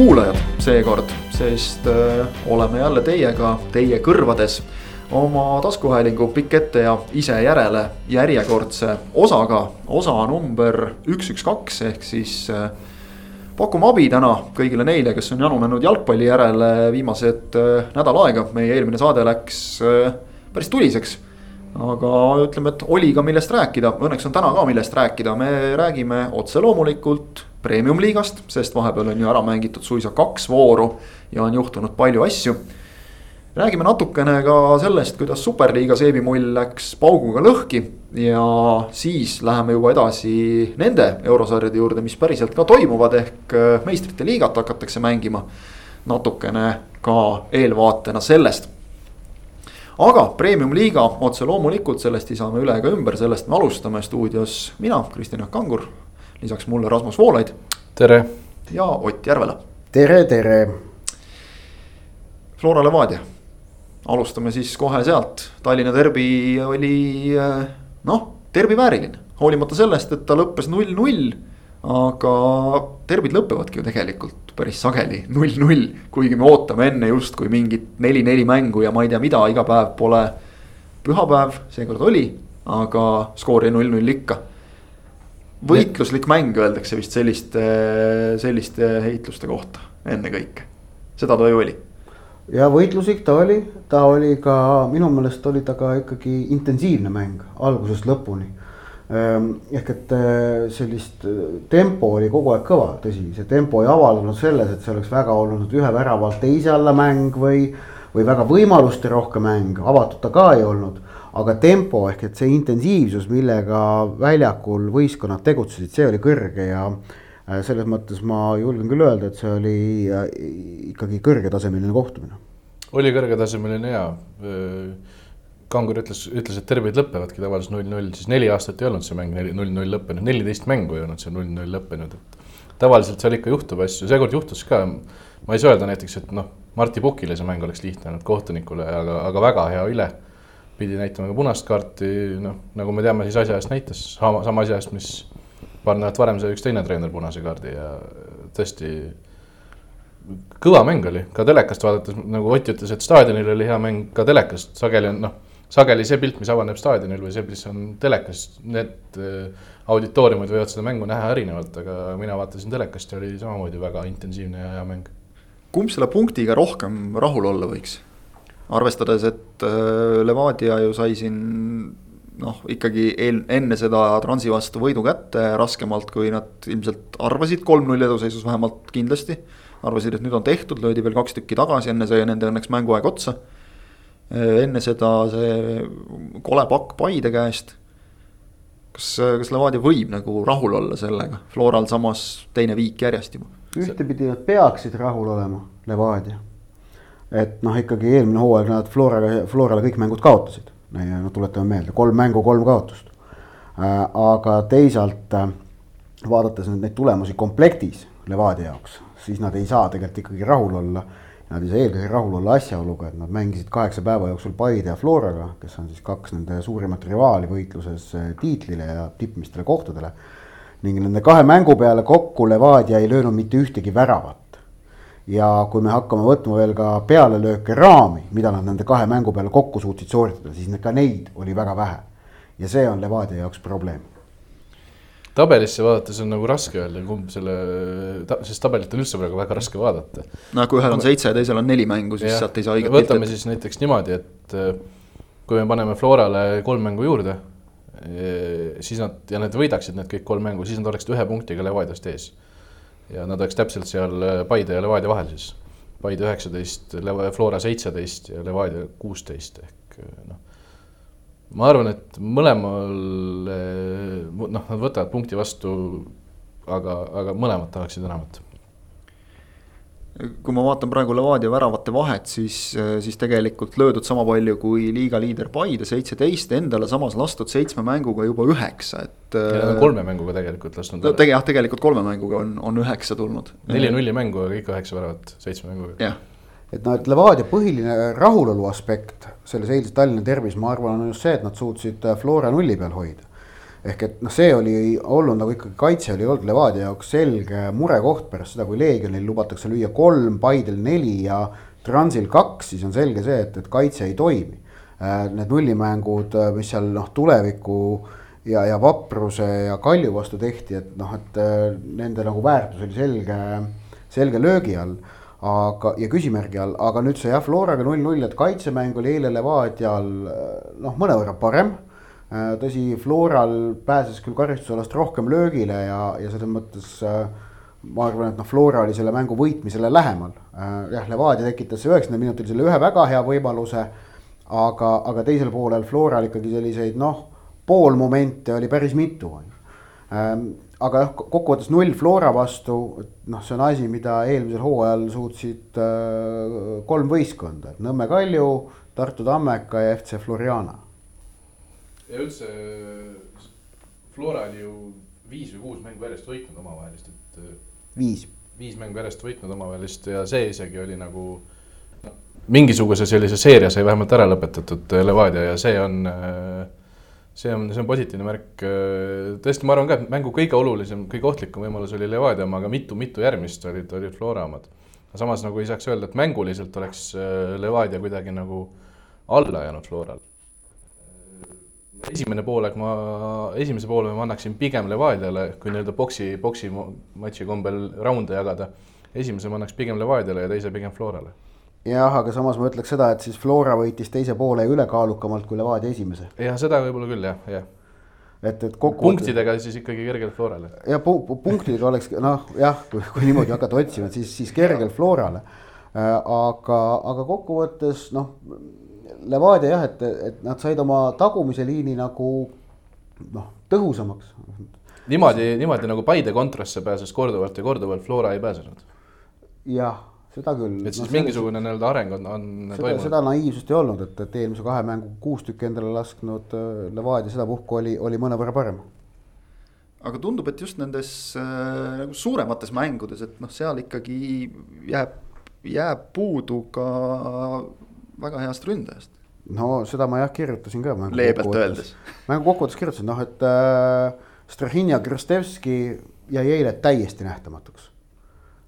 Kuulajad seekord, sest öö, oleme jälle teiega, teie kõrvades oma taskuhäälingu pikk ette ja ise järele järjekordse osaga, osa number üks, üks, kaks ehk siis öö, pakume abi täna kõigile neile, kes on janunenud jalgpalli järele viimased öö, nädal aega, meie eelmine saade läks päris tuliseks. Aga ütleme, et oli ka millest rääkida, õnneks on täna ka millest rääkida, me räägime otse loomulikult premium-liigast, sest vahepeal on ju ära mängitud suisa kaks vooru ja on juhtunud palju asju. räägime natukene ka sellest, kuidas superliiga seebimull läks pauguga lõhki ja siis läheme juba edasi nende eurosarjade juurde, mis päriselt ka toimuvad, ehk meistrite liigat hakatakse mängima. natukene ka eelvaatena sellest aga premium-liiga otse loomulikult, sellest ei saa me üle ega ümber, sellest me alustame stuudios mina, Kristjan Jaak Kangur. Lisaks mulle Rasmus Voolaid. tere. ja Ott Järvela. tere, tere. Flora Levadia, alustame siis kohe sealt, Tallinna derbi oli noh, derbi vääriline, hoolimata sellest, et ta lõppes null-null aga derbid lõpevadki ju tegelikult päris sageli null-null, kuigi me ootame enne justkui mingit neli-neli mängu ja ma ei tea, mida iga päev pole pühapäev, seekord oli, aga skoor jäi null-null ikka. Võitluslik mäng öeldakse vist selliste, selliste heitluste kohta ennekõike, seda ta ju oli. ja võitluslik ta oli, ta oli ka minu meelest oli ta ka ikkagi intensiivne mäng algusest lõpuni Ehm, ehk et äh, sellist äh, tempo oli kogu aeg kõva, tõsi, see tempo ei avaldunud selles, et see oleks väga olnud ühe väravalt teise alla mäng või. või väga võimaluste rohke mäng, avatud ta ka ei olnud. Aga tempo ehk et see intensiivsus, millega väljakul võistkonnad tegutsesid, see oli kõrge ja äh, selles mõttes ma julgen küll öelda, et see oli ikkagi kõrgetasemeline kohtumine. oli kõrgetasemeline ja Kangur ütles, ütles, et derbid lõpevadki tavaliselt null-null, siis neli aastat ei olnud see mäng null-null lõppenud, neliteist mängu ei olnud see null-null lõppenud, et tavaliselt seal ikka juhtub asju, seekord juhtus ka. ma ei saa öelda näiteks, et noh, Martti Pukile see mäng oleks lihtne olnud kohtunikule, aga, aga väga hea üle. Pidi näitama ka punast kaarti, noh, nagu me teame, siis asja eest näitas, sama, sama asja eest, mis paar nädalat varem sai üks teine treener punase kaardi ja tõesti kõva mäng oli, ka telekast vaadates, nagu Ott ütles, et staadionil oli hea mäng, ka telekast sageli on noh sageli see pilt, mis avaneb staadionil või see, mis on telekas, need äh, auditooriumid võivad seda mängu näha erinevalt, aga mina vaatasin telekast ja oli samamoodi väga intensiivne ja hea mäng. kumb selle punktiga rohkem rahul olla võiks? Arvestades, et äh, Levadia ju sai siin noh, ikkagi eel, enne seda Transi vastu võidu kätte raskemalt, kui nad ilmselt arvasid, kolm-null eduseisus vähemalt kindlasti. arvasid, et nüüd on tehtud, löödi veel kaks tükki tagasi, enne sai nende õnneks mänguaeg otsa Äh, enne seda see kole pakk Paide käest. kas, kas Levadia võib nagu rahul olla sellega, Floral samas teine viik järjest juba? ühtepidi nad peaksid rahul olema, Levadia. Et noh, ikkagi eelmine hooaeg nad Florale, Florale kõik mängud kaotasid. no tuletame meelde, kolm mängu, kolm kaotust. Äh, aga teisalt äh, vaadates nüüd neid tulemusi komplektis Levadia jaoks, siis nad ei saa tegelikult ikkagi rahul olla Nad ei saa eelkõige rahul olla asjaoluga, et nad mängisid kaheksa päeva jooksul Paide ja Floraga, kes on siis kaks nende suurimat rivaali võitluses eh, tiitlile ja tippmistele kohtadele. ning nende kahe mängu peale kokku Levadia ei löönud mitte ühtegi väravat. Ja kui me hakkame võtma veel ka pealelööke raami, mida nad nende kahe mängu peale kokku suutsid sooritada, siis ka neid oli väga vähe. ja see on Levadia jaoks probleem tabelisse vaadates on nagu raske öelda, kumb selle, sest tabelit on üldse praegu väga raske vaadata. no kui ühel on seitse ja teisel on neli mängu, siis ja, sealt ei saa õiget pilti. võtame siis näiteks niimoodi, et äh, kui me paneme Florale kolm mängu juurde, äh, siis nad ja nad võidaksid need kõik kolm mängu, siis nad oleksid ühe punktiga Levadiast ees. Ja nad oleks täpselt seal äh, Paide ja Levadia vahel siis. Paide üheksateist, Flora seitseteist ja Levadia kuusteist ehk noh ma arvan, et mõlemal noh, nad võtavad punkti vastu, aga, aga mõlemad tahaksid enamat kui ma vaatan praegu Levadia väravate vahet, siis, siis tegelikult löödud sama palju kui liiga liider Paide, seitseteist, endale samas lastud seitsme mänguga juba üheksa, et. kolme mänguga tegelikult lasknud. no tegelikult, jah, tegelikult kolme mänguga on, on üheksa tulnud. neli-nulli mängu ja kõik üheksa väravat seitsme mänguga. jah et noh, et Levadia põhiline rahulolu aspekt selles eilses Tallinna derbis, ma arvan, on just see, et nad suutsid äh, Flora nulli peal hoida. Ehk et noh, see oli olnud nagu ikkagi kaitse oli olnud Levadia jaoks selge murekoht pärast seda, kui Leegionil lubatakse lüüa kolm, Paidel neli ja Transil kaks, siis on selge see, et, et kaitse ei toimi. Äh, need nullimängud, äh, mis seal noh, tuleviku ja, ja vapruse ja Kalju vastu tehti, et noh, et äh, nende nagu väärtus oli selge, selge löögi all. Aga, ja küsimärgi all, aga nüüd see jah, Floraga null-null, et kaitsemäng oli eile Levadial noh, mõnevõrra parem tõsi, Floral pääses küll karistusalast rohkem löögile ja, ja selles mõttes äh, ma arvan, et noh, Flora oli selle mängu võitmisele lähemal. Äh, jah, Levadia tekitas üheksakümnendal minutil selle ühe väga hea võimaluse. aga, aga teisel poolel Floral ikkagi selliseid noh, poolmomente oli päris mitu on ju. Ähm, aga jah, kokkuvõttes null Flora vastu, noh, see on asi, mida eelmisel hooajal suutsid kolm võistkonda, et Nõmme Kalju, Tartu Tammeka ja FC Floriana ja üldse Flora oli ju viis või kuus mängu järjest võitnud omavahelist, et. Äh, viis. viis mängu järjest võitnud omavahelist ja see isegi oli nagu no, mingisuguse sellise seeria sai vähemalt ära lõpetatud äh, Levadia ja see on äh, see on, see on positiivne märk. tõesti, ma arvan ka, et mängu kõige olulisem, kõige ohtlikum võimalus oli Levadia oma, aga mitu-mitu järgmist olid, olid Flora omad. samas nagu ei saaks öelda, et mänguliselt oleks Levadia kuidagi nagu alla jäänud Floral esimene poolaeg ma, esimese poole ma annaksin pigem Levadiale, kui nii-öelda boksi, boksi matši kombel raunde jagada. esimese ma annaks pigem Levadiale ja teise pigem Florale. jah, aga samas ma ütleks seda, et siis Flora võitis teise poole ülekaalukamalt kui Levadia esimese. jah, seda võib-olla küll jah, jah et, et kokku. punktidega siis ikkagi kergelt Florale. ja pu punktidega oleks noh, jah, kui, kui niimoodi hakata otsima, siis, siis kergelt Florale. Äh, aga, aga kokkuvõttes noh Levadia jah, et, et nad said oma tagumise liini nagu noh, tõhusamaks. niimoodi, niimoodi nagu Paide kontrasse pääses korduvalt ja korduvalt Flora ei pääsenud. jah, seda küll. et siis no, mingisugune nii-öelda areng on, on seda, toimunud. seda naiivsust ei olnud, et, et eelmise kahe mängu kuus tükki endale lasknud äh, Levadia sedapuhku oli, oli mõnevõrra parem aga tundub, et just nendes äh, nagu suuremates mängudes, et noh, seal ikkagi jääb, jääb puudu ka väga heast ründajast. no seda ma jah kirjutasin ka. leebelt öeldes. mängu kokkuvõttes kirjutasin noh, et äh, Strahin ja Krastevski jäi eile täiesti nähtamatuks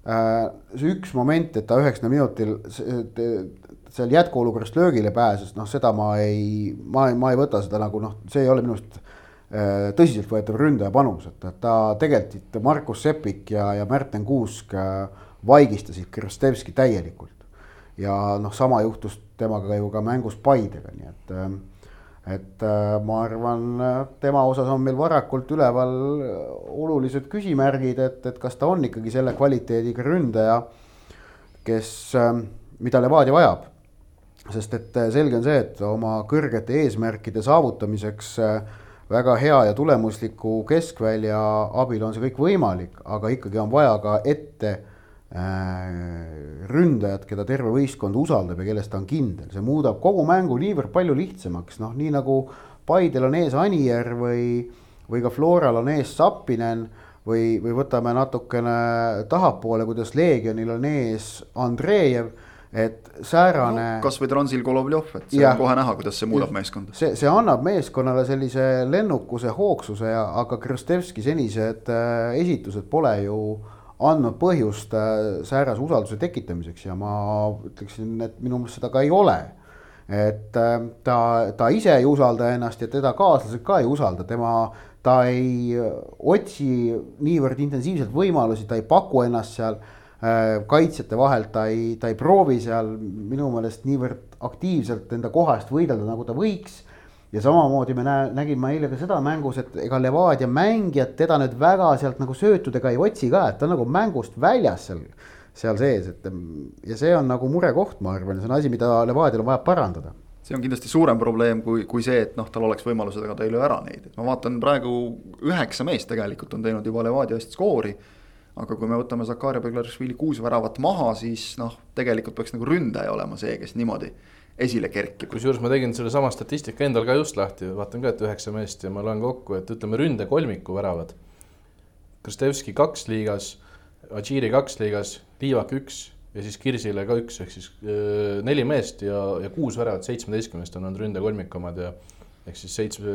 äh,. see üks moment, et ta üheksakümne minutil seal jätkuolukorrast löögile pääses, noh, seda ma ei, ma ei, ma ei võta seda nagu noh, see ei ole minu arust äh, tõsiseltvõetav ründaja panus, et, et ta tegelikult Markus Sepik ja, ja Märten Kuusk äh, vaigistasid Krastevski täielikult ja noh, sama juhtus temaga ju ka mängus Paidega, nii et, äh, et äh, ma arvan, tema osas on meil varakult üleval olulised küsimärgid, et, et kas ta on ikkagi selle kvaliteediga ründaja, kes, äh, mida Levadia vajab. sest et selge on see, et oma kõrgete eesmärkide saavutamiseks väga hea ja tulemusliku keskvälja abil on see kõik võimalik, aga ikkagi on vaja ka ette ründajat, keda terve võistkond usaldab ja kellest ta on kindel, see muudab kogu mängu niivõrd palju lihtsamaks, noh, nii nagu Paidel on ees Anier või, või ka Floral on ees Sapinen või, või võtame natukene tahapoole, kuidas Leegionil on ees Andreev et säärane no,. kasvõi Transil Golovjov, et see ja, on kohe näha, kuidas see muudab meeskonda. see, see annab meeskonnale sellise lennukuse, hoogsuse ja, aga Krõstevski senised äh, esitused pole ju andnud põhjust äh, säärase usalduse tekitamiseks ja ma ütleksin, et minu meelest seda ka ei ole. et äh, ta, ta ise ei usalda ennast ja teda kaaslased ka ei usalda, tema, ta ei otsi niivõrd intensiivselt võimalusi, ta ei paku ennast seal äh, kaitsjate vahelt, ta ei, ta ei proovi seal minu meelest niivõrd aktiivselt enda koha eest võidelda, nagu ta võiks ja samamoodi me näe-, nägime eile ka seda mängus, et ega Levadia mängijad teda nüüd väga sealt nagu söötudega ei otsi ka, et ta on nagu mängust väljas seal, seal sees, et ja see on nagu murekoht, ma arvan, see on asi, mida Levadial on vaja parandada see on kindlasti suurem probleem kui, kui see, et noh, tal oleks võimalused, aga ta ei löö ära neid, et ma vaatan praegu üheksa meest tegelikult on teinud juba Levadia eest skoori. aga kui me võtame Zakaria Beglarishvili kuus väravat maha, siis noh, tegelikult peaks nagu ründaja olema see, kes niimoodi esile kerkib. kusjuures ma tegin sellesama statistika endal ka just lahti, vaatan ka, et üheksa meest ja ma loen kokku, et ütleme ründekolmiku väravad. Kristevski kaks liigas, Adžiri kaks liigas, Liivak üks ja siis Kirsile ka üks, ehk siis öö, neli meest ja, ja kuus väravat seitsmeteistkümnest on olnud ründekolmiku omad ja ehk siis seitsme,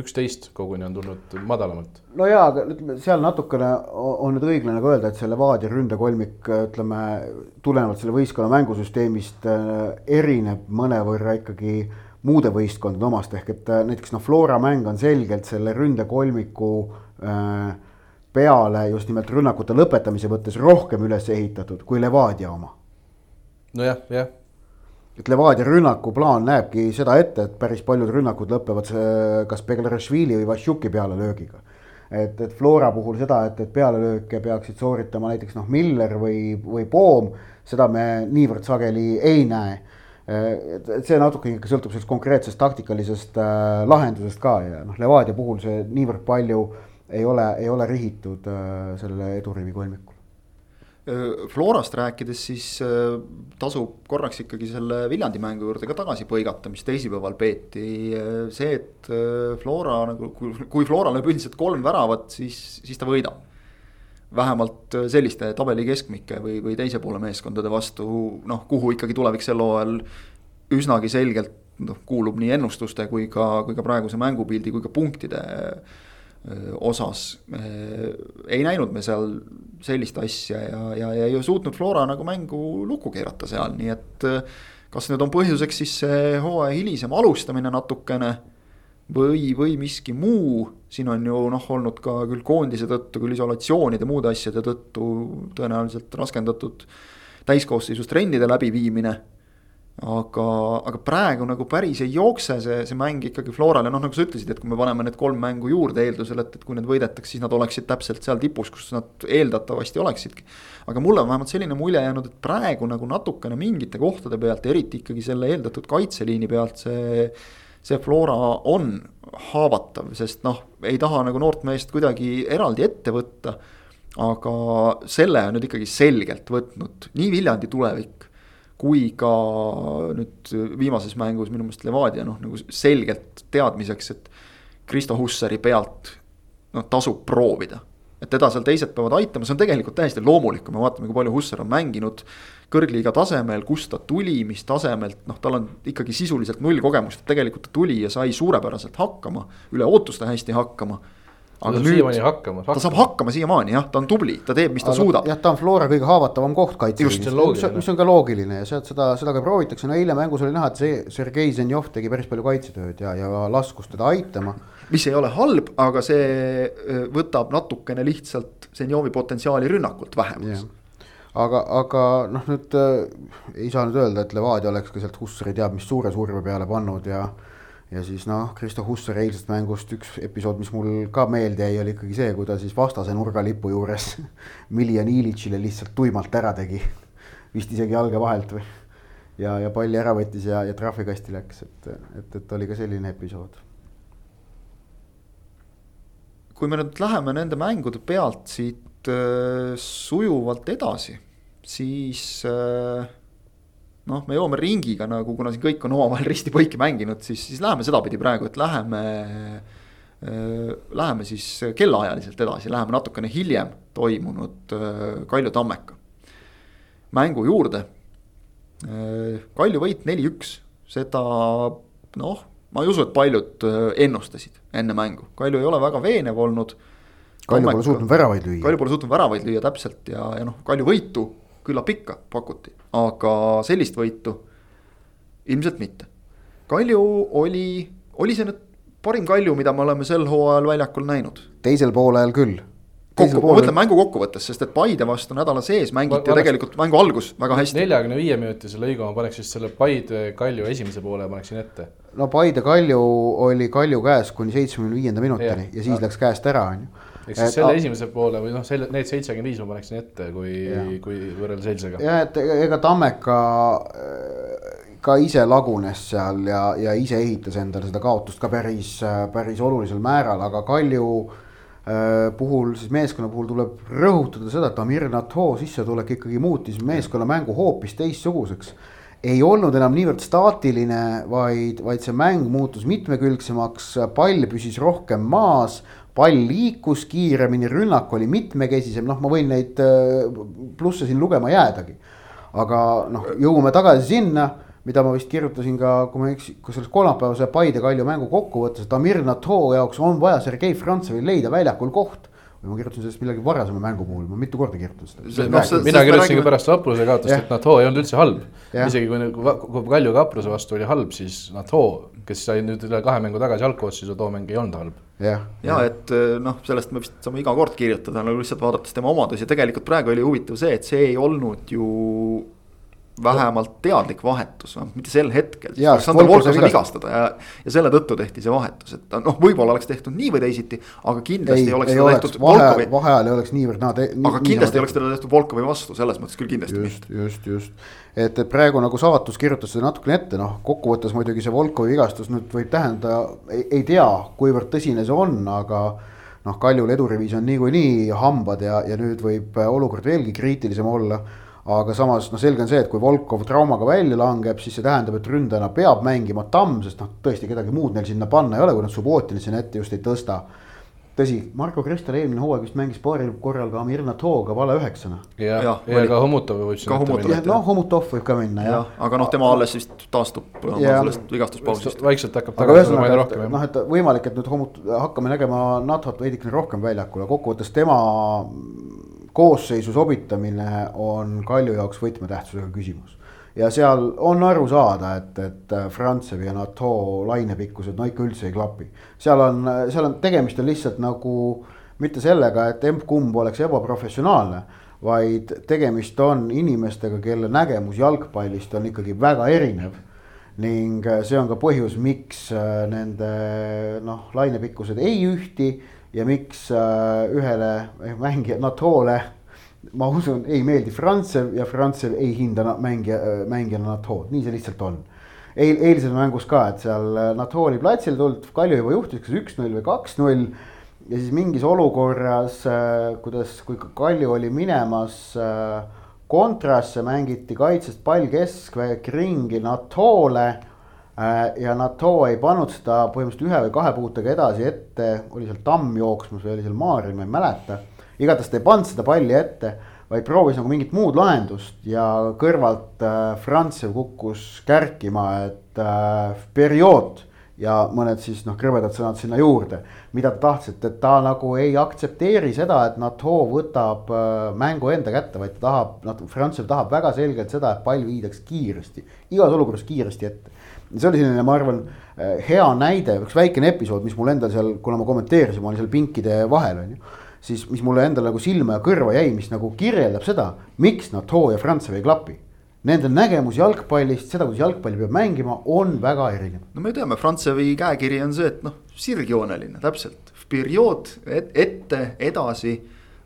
üksteist koguni on tulnud madalamalt. no jaa, aga ütleme seal natukene on nüüd õiglane ka öelda, et see Levadia ründekolmik, ütleme tulenevalt selle võistkonna mängusüsteemist erineb mõnevõrra ikkagi muude võistkondade omast, ehk et näiteks noh, Flora mäng on selgelt selle ründekolmiku äh, peale just nimelt rünnakute lõpetamise mõttes rohkem üles ehitatud kui Levadia oma. nojah, jah et Levadia rünnakuplaan näebki seda ette, et päris paljud rünnakud lõpevad kas Beglarashvili või Vassiuki pealelöögiga. et, et Flora puhul seda, et, et pealelööke peaksid sooritama näiteks noh, Miller või, või Poom, seda me niivõrd sageli ei näe. et, et see natuke ikka sõltub sellest konkreetsest taktikalisest äh, lahendusest ka ja noh, Levadia puhul see niivõrd palju äh, ei ole, ei ole rihitud äh, sellele edurivi kolmikule. Florast rääkides, siis äh, tasub korraks ikkagi selle Viljandi mängu juurde ka tagasi põigata, mis teisipäeval peeti. see, et äh, Flora nagu, kui Flora lööb üldiselt kolm väravat, siis, siis ta võidab. vähemalt selliste tabeli keskmike või, või teise poole meeskondade vastu, noh, kuhu ikkagi tulevik sel hooajal üsnagi selgelt noh, kuulub nii ennustuste kui ka, kui ka praeguse mängupildi kui ka punktide osas ei näinud me seal sellist asja ja, ja, ja ei suutnud Flora nagu mängu lukku keerata seal, nii et kas nüüd on põhjuseks siis see hooaja hilisem alustamine natukene või, või miski muu, siin on ju noh, olnud ka küll koondise tõttu, küll isolatsioonide, muude asjade tõttu tõenäoliselt raskendatud täiskoosseisus trennide läbiviimine aga, aga praegu nagu päris ei jookse see, see mäng ikkagi Florale, noh nagu sa ütlesid, et kui me paneme need kolm mängu juurde eeldusel, et, et kui need võidetaks, siis nad oleksid täpselt seal tipus, kus nad eeldatavasti oleksidki. aga mulle on vähemalt selline mulje jäänud, et praegu nagu natukene mingite kohtade pealt, eriti ikkagi selle eeldatud kaitseliini pealt see. see Flora on haavatav, sest noh, ei taha nagu noort meest kuidagi eraldi ette võtta. aga selle on nüüd ikkagi selgelt võtnud nii Viljandi tulevik kui ka nüüd viimases mängus minu meelest Levadia noh, nagu selgelt teadmiseks, et Kristo Hussari pealt noh, tasub proovida. et teda seal teised peavad aitama, see on tegelikult täiesti loomulik, kui me vaatame, kui palju Hussar on mänginud kõrgliiga tasemel, kust ta tuli, mis tasemelt, noh, tal on ikkagi sisuliselt null kogemust, tegelikult ta tuli ja sai suurepäraselt hakkama, üle ootuste hästi hakkama aga nüüd siiamaani hakkama, ta saab hakkama. siiamaani jah, ta on tubli, ta teeb, mis ta aga, suudab. jah, ta on Flora kõige haavatavam koht kaitseliinis, mis, mis on ka loogiline ja sealt seda, seda ka proovitakse, no eile mängus oli näha, et see Sergei Zenjov tegi päris palju kaitsetööd ja, ja laskus teda aitama. mis ei ole halb, aga see võtab natukene lihtsalt Zenjovi potentsiaali rünnakult vähemaks aga, aga noh, nüüd äh, ei saa nüüd öelda, et Levadia oleks ka sealt Hussari teab mis suure surve peale pannud ja äh, ja siis noh, Kristo Hussar eilsest mängust üks episood, mis mul ka meelde jäi, oli ikkagi see, kui ta siis vastase nurgalipu juures Miljan Ilitšile lihtsalt tuimalt ära tegi. vist isegi jalge vahelt või. ja, ja palli ära võttis ja, ja trahvikasti läks, et, et, et oli ka selline episood. kui me nüüd läheme nende mängude pealt siit äh, sujuvalt edasi, siis äh, noh, me joome ringiga nagu, kuna siin kõik on omavahel risti-põiki mänginud, siis, siis läheme sedapidi praegu, et läheme äh,. Läheme siis kellaajaliselt edasi, läheme natukene hiljem toimunud äh, Kalju Tammeka mängu juurde äh,. Kalju võit neli-üks, seda noh, ma ei usu, et paljud äh, ennustasid enne mängu, Kalju ei ole väga veenev olnud. Kalju pole suutnud väravaid lüüa. Kalju pole suutnud väravaid lüüa täpselt ja, ja noh, Kalju võitu küllap ikka pakuti, aga sellist võitu ilmselt mitte. Kalju oli, oli see nüüd parim Kalju, mida me oleme sel hooajal väljakul näinud? teisel poolel küll. kokku, ma mõtlen mängu kokkuvõttes, sest et Paide vastu nädala sees mängiti ju tegelikult mängu algus väga hästi. neljakümne viie minutise lõigu ma paneks just selle Paide Kalju esimese poole paneksin ette. no Paide Kalju oli Kalju käes kuni seitsmekümne viienda minutini ja, ja siis ja. läks käest ära, on ju ehk siis selle esimese poole või noh, selle, need seitsekümmend viis ma paneksin ette, kui, kui võrreldes eilsega. ja et ega Tammeka äh, ka ise lagunes seal ja, ja ise ehitas endale seda kaotust ka päris, päris olulisel määral, aga Kalju äh, puhul, siis meeskonna puhul tuleb rõhutada seda, et Amir Natho sissetulek ikkagi muutis meeskonna mängu hoopis teistsuguseks ei olnud enam niivõrd staatiline, vaid, vaid see mäng muutus mitmekülgsemaks, pall püsis rohkem maas, pall liikus kiiremini, rünnak oli mitmekesisem, noh, ma võin neid äh, plusse siin lugema jäädagi. aga noh, jõuame tagasi sinna, mida ma vist kirjutasin ka, kui ma ei eksi, kas selles kolmapäevase Paide Kalju mängu kokkuvõttes, et Amir Nato jaoks on vaja Sergei Frantsevil leida väljakul koht või ma kirjutasin sellest millegi varasema mängu puhul, ma mitu korda kirjutasin seda. No, mina kirjutasin ka pärast Vapruse kaotust, et Nato ei olnud üldse halb. isegi kui, kui Kalju Kapruse vastu oli halb, siis Nato, kes sai nüüd üle kahe mängu tagasi algkoosseisu, too mäng ei olnud halb. ja, ja, et eh, noh, sellest me vist saame iga kord kirjutada, nagu lihtsalt vaadates tema omadusi ja tegelikult praegu oli huvitav see, et see ei olnud ju vähemalt teadlik vahetus, noh mitte sel hetkel. Aleksandr Volkov sai vigastada ja, ja selle tõttu tehti see vahetus, et noh, võib-olla oleks tehtud nii või teisiti, aga kindlasti ei, oleks ei oleks, tehtud vahe, Volkovi. vaheajal ei oleks niivõrd naa aga kindlasti ei oleks teda tehtud Volkovi vastu, selles mõttes küll kindlasti just, mitte. just, just, et, et praegu nagu saatus kirjutas seda natukene ette, noh, kokkuvõttes muidugi see Volkovi vigastus nüüd võib tähendada, ei tea, kuivõrd tõsine see on, aga noh, Kaljul eduriviis on niikuinii hambad ja, ja nüüd võib olukord veelgi kriitilisem olla aga samas noh, selge on see, et kui Volkov traumaga välja langeb, siis see tähendab, et ründajana peab mängima Tamm, sest noh, tõesti kedagi muud neil sinna panna ei ole, kui nad Subbotinit sinna ette just ei tõsta. tõsi, Marko Kristel eelmine hooaeg vist mängis paaril korral ka Amir Natoga vale üheksana. ja, ja, ja ka Homutov võib sinna ette minna. noh, Homutov võib ka minna jah ja,. aga noh, tema alles vist taastub sellest vigastuspausist. vaikselt hakkab tagasi tulema rohkem. noh, et võimalik, et nüüd Homut-, hakkame nägema Natot veidikene rohkem väljakul, aga kokkuvõttes tema koosseisu sobitamine on Kalju jaoks võtmetähtsusega küsimus. ja seal on aru saada, et, et Frantsevi ja NATO lainepikkused no ikka üldse ei klapi. seal on, seal on tegemist on lihtsalt nagu mitte sellega, et emb-kumb oleks ebaprofessionaalne, vaid tegemist on inimestega, kelle nägemus jalgpallist on ikkagi väga erinev ning see on ka põhjus, miks nende noh, lainepikkused ei ühti ja miks äh, ühele mängija, Natole ma usun, ei meeldi Frantsev ja Frantsev ei hinda mängija, äh, mängijana Natood, nii see lihtsalt on. eil, eilses mängus ka, et seal äh, Nato oli platsile tulnud, Kalju juba juhtis kas üks-null või kaks-null. ja siis mingis olukorras, kuidas, kui Kalju oli minemas kontrasse, mängiti kaitsest pall keskväik ringi Natole Äh, ja NATO ei pannud seda põhimõtteliselt ühe või kahe puutega edasi ette, oli seal tamm jooksmas või oli seal Maaril, ma ei mäleta. igatahes ta ei pannud seda palli ette, vaid proovis nagu mingit muud lahendust ja kõrvalt äh, Frantsev kukkus kärkima, et äh, periood ja mõned siis noh, krõbedad sõnad sinna juurde. mida ta tahtis, et, ta nagu ei aktsepteeri seda, et NATO võtab äh, mängu enda kätte, vaid ta tahab, Frantsev tahab väga selgelt seda, et pall viidaks kiiresti, igas olukorras kiiresti ette see oli selline, ma arvan, äh, hea näide, üks väikene episood, mis mul endal seal, kuna ma kommenteerisin, ma olin seal pinkide vahel, on ju. siis, mis mulle endale nagu silma ja kõrva jäi, mis nagu kirjeldab seda, miks NATO ja Prantsusmaa ei klapi. Nende nägemus jalgpallist, seda, kuidas jalgpalli peab mängima, on väga erinev. no me teame, Prantsusmaa käekiri on see, et noh, sirgjooneline täpselt, periood et, ette, edasi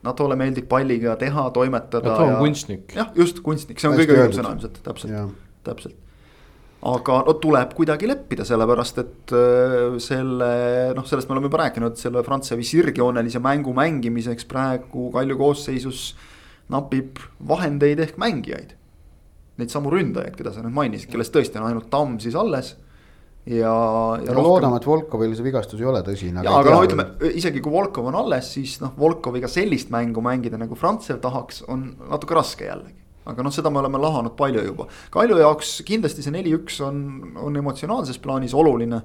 NATO-le meeldib palliga teha, toimetada. NATO on ja, kunstnik. jah, just kunstnik, see on Hästi kõige õigem sõna ilmselt, täpselt, täpselt aga no tuleb kuidagi leppida, sellepärast et äh, selle noh, sellest me oleme juba rääkinud, selle Frantsevi sirgjoonelise mängu mängimiseks praegu Kalju koosseisus napib vahendeid ehk mängijaid. Neid samu ründajaid, keda sa nüüd mainisid, kellest tõesti on ainult Tamm siis alles. ja, ja. no loodame, et Volkovil see vigastus ei ole tõsine. ja, aga noh, ütleme isegi kui Volkov on alles, siis noh, Volkoviga sellist mängu mängida nagu Frantsev tahaks, on natuke raske jällegi aga noh, seda me oleme lahanud palju juba. Kalju jaoks kindlasti see neli-üks on, on emotsionaalses plaanis oluline.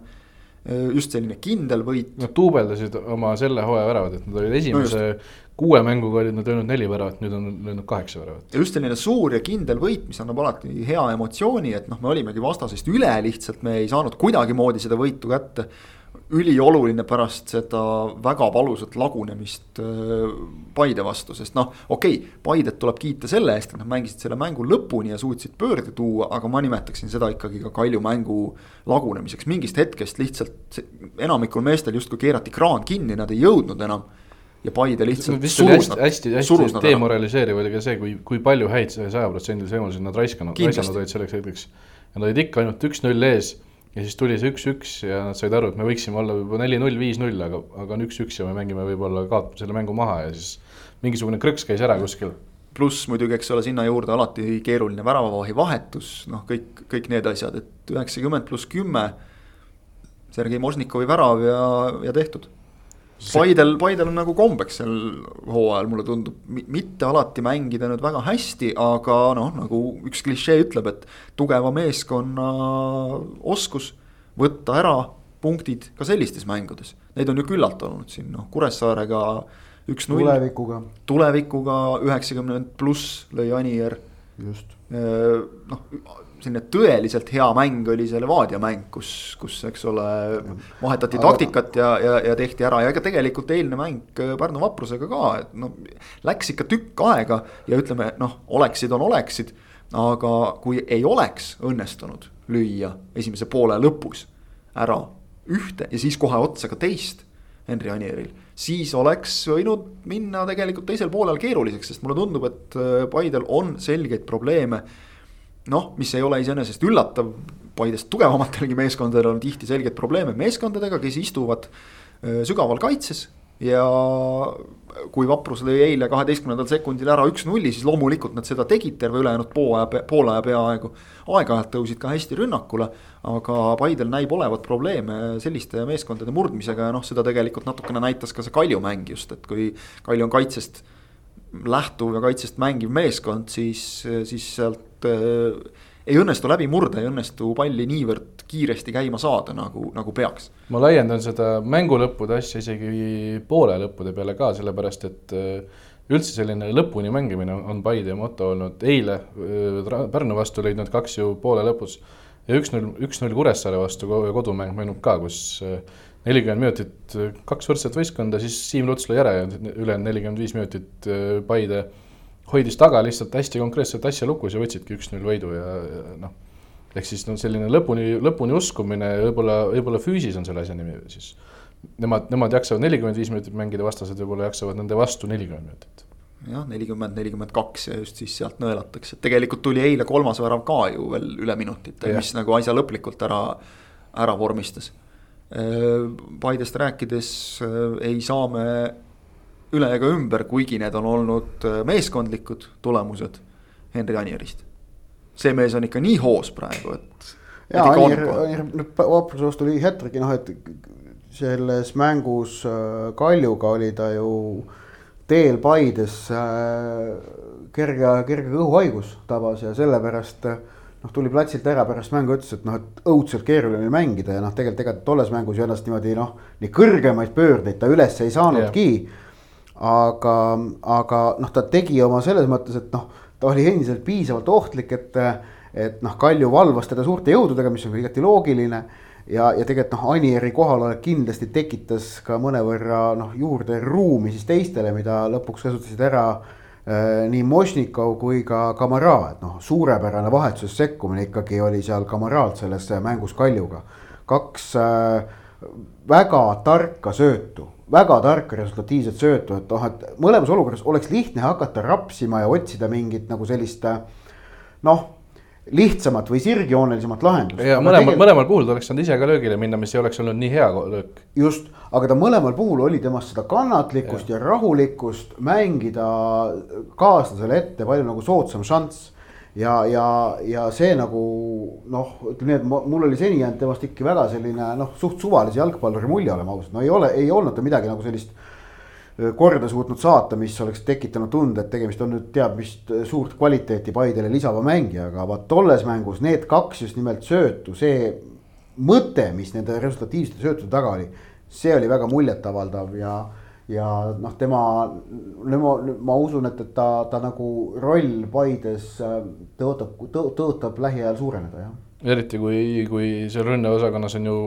just selline kindel võit. Nad duubeldasid oma selle hooaja väravad, et nad olid esimese no kuue mänguga olid nad löönud neli väravat, nüüd on löönud kaheksa väravat. ja just selline suur ja kindel võit, mis annab alati hea emotsiooni, et noh, me olimegi vastasest üle lihtsalt, me ei saanud kuidagimoodi seda võitu kätte ülioluline pärast seda väga valusat lagunemist Paide vastu, sest noh, okei okay,, Paidet tuleb kiita selle eest, et nad mängisid selle mängu lõpuni ja suutsid pöörde tuua, aga ma nimetaksin seda ikkagi ka Kalju mängu lagunemiseks, mingist hetkest lihtsalt enamikul meestel justkui keerati kraan kinni, nad ei jõudnud enam ja Paide lihtsalt surus nad. hästi, hästi demoraliseeriv oli ka see, kui, kui palju häid sajaprotsendilisi võimalusi nad raiskanud, raisanud olid selleks hetkeks. ja nad olid ikka ainult üks-null ees ja siis tuli see üks-üks ja nad said aru, et me võiksime olla juba neli-null, viis-null, aga, aga on üks-üks ja me mängime võib-olla, kaotame selle mängu maha ja siis mingisugune krõks käis ära kuskil. pluss muidugi, eks ole, sinna juurde alati keeruline väravavahi vahetus, noh, kõik, kõik need asjad, et üheksakümmend pluss kümme. Sergei Možnikovi värav ja, ja tehtud Paidel, Paidel on nagu kombeks sel hooajal, mulle tundub, mitte alati mängida nüüd väga hästi, aga noh, nagu üks klišee ütleb, et tugeva meeskonna oskus võtta ära punktid ka sellistes mängudes. Neid on ju küllalt olnud siin noh, Kuressaarega üks-null. tulevikuga. tulevikuga üheksakümmend pluss lõi Anier. just. noh, selline tõeliselt hea mäng oli see Levadia mäng, kus, kus, eks ole, vahetati Aga... taktikat ja, ja, ja tehti ära ja ega tegelikult eilne mäng Pärnu vaprusega ka, et noh. Läks ikka tükk aega ja ütleme noh, oleksid on oleksid. aga kui ei oleks õnnestunud lüüa esimese poole lõpus ära ühte ja siis kohe otsa ka teist Henri Anieril. siis oleks võinud minna tegelikult teisel poolel keeruliseks, sest mulle tundub, et Paidel on selgeid probleeme noh, mis ei ole iseenesest üllatav, Paidest tugevamatelgi meeskondadel on tihti selgeid probleeme meeskondadega, kes istuvad äh, sügaval kaitses. ja kui Vaprus lõi eile kaheteistkümnendal sekundil ära üks-nulli, siis loomulikult nad seda tegid terve ülejäänud poolaja, poolaja peaaegu. aeg-ajalt tõusid ka hästi rünnakule, aga Paidel näib olevat probleeme selliste meeskondade murdmisega ja noh, seda tegelikult natukene näitas ka see Kalju mäng just, et kui Kalju on kaitsest lähtuv ja kaitsest mängiv meeskond, siis, siis sealt äh, ei õnnestu läbi murda, ei õnnestu palli niivõrd kiiresti käima saada, nagu, nagu peaks. ma laiendan seda mängu lõppude asja isegi poole lõppude peale ka, sellepärast et äh, üldse selline lõpuni mängimine on Paide moto olnud, eile äh, Pärnu vastu lõid nad kaks ju poole lõpus ja üks-null, üks-null Kuressaare vastu kodumäng meenub ka, kus äh, nelikümmend minutit kaks võrdset võistkonda, siis Siim Luts lõi ära ja ülejäänud nelikümmend viis minutit äh, Paide hoidis taga lihtsalt hästi konkreetselt asja lukus ja võtsidki üks-null võidu ja, ja noh. ehk siis no selline lõpuni, lõpuni uskumine võib-olla, võib-olla füüsis on selle asja nimi siis. Nemad, nemad jaksavad nelikümmend viis minutit mängida, vastased võib-olla jaksavad nende vastu nelikümmend minutit jah, nelikümmend, nelikümmend kaks ja just siis sealt nõelatakse, et tegelikult tuli eile kolmas värav ka ju veel üle minutite, mis nagu asja lõplikult ära, ära vormistas Paidest rääkides äh, ei saa me üle ega ümber, kuigi need on olnud äh, meeskondlikud tulemused Henri Anierist. see mees on ikka nii hoos praegu, et. ja Anier, Anier vapruse vastu lõi hätriki, noh et selles mängus Kaljuga oli ta ju teel Paides kerge, kerge kõhuhaigus tabas ja sellepärast äh, noh, tuli platsilt ära pärast mängu, ütles, et noh, et õudselt keeruline mängida ja noh, tegelikult ega tolles mängus ju ennast niimoodi noh, nii kõrgemaid pöördeid ta üles ei saanudki. Yeah.. aga, aga noh, ta tegi oma selles mõttes, et noh, ta oli endiselt piisavalt ohtlik, et, et noh, Kalju valvas teda suurte jõududega, mis on ka igati loogiline. Ja, ja tegelikult noh, Anieri kohalolek kindlasti tekitas ka mõnevõrra noh, juurde ruumi siis teistele, mida lõpuks kasutasid ära nii Mošnikov kui ka Kamara, et noh, suurepärane vahetuses sekkumine ikkagi oli seal Kamaralt selles mängus Kaljuga. kaks äh, väga tarka söötu, väga tarka resultatiivset söötu, et noh, et mõlemas olukorras oleks lihtne hakata rapsima ja otsida mingit nagu sellist noh lihtsamat või sirgjoonelisemat lahendust. ja mõlemal tegel..., mõlemal puhul ta oleks saanud ise ka löögile minna, mis ei oleks olnud nii hea löök. just, aga ta mõlemal puhul oli temast seda kannatlikkust ja, ja rahulikkust mängida kaaslasele ette palju nagu soodsam šanss. ja, ja, ja see nagu noh, ütleme nii, et mul oli seni jäänud temast ikka väga selline noh, suht suvalise jalgpalluri mulje, oleme ausad, no ei ole, ei olnud ta midagi nagu sellist korda suutnud saata, mis oleks tekitanud tunde, et tegemist on nüüd teab mis suurt kvaliteeti Paidele lisava mängijaga, aga tolles mängus need kaks just nimelt söötu, see mõte, mis nende resultatiivsete söötude taga oli, see oli väga muljetavaldav ja ja noh, tema, ma, usun, et, et ta, ta nagu roll Paides tõotab, tõotab lähiajal suureneda, jah. eriti kui, kui seal ründeosakonnas on ju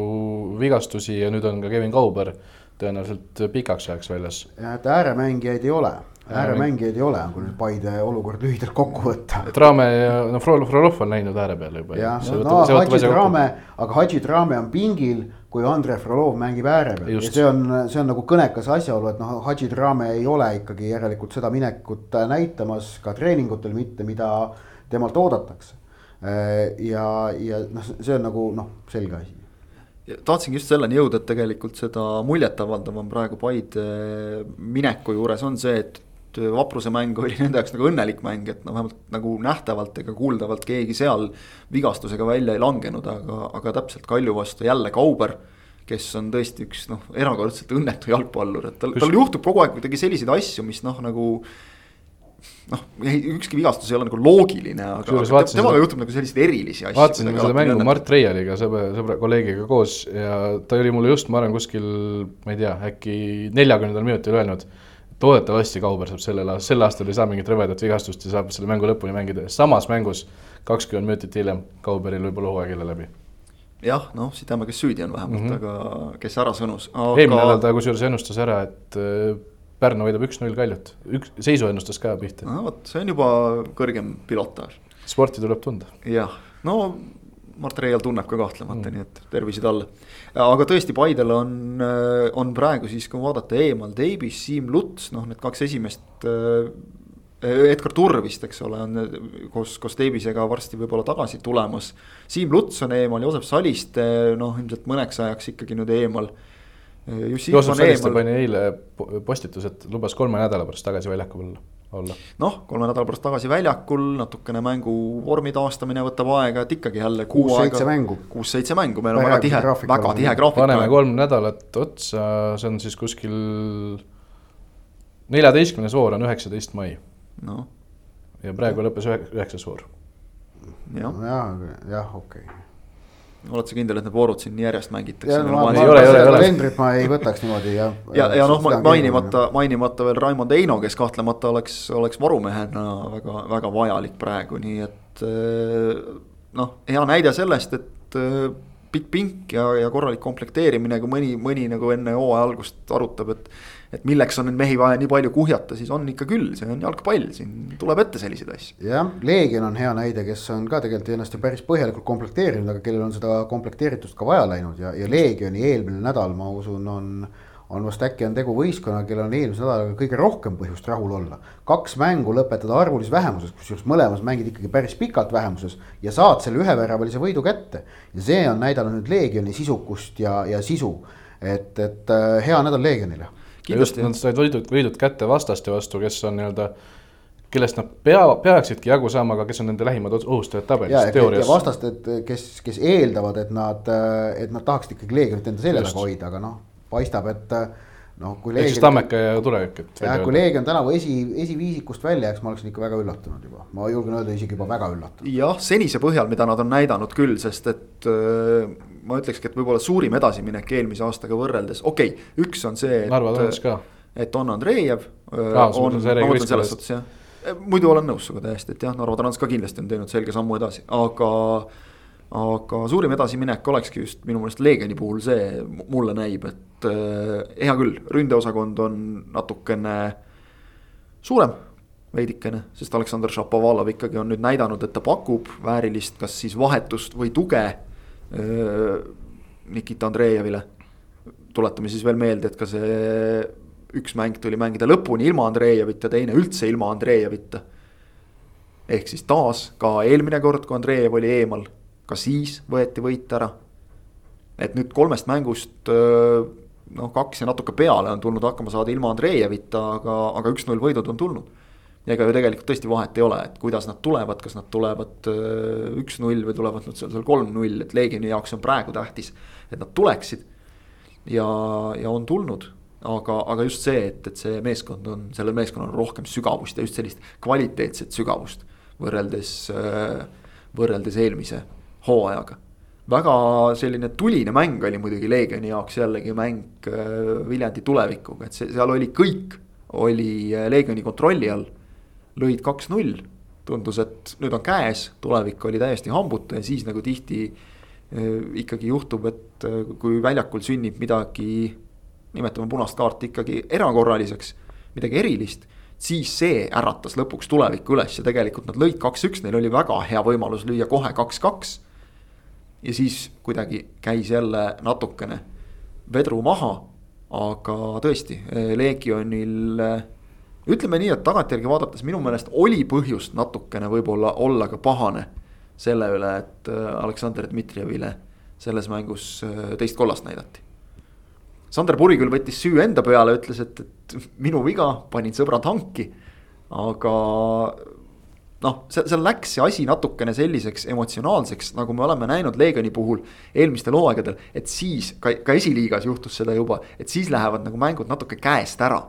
vigastusi ja nüüd on ka Kevin Kauber tõenäoliselt pikaks ajaks väljas. ja et ääremängijaid ei ole, ääremängijaid ei ole, kui nüüd Paide olukord lühidalt kokku võtta. Trame ja no Frolov on läinud ääre peale juba. jah, no Hadži Trame, aga Hadži Trame on pingil, kui Andrei Frolov mängib ääre peal ja see on, see on nagu kõnekas asjaolu, et noh, Hadži Trame ei ole ikkagi järelikult seda minekut näitamas ka treeningutel mitte, mida temalt oodatakse. ja, ja noh, see on nagu noh, selge asi tahtsingi just selleni jõuda, et tegelikult seda muljetavaldavam praegu Paide mineku juures on see, et vapruse mäng oli nende jaoks nagu õnnelik mäng, et noh, vähemalt nagu nähtavalt ega kuuldavalt keegi seal vigastusega välja ei langenud, aga, aga täpselt Kalju vastu jälle Kauber. kes on tõesti üks noh, erakordselt õnnetu jalgpallur, et tal, tal juhtub kogu aeg kuidagi selliseid asju, mis noh, nagu noh, ükski vigastus ei ole nagu loogiline, aga, aga temaga juhtub nagu selliseid erilisi asju. vaatasin seda mängu Mart Reialiga, sõbra, sõbra, kolleegiga koos ja ta oli mulle just, ma arvan, kuskil, ma ei tea, äkki neljakümnendal minutil öelnud. loodetavasti Kauber saab sellel aastal, sel aastal ei saa mingit rõvedat vigastust ja saab selle mängu lõpuni mängida, samas mängus kakskümmend minutit hiljem Kauberil võib-olla hooaeg jälle läbi jah, noh, siit teame, kes süüdi on vähemalt mm, -hmm. aga kes ära sõnus aga.... eelmine nädal ta kusjuures ennustas ära, et Pärnu võidab üks-null Kaljut, üks, seisu ennustas ka pihta. no vot, see on juba kõrgem pilotaaž. sporti tuleb tunda. jah, no Mart Reial tunneb ka kahtlemata mm., nii et tervisi talle. aga tõesti, Paidel on, äh, on praegu siis, kui vaadata eemal, Deibis, Siim Luts, noh, need kaks esimest äh, Edgar Turr vist, eks ole, on koos, koos Davisega varsti võib-olla tagasi tulemas. Siim Luts on eemal, Joosep Saliste noh, ilmselt mõneks ajaks ikkagi nüüd eemal. Joosep Saliste pani eile postituse, et lubas kolme nädala pärast tagasi väljakul olla noh, kolme nädala pärast tagasi väljakul, natukene mängu vormi taastamine võtab aega, et ikkagi jälle kuus-seitse mängu. kuus-seitse mängu, meil on väga tihe, väga tihe graafik. paneme kolm nädalat otsa, see on siis kuskil neljateistkümnes voor on üheksateist mai noh. ja praegu lõppes üheksas voor. jah, jah, okei oled sa kindel, et need voorud siin järjest mängitakse? kalendrit ma ei võtaks niimoodi ja. ja, ja, ja noh, mainimata, mainimata veel Raimond Eino, kes kahtlemata oleks, oleks varumehena väga, väga vajalik praegu, nii et. Eh, noh, hea näide sellest, et eh, pikk pink ja, ja korralik komplekteerimine, kui mõni, mõni nagu enne hooaja algust arutab, et et milleks on neid mehi vaja nii palju kuhjata, siis on ikka küll, see on jalgpall, siin tuleb ette selliseid asju. jah, Leegion on hea näide, kes on ka tegelikult ennast ju päris põhjalikult komplekteerinud, aga kellel on seda komplekteeritust ka vaja läinud ja, ja Leegioni eelmine nädal, ma usun, on on vast äkki on tegu võistkonnaga, kellel on eelmise nädalaga kõige rohkem põhjust rahul olla. kaks mängu lõpetada arvulises vähemuses, kusjuures mõlemas mängid ikkagi päris pikalt vähemuses ja saad selle üheväravalise võidu kätte. ja see on näidanud nüüd Leegioni sisukust ja, ja sisu, et, et äh, hea nädal Leegionile just nad said võidud, võidud kätte vastaste vastu, kes on nii-öelda kellest nad pea, peaksidki jagu saama, aga kes on nende lähimad ohustajad tabelis teoorias. vastased, kes, kes eeldavad, et nad, et nad tahaksid ikkagi Leegionit enda selja taga hoida, aga noh, paistab, et noh, kui Leegion. ehk siis Tammeka ja tulevik, et. jah, kui Leegion tänavu esi, esiviisikust välja jääks, ma oleksin ikka väga üllatunud juba, ma julgen öelda isegi juba väga üllatunud. jah, senise põhjal, mida nad on näidanud küll, sest et äh, ma ütlekski, et võib-olla suurim edasiminek eelmise aastaga võrreldes, okei okay,, üks on see. Et on Andreejev äh,. on, suhtes jah, muidu olen nõus sinuga täiesti, et jah, Narva Trans ka kindlasti on teinud selge sammu edasi, aga aga suurim edasiminek olekski just minu meelest Leegioni puhul see, mulle näib, et äh, hea küll, ründeosakond on natukene suurem, veidikene, sest Aleksandr Šapovalov ikkagi on nüüd näidanud, et ta pakub väärilist, kas siis vahetust või tuge äh, Nikita Andreejevile. tuletame siis veel meelde, et ka see üks mäng tuli mängida lõpuni ilma Andreejevita, teine üldse ilma Andreejevita. ehk siis taas ka eelmine kord, kui Andreejev oli eemal ka siis võeti võit ära. et nüüd kolmest mängust noh, kaks ja natuke peale on tulnud hakkama saada ilma Andreejevita, aga, aga üks-null võidud on tulnud. Ja ega ju tegelikult tõesti vahet ei ole, et kuidas nad tulevad, kas nad tulevad üks-null või tulevad nad seal, seal kolm-null, et Leegioni jaoks on praegu tähtis, et nad tuleksid. ja, ja on tulnud, aga, aga just see, et, et see meeskond on, sellel meeskonnal on rohkem sügavust ja just sellist kvaliteetset sügavust võrreldes, võrreldes eelmise hooajaga. väga selline tuline mäng oli muidugi Leegioni jaoks jällegi mäng äh, Viljandi tulevikuga, et see, seal oli kõik, oli äh, Leegioni kontrolli all. Lõid kaks-null, tundus, et nüüd on käes, tulevik oli täiesti hambutu ja siis nagu tihti äh, ikkagi juhtub, et kui väljakul sünnib midagi, nimetame punast kaarti ikkagi erakorraliseks, midagi erilist siis see äratas lõpuks tulevikku üles ja tegelikult nad lõid kaks-üks, neil oli väga hea võimalus lüüa kohe kaks-kaks ja siis kuidagi käis jälle natukene vedru maha. aga tõesti, Legionil ütleme nii, et tagantjärgi vaadates minu meelest oli põhjust natukene võib-olla olla ka pahane selle üle, et äh, Aleksandr Dmitrijevile selles mängus äh, teist kollast näidati. Sander Puri küll võttis süü enda peale, ütles, et, et minu viga, panin sõbra tanki. aga noh, seal, seal läks see asi natukene selliseks emotsionaalseks, nagu me oleme näinud Leegioni puhul eelmistel hooaegadel. et siis ka, ka esiliigas juhtus seda juba, et siis lähevad nagu mängud natuke käest ära.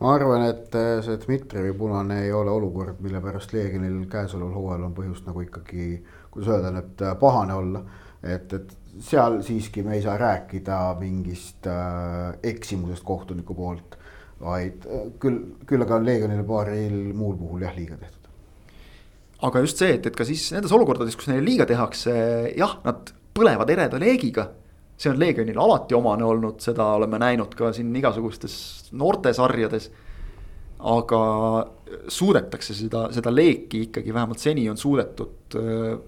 Ma arvan, et äh, see Dmitrijevi punane ei ole olukord, mille pärast Leegionil käesoleval hooajal on põhjust nagu ikkagi, kuidas öelda, nüüd äh, pahane olla. et, et seal siiski me ei saa rääkida mingist äh, eksimusest kohtuniku poolt, vaid äh, küll, küll aga on Leegionile paaril muul puhul jah liiga tehtud aga just see, et, et ka siis nendes olukordades, kus neile liiga tehakse, jah, nad põlevad ereda leegiga. See on Leegionile alati omane olnud, seda oleme näinud ka siin igasugustes noortesarjades. aga suudetakse seda, seda leeki ikkagi vähemalt seni on suudetud äh,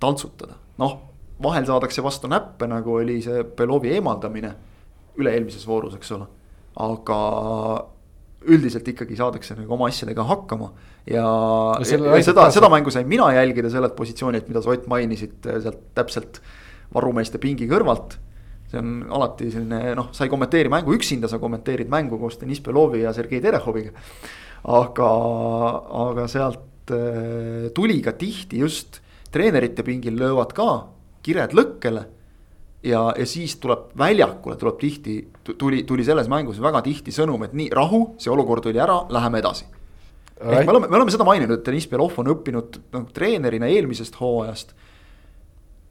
taltsutada, noh. vahel saadakse vastu näppe, nagu oli see Belovi eemaldamine üle-eelmises voorus, eks ole. aga üldiselt ikkagi saadakse nagu oma asjadega hakkama ja, ja, ja seda, seda mängu sain mina jälgida sellelt positsioonilt, mida sa Ott mainisid äh, sealt täpselt varumeeste pingi kõrvalt. See on alati selline noh, sa ei kommenteeri mängu üksinda, sa kommenteerid mängu koos Deniss Belovi ja Sergei Terehoviga. aga, aga sealt äh, tuli ka tihti just treenerite pingil löövad ka kired lõkkele ja, ja siis tuleb väljakule tuleb tihti, tuli, tuli selles mängus väga tihti sõnum, et nii rahu, see olukord oli ära, läheme edasi ehk me oleme, me oleme seda maininud, et Deniss Belov on õppinud noh treenerina eelmisest hooajast.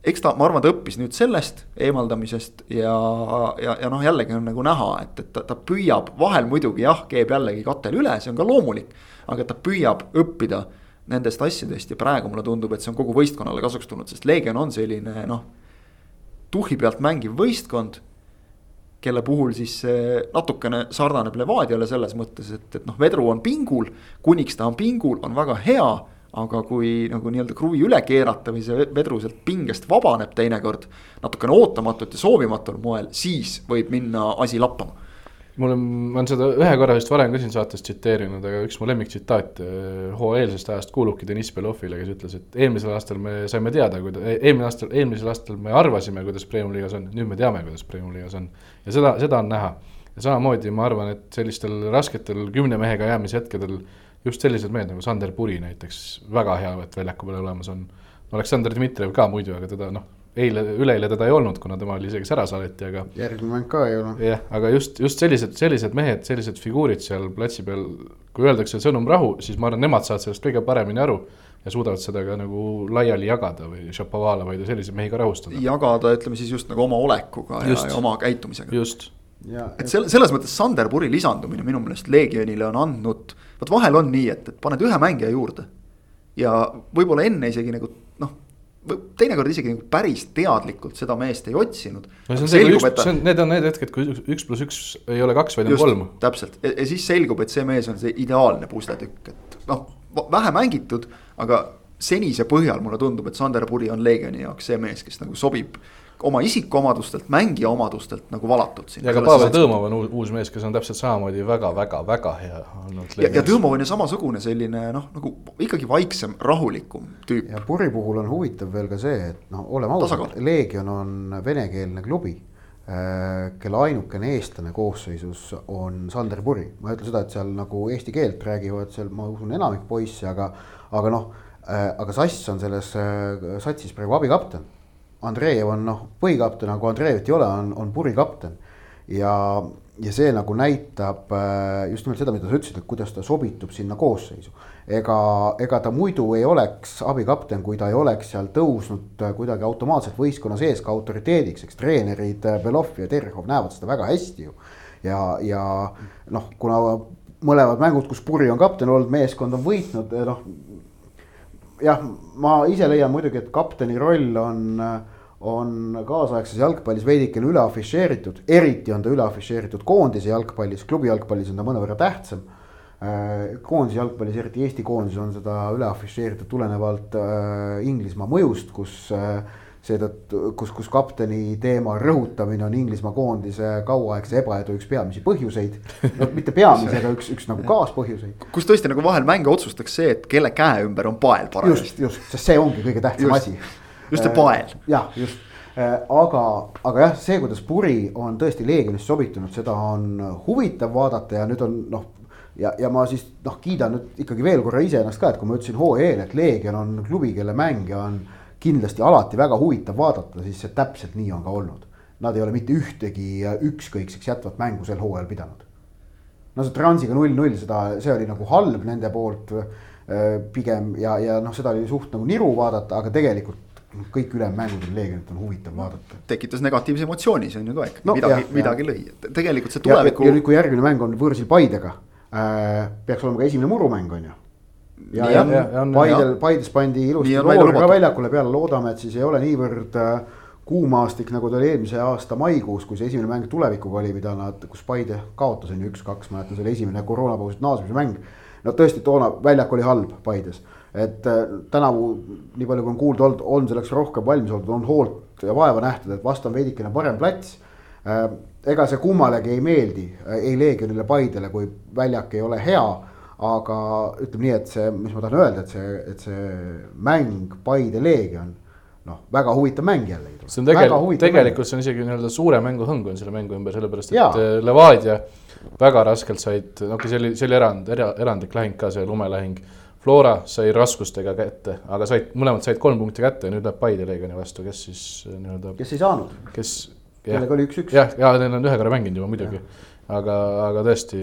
Eks ta, ma arvan, ta õppis nüüd sellest eemaldamisest ja, ja, ja noh, jällegi on nagu näha, et, et ta, ta püüab vahel muidugi jah, keeb jällegi katel üle, see on ka loomulik. aga ta püüab õppida nendest asjadest ja praegu mulle tundub, et see on kogu võistkonnale kasuks tulnud, sest Leegion on selline noh. tuhhi pealt mängiv võistkond kelle puhul siis natukene sarnaneb Levadiale selles mõttes, et, et noh, vedru on pingul, kuniks ta on pingul, on väga hea. Aga kui nagu nii-öelda kruvi üle keerata või see vedru sealt pingest vabaneb teinekord natukene ootamatult ja soovimatul moel, siis võib minna asi lappama mul on, ma olen seda ühe korra vist varem ka siin saates tsiteerinud, aga üks mu lemmiktsitaat eh, hooaeelsest ajast kuulubki Deniss Belovile, kes ütles, et eelmisel aastal me saime teada, kuida-, e-, eelmine aastal, eelmisel aastal me arvasime, kuidas Premium liigas on, nüüd me teame, kuidas Premium liigas on. ja seda, seda on näha. ja samamoodi ma arvan, et sellistel rasketel kümne mehega jäämise hetkedel just sellised mehed nagu Sander Puri näiteks, väga hea, et väljaku peal olemas on. Aleksandr Dmitrijev ka muidu, aga teda noh eile, üleeile teda ei olnud, kuna tema oli isegi ära saadeti, aga. järgmine mäng ka ei ole. jah, aga just, just sellised, sellised mehed, sellised figuurid seal platsi peal, kui öeldakse sõnum rahu, siis ma arvan, nemad saavad sellest kõige paremini aru ja suudavad seda ka nagu laiali jagada või šapovalavaid ja selliseid mehi ka rahustada. jagada, ütleme siis just nagu oma olekuga just. ja, ja oma käitumisega. just. et selle, selles mõttes Sander Puri lisandumine minu meelest Legionile on andnud, vot vahel on nii, et, et paned ühe mängija juurde. ja võib-olla enne isegi nagu noh, teinekord isegi nagu päris teadlikult seda meest ei otsinud. no see on see, kui üks, see on, need on need hetked, kui üks pluss üks ei ole kaks, vaid on kolm. täpselt ja, ja siis selgub, et see mees on see ideaalne pusletükk, et noh, vähe mängitud, aga senise põhjal mulle tundub, et Sander Puri on Leegioni jaoks see mees, kes nagu sobib oma isikuomadustelt, mängija omadustelt nagu valatud siin. ja ka Pavel Tõõmov on uus mees, kes on täpselt samamoodi väga-väga-väga hea olnud. ja, ja Tõõmov on ju samasugune selline noh, nagu ikkagi vaiksem, rahulikum tüüp. ja Puri puhul on huvitav veel ka see, et noh, oleme ausad, Leegion on venekeelne klubi äh, kelle ainukene eestlane koosseisus on Sander Puri, ma ei ütle seda, et seal nagu eesti keelt räägivad seal, ma usun, enamik poisse, aga, aga noh äh,, aga Sass on selles äh, satsis praegu abikapten Andreev on noh, põhikapten, aga kui Andreevit ei ole, on, on purikapten. ja, ja see nagu näitab äh, just nimelt seda, mida sa ütlesid, et kuidas ta sobitub sinna koosseisu. ega, ega ta muidu ei oleks abikapten, kui ta ei oleks seal tõusnud äh, kuidagi automaatselt võistkonna sees ka autoriteediks, eks treenerid äh, Belov ja Terhov näevad seda väga hästi ju. ja, ja noh, kuna mõlemad mängud, kus Puri on kapten olnud, meeskond on võitnud, noh jah, ma ise leian muidugi, et kapteni roll on, on kaasaegses jalgpallis veidikene üle afišeeritud, eriti on ta üle afišeeritud koondise jalgpallis, klubi jalgpallis on ta mõnevõrra tähtsam. Äh, koondise jalgpallis, eriti Eesti koondises on seda üle afišeeritud tulenevalt äh, Inglismaa mõjust, kus äh, seetõttu, kus, kus kapteni teema rõhutamine on Inglismaa koondise kauaaegse ebaedu üks peamisi põhjuseid. no mitte peamisi, aga üks, üks nagu kaaspõhjuseid. kus tõesti nagu vahel mänge otsustaks see, et kelle käe ümber on pael parajasti. just, just, sest see ongi kõige tähtsam just, asi. Just see pael. Äh, jah, just äh, aga, aga jah, see, kuidas Puri on tõesti Leegionisse sobitunud, seda on huvitav vaadata ja nüüd on noh ja, ja ma siis noh, kiidan nüüd ikkagi veel korra iseennast ka, et kui ma ütlesin hooajal, et Leegion on klubi, kelle mänge on kindlasti alati väga huvitav vaadata, siis see täpselt nii on ka olnud. Nad ei ole mitte ühtegi ükskõikseks jätvat mängu sel hooajal pidanud. no see Transiga null-null, seda, see oli nagu halb nende poolt äh, pigem ja, ja noh, seda oli suht nagu niru vaadata, aga tegelikult kõik ülejäänud mängud on Leegionit on huvitav vaadata. tekitas negatiivse emotsiooni, see on ju ka ikkagi no, midagi, midagi lõi, et tegelikult see tuleviku. ja nüüd, kui järgmine mäng on võõrsil Paidega äh,, peaks olema ka esimene murumäng, on ju. ja, ja, ja, ja Paidel, Paides pandi ilusti loor ka väljakule peale, loodame, et siis ei ole niivõrd äh, kuumaastik, nagu ta oli eelmise aasta maikuus, kui see esimene mäng tulevikuga oli, mida nad, kus Paide kaotas on ju üks-kaks, mäletan, see oli esimene koroonapausist naasmise mäng. no tõesti, toona väljak oli halb Paides et äh, tänavu, nii palju kui on kuulda olnud, on selleks rohkem valmis oldud, on hoolt ja vaeva nähtud, et vastu on veidikene parem plats. Äh, ega see kummalegi ei meeldi, äh, ei Leegionile, Paidele, kui väljak ei ole hea. aga ütleme nii, et see, mis ma tahan öelda, et see, et see mäng Paide Leegion noh, väga huvitav mäng jällegi. see on tegelikult, tegelikult see on isegi nii-öelda suure mängu hõng on selle mängu ümber, sellepärast et ja. Levadia väga raskelt said, noh, see oli, see oli erand, erandlik lahing ka, see lumelahing Flora sai raskustega kätte, aga said, mõlemad said kolm punkti kätte ja nüüd läheb Paide Leegioni vastu, kes siis äh, nii-öelda. kes ei saanud. kes. kellega oli üks-üks. jah, ja neil on ühe korra mänginud juba muidugi. aga, aga tõesti,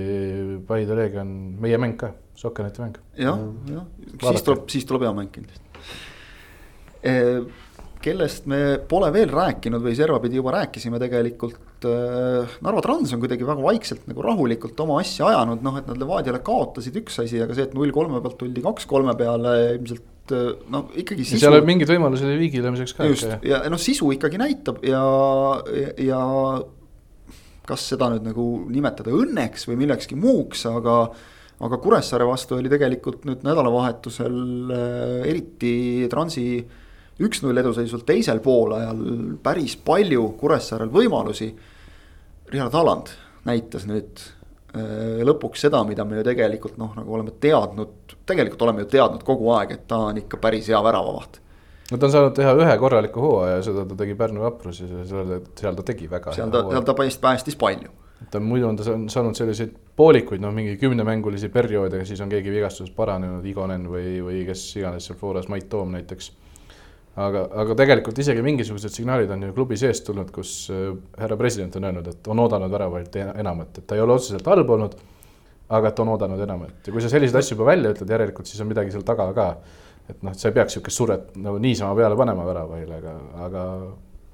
Paide Leegion, meie mäng ka, Sokkerneti mäng. jah, jah, siis tuleb, siis tuleb hea mäng kindlasti e kellest me pole veel rääkinud või servapidi juba rääkisime tegelikult. Äh, Narva Trans on kuidagi väga vaikselt nagu rahulikult oma asja ajanud, noh, et nad Levadiale kaotasid üks asi, aga see, et null kolme pealt tuldi kaks kolme peale ilmselt äh, no ikkagi sisu. seal oli mingeid võimalusi oli viigi löömiseks ka. just ja noh, sisu ikkagi näitab ja, ja, ja kas seda nüüd nagu nimetada õnneks või millekski muuks, aga aga Kuressaare vastu oli tegelikult nüüd nädalavahetusel äh, eriti Transi äh, üks-null eduseisult teisel poolajal päris palju Kuressaarel võimalusi. Richard Aland näitas nüüd äh, lõpuks seda, mida me ju tegelikult noh, nagu oleme teadnud, tegelikult oleme ju teadnud kogu aeg, et ta on ikka päris hea väravavaht. no ta on saanud teha ühe korraliku hooaja ja seda ta tegi Pärnu Vapruses ja seal, seal ta tegi väga. seal ta, seal ta päästis, palju. ta muidu on ta saanud selliseid poolikuid, noh mingi kümnemängulisi perioode, siis on keegi vigastusest paranenud, Igonen või, või kes iganes seal Floras, Mait Toom näiteks aga, aga tegelikult isegi mingisugused signaalid on ju klubi seest tulnud, kus äh, härra president on öelnud, et on oodanud väravaid enamat, et ta ei ole otseselt halb olnud, aga et on oodanud enamat ja kui sa selliseid asju juba välja ütled, järelikult siis on midagi seal taga ka. et noh, sa ei peaks niisugust survet nagu niisama peale panema väravaile, aga, aga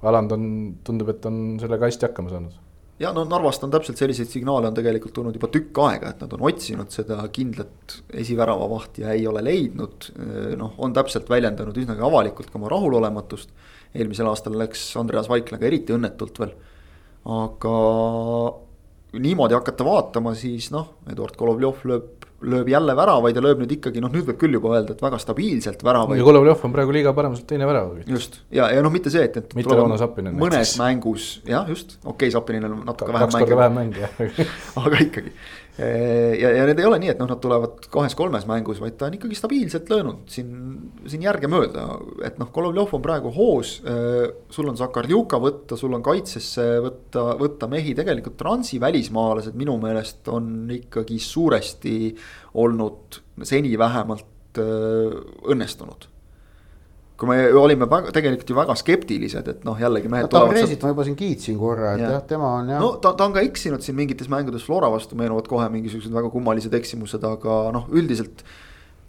Aland on, tundub, et on sellega hästi hakkama saanud ja no Narvast on täpselt selliseid signaale on tegelikult tulnud juba tükk aega, et nad on otsinud seda kindlat esiväravavahti ja ei ole leidnud. noh, on täpselt väljendanud üsnagi avalikult ka oma rahulolematust. eelmisel aastal läks Andreas Vaiklaga eriti õnnetult veel. aga niimoodi hakata vaatama, siis noh, Eduard Golovjov lööb lööb jälle väravaid ja lööb nüüd ikkagi noh, nüüd võib küll juba öelda, et väga stabiilselt väravaid. ja Golovjov on praegu liiga paremuselt teine värav. just ja, ja noh, mitte see, et, et. mitte Rauno Sappinen. mõnes näiteks. mängus jah, just, okei okay,, Sappinil on natuke vähem mänge. kaks korda vähem mänge jah aga ikkagi ja, ja need ei ole nii, et noh, nad tulevad kahes-kolmes mängus, vaid ta on ikkagi stabiilselt löönud siin, siin järgemööda. et noh, Golovjov on praegu hoos. sul on Sakarjuka võtta, sul on kaitsesse võtta, võtta mehi, tegelikult Transi välismaalased minu meelest on ikkagi suuresti olnud seni vähemalt õnnestunud kui me olime väga, tegelikult ju väga skeptilised, et noh, jällegi mehed no,. Tavareesit ma juba siin kiitsin korra, et ja. jah, tema on jah. no ta, ta on ka eksinud siin mingites mängudes Flora vastu meenuvad kohe mingisugused väga kummalised eksimused, aga noh, üldiselt.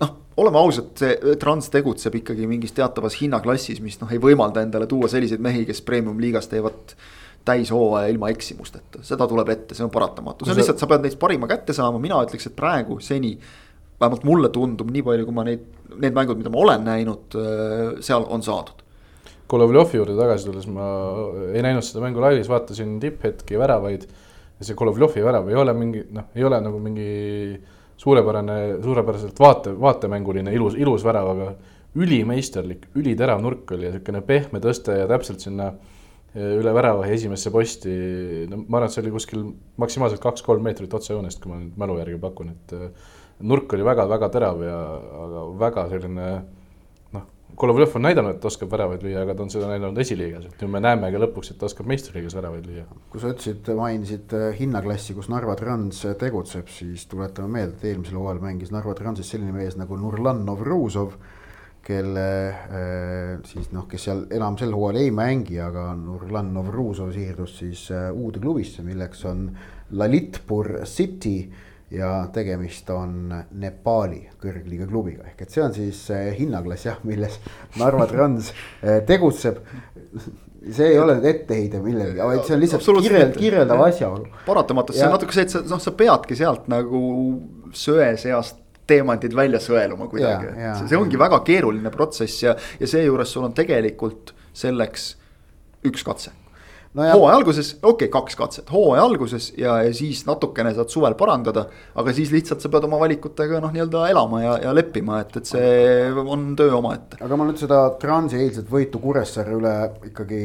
noh, oleme ausad, see Trans tegutseb ikkagi mingis teatavas hinnaklassis, mis noh, ei võimalda endale tuua selliseid mehi, kes premium-liigas teevad täishooaja ilma eksimusteta, seda tuleb ette, see on paratamatu, see on lihtsalt, sa pead neist parima kätte saama, mina ütleks, et praegu seni vähemalt mulle tundub, nii palju, kui ma neid, need mängud, mida ma olen näinud, äh, seal on saadud. Golovjovi juurde tagasi tulles ma ei näinud seda mängu laivis, vaatasin tipphetki väravaid. ja see Golovjovi värav ei ole mingi noh, ei ole nagu mingi suurepärane, suurepäraselt vaate, vaatemänguline ilus, ilus värav, aga ülimeisterlik, üliterav nurk oli ja niisugune pehme tõste ja täpselt sinna äh, üle värava esimesse posti, no ma arvan, et see oli kuskil maksimaalselt kaks-kolm meetrit otsejoonest, kui ma nüüd mälu järgi pakun, et äh, nurk oli väga-väga terav ja, aga väga selline noh, Kolovlev on näidanud, et ta oskab väravaid lüüa, aga ta on seda näidanud esiliigas, et nüüd me näeme ka lõpuks, et ta oskab meistriliigas väravaid lüüa. kui sa ütlesid, mainisid hinnaklassi, kus Narva Trans tegutseb, siis tuletame meelde, et eelmisel hooajal mängis Narva Transis selline mees nagu Nurlan Novruzov, kelle äh, siis noh, kes seal enam sel hooajal ei mängi, aga Nurlan Novruzov siirdus siis äh, uude klubisse, milleks on Lalitpur City ja tegemist on Nepaali kõrgliiga klubiga, ehk et see on siis hinnaklass jah, milles Narva Trans eh, tegutseb. see ei ole nüüd etteheide millelegi, vaid see on lihtsalt kirjeld, kirjeldav asjaolu. paratamatult, see on natuke see, et sa noh, sa peadki sealt nagu söe seast teemantid välja sõeluma kuidagi, see, see ongi väga keeruline protsess ja, ja seejuures sul on tegelikult selleks üks katse no hooaja alguses, okei okay,, kaks katset, hooaja alguses ja, ja siis natukene saad suvel parandada. aga siis lihtsalt sa pead oma valikutega noh, nii-öelda elama ja, ja leppima, et, et see on töö omaette. aga ma nüüd seda Transi eilset võitu Kuressaare üle ikkagi,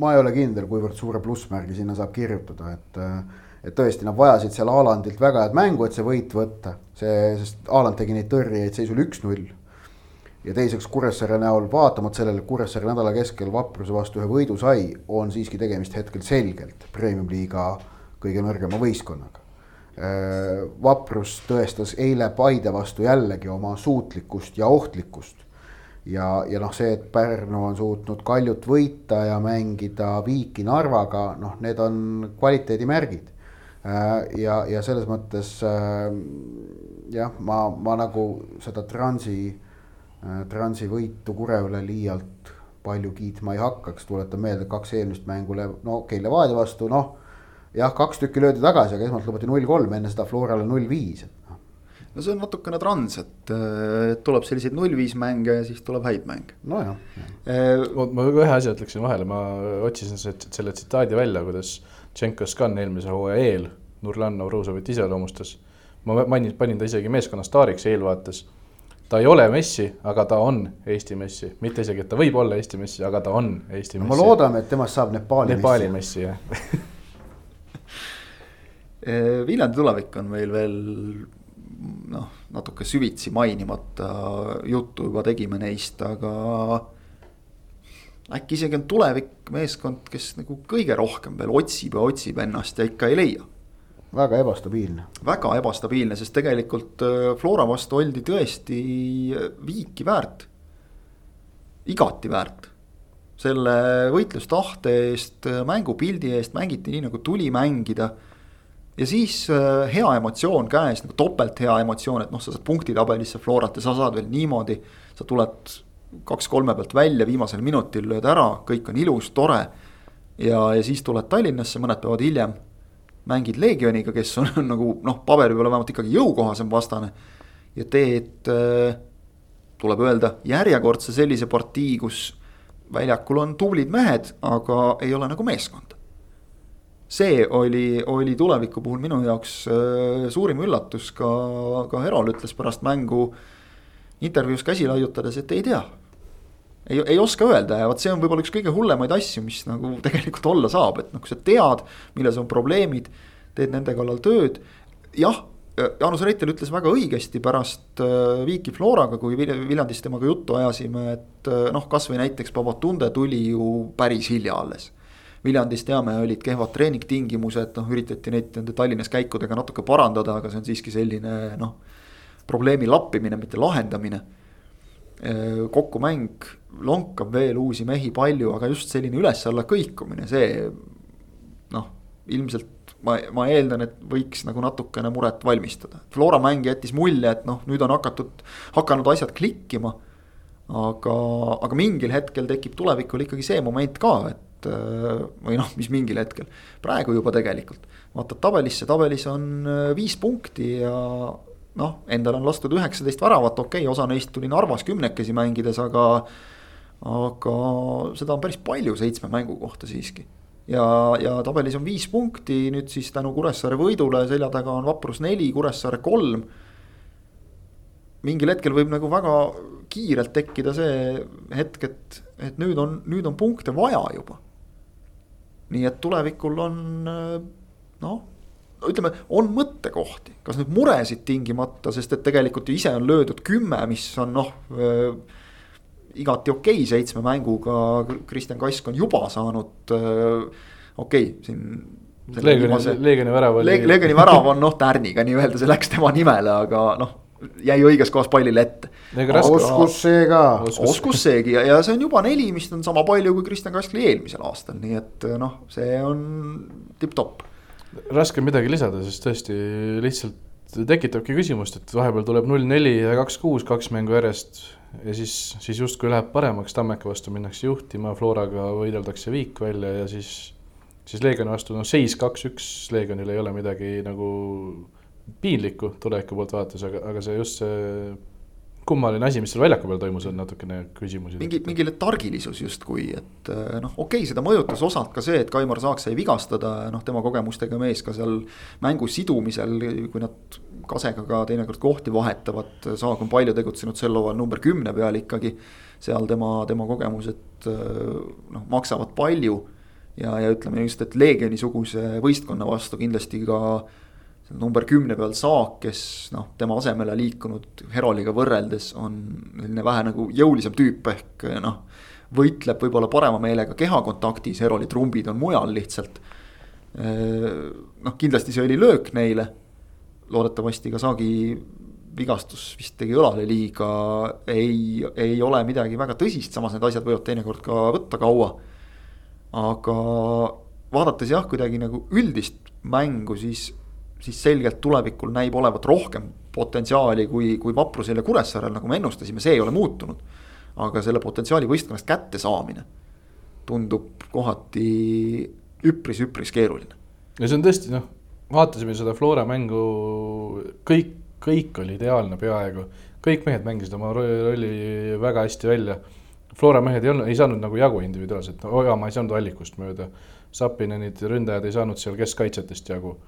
ma ei ole kindel, kuivõrd suure plussmärgi sinna saab kirjutada, et et tõesti, nad vajasid seal Haalandilt väga head mängu, et see võit võtta. see, sest Haaland tegi neid tõrjeid seisul üks-null ja teiseks Kuressaare näol, vaatamata sellele, et Kuressaare nädala keskel Vapruse vastu ühe võidu sai, on siiski tegemist hetkel selgelt premium-liiga kõige nõrgema võistkonnaga. Äh, Vaprus tõestas eile Paide vastu jällegi oma suutlikkust ja ohtlikkust. ja, ja noh, see, et Pärnu on suutnud Kaljut võita ja mängida Viiki Narvaga, noh, need on kvaliteedimärgid. Äh, ja, ja selles mõttes äh, jah, ma, ma nagu seda Transi Transi võitu Kurevale liialt palju kiitma ei hakkaks, tuletan meelde, kaks eelmist mängu, no okei okay,, Levadia vastu, noh. jah, kaks tükki löödi tagasi, aga esmalt lubati null kolm, enne seda Florale null viis, et noh. no see on natukene trans, et tuleb selliseid null viis mänge ja siis tuleb häid mänge. nojah eh,. ma ühe asja ütleksin vahele, ma otsisin selle tsitaadi välja, kuidas Tšenkos ka eelmise hooaja eel Nurlan Novruzovit iseloomustas. ma mainin, panin ta isegi meeskonna staariks eelvaates ta ei ole Messi, aga ta on Eesti Messi, mitte isegi, et ta võib olla Eesti Messi, aga ta on Eesti no, Messi. me loodame, et temast saab Nepaali, Nepaali Messi. Messi, jah eh, Viljandi tulevik on meil veel noh, natuke süvitsi mainimata juttu juba tegime neist, aga äkki isegi on tulevik meeskond, kes nagu kõige rohkem veel otsib ja otsib ennast ja ikka ei leia väga ebastabiilne. väga ebastabiilne, sest tegelikult äh, Flora vastu oldi tõesti äh, viiki väärt. igati väärt. selle võitlustahte eest, äh, mängupildi eest mängiti nii nagu tuli mängida. ja siis hea emotsioon käes, nagu topelt hea emotsioon, et noh, sa saad punktitabelisse Florat ja sa saad veel niimoodi. sa tuled kaks-kolme pealt välja, viimasel minutil lööd ära, kõik on ilus, tore. ja, ja siis tuled Tallinnasse mõned päevad hiljem mängid Leegioniga, kes on, on nagu noh, paberi peal vähemalt ikkagi jõukohasem vastane. ja teed äh,, tuleb öelda, järjekordse sellise partii, kus väljakul on tublid mehed, aga ei ole nagu meeskonda. see oli, oli tuleviku puhul minu jaoks äh, suurim üllatus, ka, ka Herol ütles pärast mängu intervjuus käsi laiutades, et ei tea ei, ei oska öelda ja vot see on võib-olla üks kõige hullemaid asju, mis nagu tegelikult olla saab, et noh, kui sa tead, milles on probleemid, teed nende kallal tööd. jah, Jaanus Reitel ütles väga õigesti pärast äh, Viiki Floraga, kui Viljandis temaga juttu ajasime, et äh, noh, kasvõi näiteks Babatunde tuli ju päris hilja alles. Viljandis teame, olid kehvad treeningtingimused, noh üritati neid nende Tallinnas käikudega natuke parandada, aga see on siiski selline noh, probleemi lappimine, mitte lahendamine Äh, kokkumäng lonkab veel uusi mehi palju, aga just selline üles-alla kõikumine, see noh, ilmselt ma, ma eeldan, et võiks nagu natukene muret valmistada. Flora mäng jättis mulje, et noh, nüüd on hakatud, hakanud asjad klikkima. aga, aga mingil hetkel tekib tulevikul ikkagi see moment ka, et äh, või noh, mis mingil hetkel, praegu juba tegelikult. vaatad tabelisse, tabelis on äh, viis punkti ja noh, endale on lastud üheksateist väravat, okei okay,, osa neist tuli Narvas kümnekesi mängides, aga. aga seda on päris palju seitsme mängu kohta siiski. ja, ja tabelis on viis punkti, nüüd siis tänu Kuressaare võidule selja taga on Vaprus neli, Kuressaare kolm. mingil hetkel võib nagu väga kiirelt tekkida see hetk, et, et nüüd on, nüüd on punkte vaja juba. nii et tulevikul on noh ütleme, on mõttekohti, kas nüüd muresid tingimata, sest et tegelikult ju ise on löödud kümme, mis on noh. igati okei okay, seitsme mänguga, Kristjan Kask on juba saanud okei okay,, siin. Leegioni, Leegioni värav oli. Leegioni värav on noh tärniga nii-öelda, see läks tema nimele, aga noh jäi õiges kohas pallile ette. oskus seega. oskus seegi ja, ja see on juba neli, mis on sama palju kui Kristjan Kaskli eelmisel aastal, nii et noh, see on tipp-topp. Raske midagi lisada, sest tõesti lihtsalt tekitabki küsimust, et vahepeal tuleb null neli ja kaks kuus, kaks mängu järjest. ja siis, siis justkui läheb paremaks, Tammeka vastu minnakse juhtima, Floraga võideldakse viik välja ja siis, siis Leegioni vastu, noh seis kaks-üks, Leegionil ei ole midagi nagu piinlikku tuleviku poolt vaadates, aga, aga see just see kummaline asi, mis seal väljaku peal toimus, on natukene küsimusi. mingi, mingi targilisus justkui, et eh, noh, okei okay,, seda mõjutas osalt ka see, et Kaimar Saak sai vigastada, noh, tema kogemustega mees ka seal mängu sidumisel, kui nad Kasega ka teinekord kohti vahetavad, Saag on palju tegutsenud sel hooajal number kümne peal ikkagi. seal tema, tema kogemused eh, noh, maksavad palju ja, ja ütleme just, et Leegioni-suguse võistkonna vastu kindlasti ka number kümne peal Saak, kes noh, tema asemele liikunud Heroliga võrreldes on selline vähe nagu jõulisem tüüp ehk noh. võitleb võib-olla parema meelega kehakontaktis, Heroli trumbid on mujal lihtsalt. noh, kindlasti see oli löök neile. loodetavasti ka Saagi vigastus vist tegi õlale liiga, ei, ei ole midagi väga tõsist, samas need asjad võivad teinekord ka võtta kaua. aga vaadates jah, kuidagi nagu üldist mängu, siis siis selgelt tulevikul näib olevat rohkem potentsiaali kui, kui Vaprusel ja Kuressaarel, nagu me ennustasime, see ei ole muutunud. aga selle potentsiaali võistkonnast kättesaamine tundub kohati üpris-üpris keeruline. ja see on tõesti noh, vaatasime seda Flora mängu, kõik, kõik oli ideaalne peaaegu. kõik mehed mängisid oma rolli väga hästi välja. Flora mehed ei olnud, ei saanud nagu jagu individuaalselt, Ojamaa ei saanud allikust mööda. Sapinenid ründajad ei saanud seal keskkaitsjatest jagu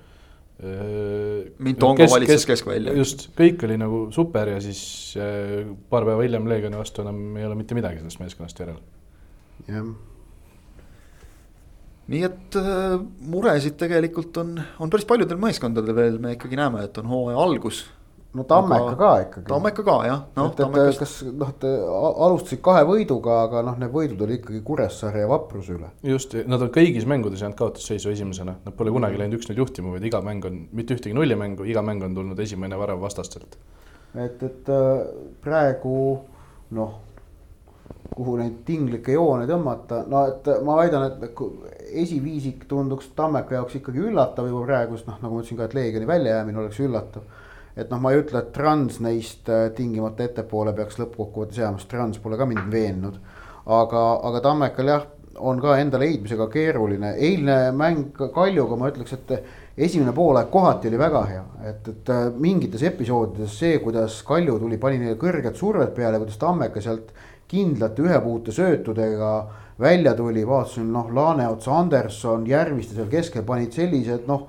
Mintongo kesk, valitses keskvälja. just, kõik oli nagu super ja siis äh, paar päeva hiljem Leegioni vastu enam ei ole mitte midagi sellest meeskonnast järel. jah. nii et äh, muresid tegelikult on, on päris paljudel meeskondadel veel, me ikkagi näeme, et on hooaja algus no Tammeka ka ikkagi. Tammeka ka jah, noh. et, et kas noh, et alustasid kahe võiduga, aga noh, need võidud oli ikkagi Kuressaare ja Vapruse üle. just, nad on kõigis mängudes jäänud kaotusseisu esimesena, nad pole kunagi läinud üks-null juhtima, vaid iga mäng on, mitte ühtegi nullimängu, iga mäng on tulnud esimene värav vastastelt. et, et äh, praegu noh, kuhu neid tinglikke joone tõmmata, no et ma väidan, et esiviisik tunduks Tammeka jaoks ikkagi üllatav juba praegu, sest noh, nagu ma ütlesin ka, et Leegioni väljajäämine oleks üllatav et noh, ma ei ütle, et Trans neist äh, tingimata ettepoole peaks lõppkokkuvõttes jääma, sest Trans pole ka mind veennud. aga, aga Tammekal jah, on ka enda leidmisega keeruline, eilne mäng Kaljuga ma ütleks, et esimene poolaeg kohati oli väga hea, et, et äh, mingites episoodides see, kuidas Kalju tuli, pani neile kõrget survet peale, kuidas Tammeka sealt kindlate ühepuute söötudega välja tuli, vaatasin noh, Laaneots, Anderson, Järviste seal keskel panid sellised noh,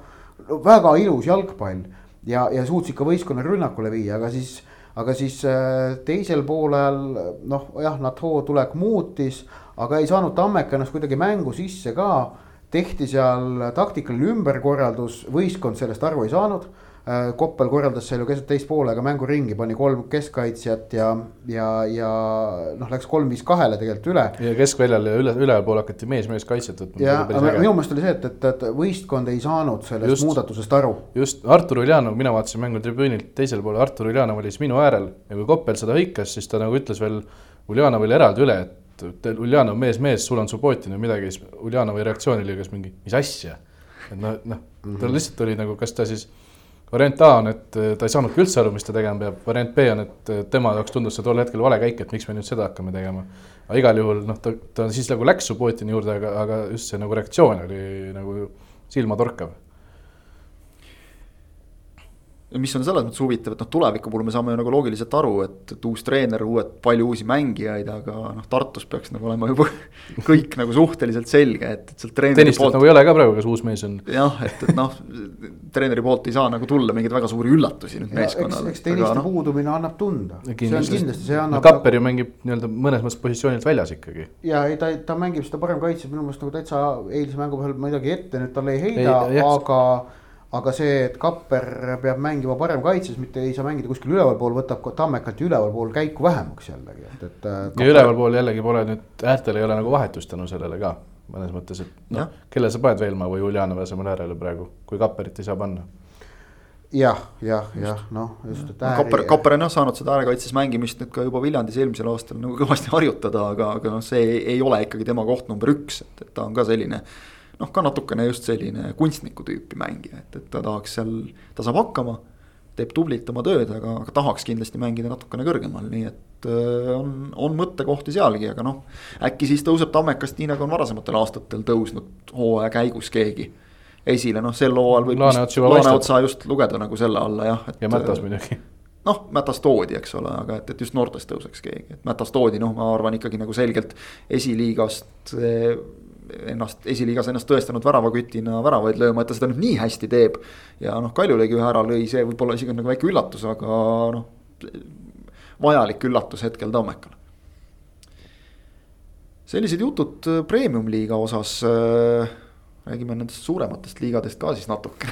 väga ilus jalgpall ja, ja suutsid ka võistkonna rünnakule viia, aga siis, aga siis äh, teisel poolel noh, jah, NATO tulek muutis, aga ei saanud Tammeka ennast kuidagi mängu sisse ka. tehti seal taktikaline ümberkorraldus, võistkond sellest aru ei saanud Koppel korraldas seal ju keset teist poolega mänguringi, pani kolm keskkaitsjat ja, ja, ja noh, läks kolm-viis kahele tegelikult üle. ja keskväljal ja üle, ülepool hakati mees-mees kaitset võtma. ja minu meelest oli see, et, et, et võistkond ei saanud sellest just, muudatusest aru. just, Artur Uljanov, mina vaatasin mängu tribüünilt teisel pool, Artur Uljanov oli siis minu äärel ja kui Koppel seda hõikas, siis ta nagu ütles veel Uljanovile eraldi üle, et Uljanov mees, mees, sul on Subbotin või midagi, siis Uljanovi reaktsioon oli kas mingi, mis asja. et noh, noh, tal mhm. lihtsalt oli nagu, kas ta siis variant A on, et eh, ta ei saanudki üldse aru, mis ta tegema peab, variant B on, et eh, tema jaoks tundus see tol hetkel vale käik, et miks me nüüd seda hakkame tegema. aga igal juhul noh, ta, ta siis nagu läks su Putini juurde, aga, aga just see nagu reaktsioon oli nagu silmatorkav mis on selles mõttes huvitav, et noh, tuleviku puhul me saame ju nagu loogiliselt aru, et, et uus treener, uued, palju uusi mängijaid, aga noh, Tartus peaks nagu olema juba kõik nagu suhteliselt selge, et, et sealt treeneri Tenistat poolt. nagu ei ole ka praegu, kas uus mees on. jah, et, et noh, treeneri poolt ei saa nagu tulla mingeid väga suuri üllatusi nüüd meeskonnale. eks, eks tenniste no, puudumine annab tunda. see on kindlasti, see annab. Kapper ju mängib nii-öelda mõnes mõttes positsioonilt väljas ikkagi. ja ei, ta, ta mängib seda parem kaitset minu meelest nagu täitsa eilse mängu peal midagi ette, nüüd talle ei heida, aga aga see, et Kapper peab mängima parem kaitses, mitte ei saa mängida kuskil ülevalpool, võtab ka Tammekalt ülevalpool käiku vähemaks jällegi, et, et. Äh, ja ülevalpool jällegi pole nüüd, häältel ei ole nagu vahetust tänu sellele ka mõnes mõttes, et noh, kelle sa paned Veelmaa või Uljanova asemel äärele praegu, kui Kapperit ei saa panna jah, jah, jah, noh just, et ääri.... Kapper, Kapper on jah saanud seda äärekaitses mängimist nüüd ka juba Viljandis eelmisel aastal nagu kõvasti harjutada, aga, aga noh, see ei, ole ikkagi tema koht number üks, et, et ta on ka selline. Noh, ka natukene just selline kunstniku tüüpi mängija, et, et ta tahaks seal, ta saab hakkama. teeb tublilt oma tööd, aga, aga tahaks kindlasti mängida natukene kõrgemal, nii et äh, on, on mõttekohti sealgi, aga noh. äkki siis tõuseb Tammekast nii nagu on varasematel aastatel tõusnud hooaja käigus keegi esile, noh sel hooajal võib Laaneotsa just lugeda nagu selle alla jah. ja Mätas muidugi. noh, Mätas toodi, eks ole, aga et, et just noortest tõuseks keegi, et Mätas toodi, noh, ma arvan ikkagi nagu selgelt esiliigast ennast, esiliigas ennast tõestanud väravakütina väravaid lööma, et ta seda nüüd nii hästi teeb. ja noh, Kaljulegi ühe ära lõi, see võib-olla isegi nagu väike üllatus, aga noh, vajalik üllatus hetkel Tammekale. sellised jutud premium-liiga osas äh, räägime nendest suurematest liigadest ka siis natuke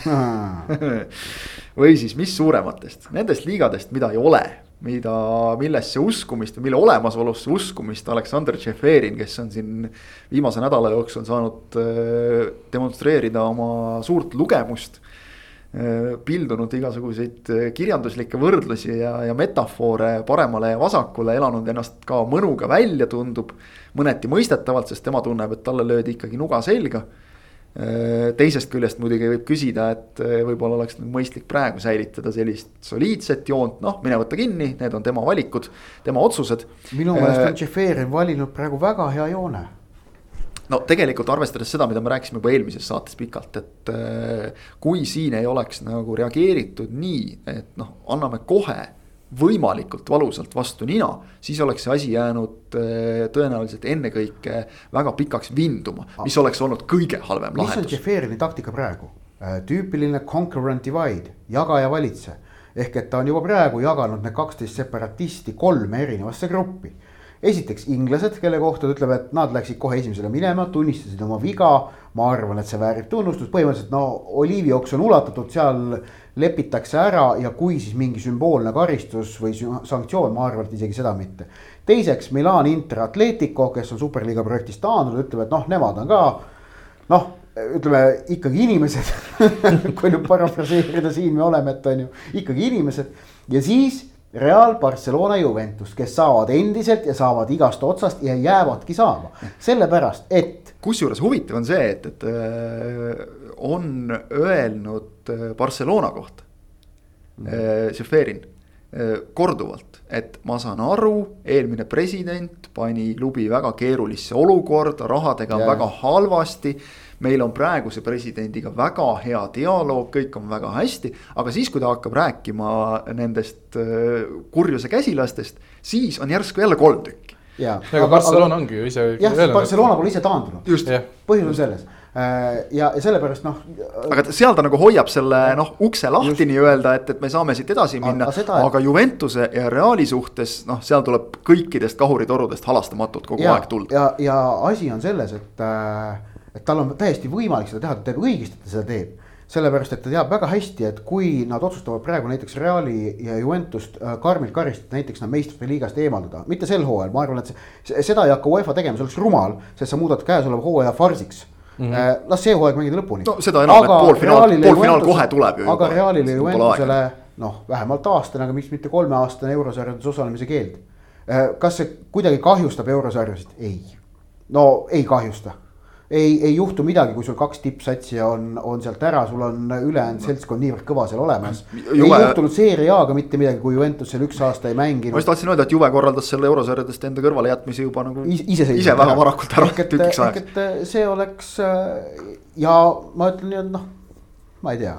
või siis, mis suurematest, nendest liigadest, mida ei ole, mida, millesse uskumist või mille olemasolusse uskumist Aleksandr Tšeferin, kes on siin viimase nädala jooksul saanud äh, demonstreerida oma suurt lugemust äh, pildunud igasuguseid äh, kirjanduslikke võrdlusi ja, ja metafoore paremale ja vasakule, elanud ennast ka mõnuga välja, tundub mõneti mõistetavalt, sest tema tunneb, et talle löödi ikkagi nuga selga teisest küljest muidugi võib küsida, et äh, võib-olla oleks mõistlik praegu säilitada sellist soliidset joont, noh, mine võta kinni, need on tema valikud, tema otsused. minu meelest on Tšeferin valinud praegu väga hea joone no tegelikult arvestades seda, mida me rääkisime juba eelmises saates pikalt, et äh, kui siin ei oleks nagu reageeritud nii, et noh, anname kohe võimalikult valusalt vastu nina, siis oleks see asi jäänud äh, tõenäoliselt ennekõike väga pikaks vinduma, mis oleks olnud kõige halvem lahendus. mis on Tšeferini taktika praegu? Äh, tüüpiline conquer and divide, jaga ja valitse. ehk et ta on juba praegu jaganud need kaksteist separatisti kolme erinevasse gruppi. esiteks inglased, kelle kohta ta ütleb, et nad läksid kohe esimesele minema, tunnistasid oma viga. ma arvan, et see väärib tunnustust, põhimõtteliselt no oliivioks on ulatatud seal lepitakse ära ja kui siis mingi sümboolne karistus või sanktsioon, ma arvan, et isegi seda mitte. teiseks Milan Inter Atletico, kes on superliiga projektist taandunud, ütleb, et noh, nemad on ka noh, ütleme ikkagi inimesed kui nüüd parafraseerida siin me oleme, et on ju ikkagi inimesed ja siis Real, Barcelona, Juventus, kes saavad endiselt ja saavad igast otsast ja jäävadki saama, sellepärast et. kusjuures huvitav on see, et, et äh, on öelnud äh, Barcelona kohta mm. -hmm., Seferin korduvalt, et ma saan aru, eelmine president pani klubi väga keerulisse olukorda, rahadega on yeah. väga halvasti. meil on praeguse presidendiga väga hea dialoog, kõik on väga hästi, aga siis, kui ta hakkab rääkima nendest kurjuse käsilastest, siis on järsku jälle kolm tükki. aga Barcelona ongi ju ise. jah, Barcelona pole ise taandunud, põhjus on selles ja, ja sellepärast noh. aga seal ta nagu hoiab selle noh ukse lahti nii-öelda, et, et me saame siit edasi minna. Seda, aga Juventuse ja Reali suhtes noh, seal tuleb kõikidest kahuritorudest halastamatult kogu ja, aeg tuld. ja, ja asi on selles, et, äh, et tal on täiesti võimalik seda teha, ta teeb õigesti, et ta seda teeb sellepärast, et ta teab väga hästi, et kui nad otsustavad praegu näiteks Reali ja Juventust äh, karmilt karistada, näiteks nad meistrite liigast eemaldada, mitte sel hooajal, ma arvan, et see, seda ei hakka UEFA tegema, see oleks rumal, sest sa muudad käesoleva hooaja farsiks mm. -hmm. las see hooaeg mängida lõpuni. no seda enam, et poolfinaal, poolfinaal kohe tuleb ju. aga Realile Juventusele noh, vähemalt aastane, aga miks mitte kolmeaastane eurosarjades osalemise keeld. Äh, kas see kuidagi kahjustab eurosarjasid? ei, no ei kahjusta ei, ei juhtu midagi, kui sul kaks tippsatsi on, on sealt ära, sul on ülejäänud seltskond niivõrd kõva seal olemas. ei juhtunud Serie A-ga mitte midagi, kui Juventus seal üks aasta ei mänginud. ma just tahtsin öelda, et Juve korraldas selle eurosarjadest enda kõrvalejätmise juba nagu ise, ise väga varakult ära tükiks ajaks. see oleks ja ma ütlen nii, et noh, ma ei tea,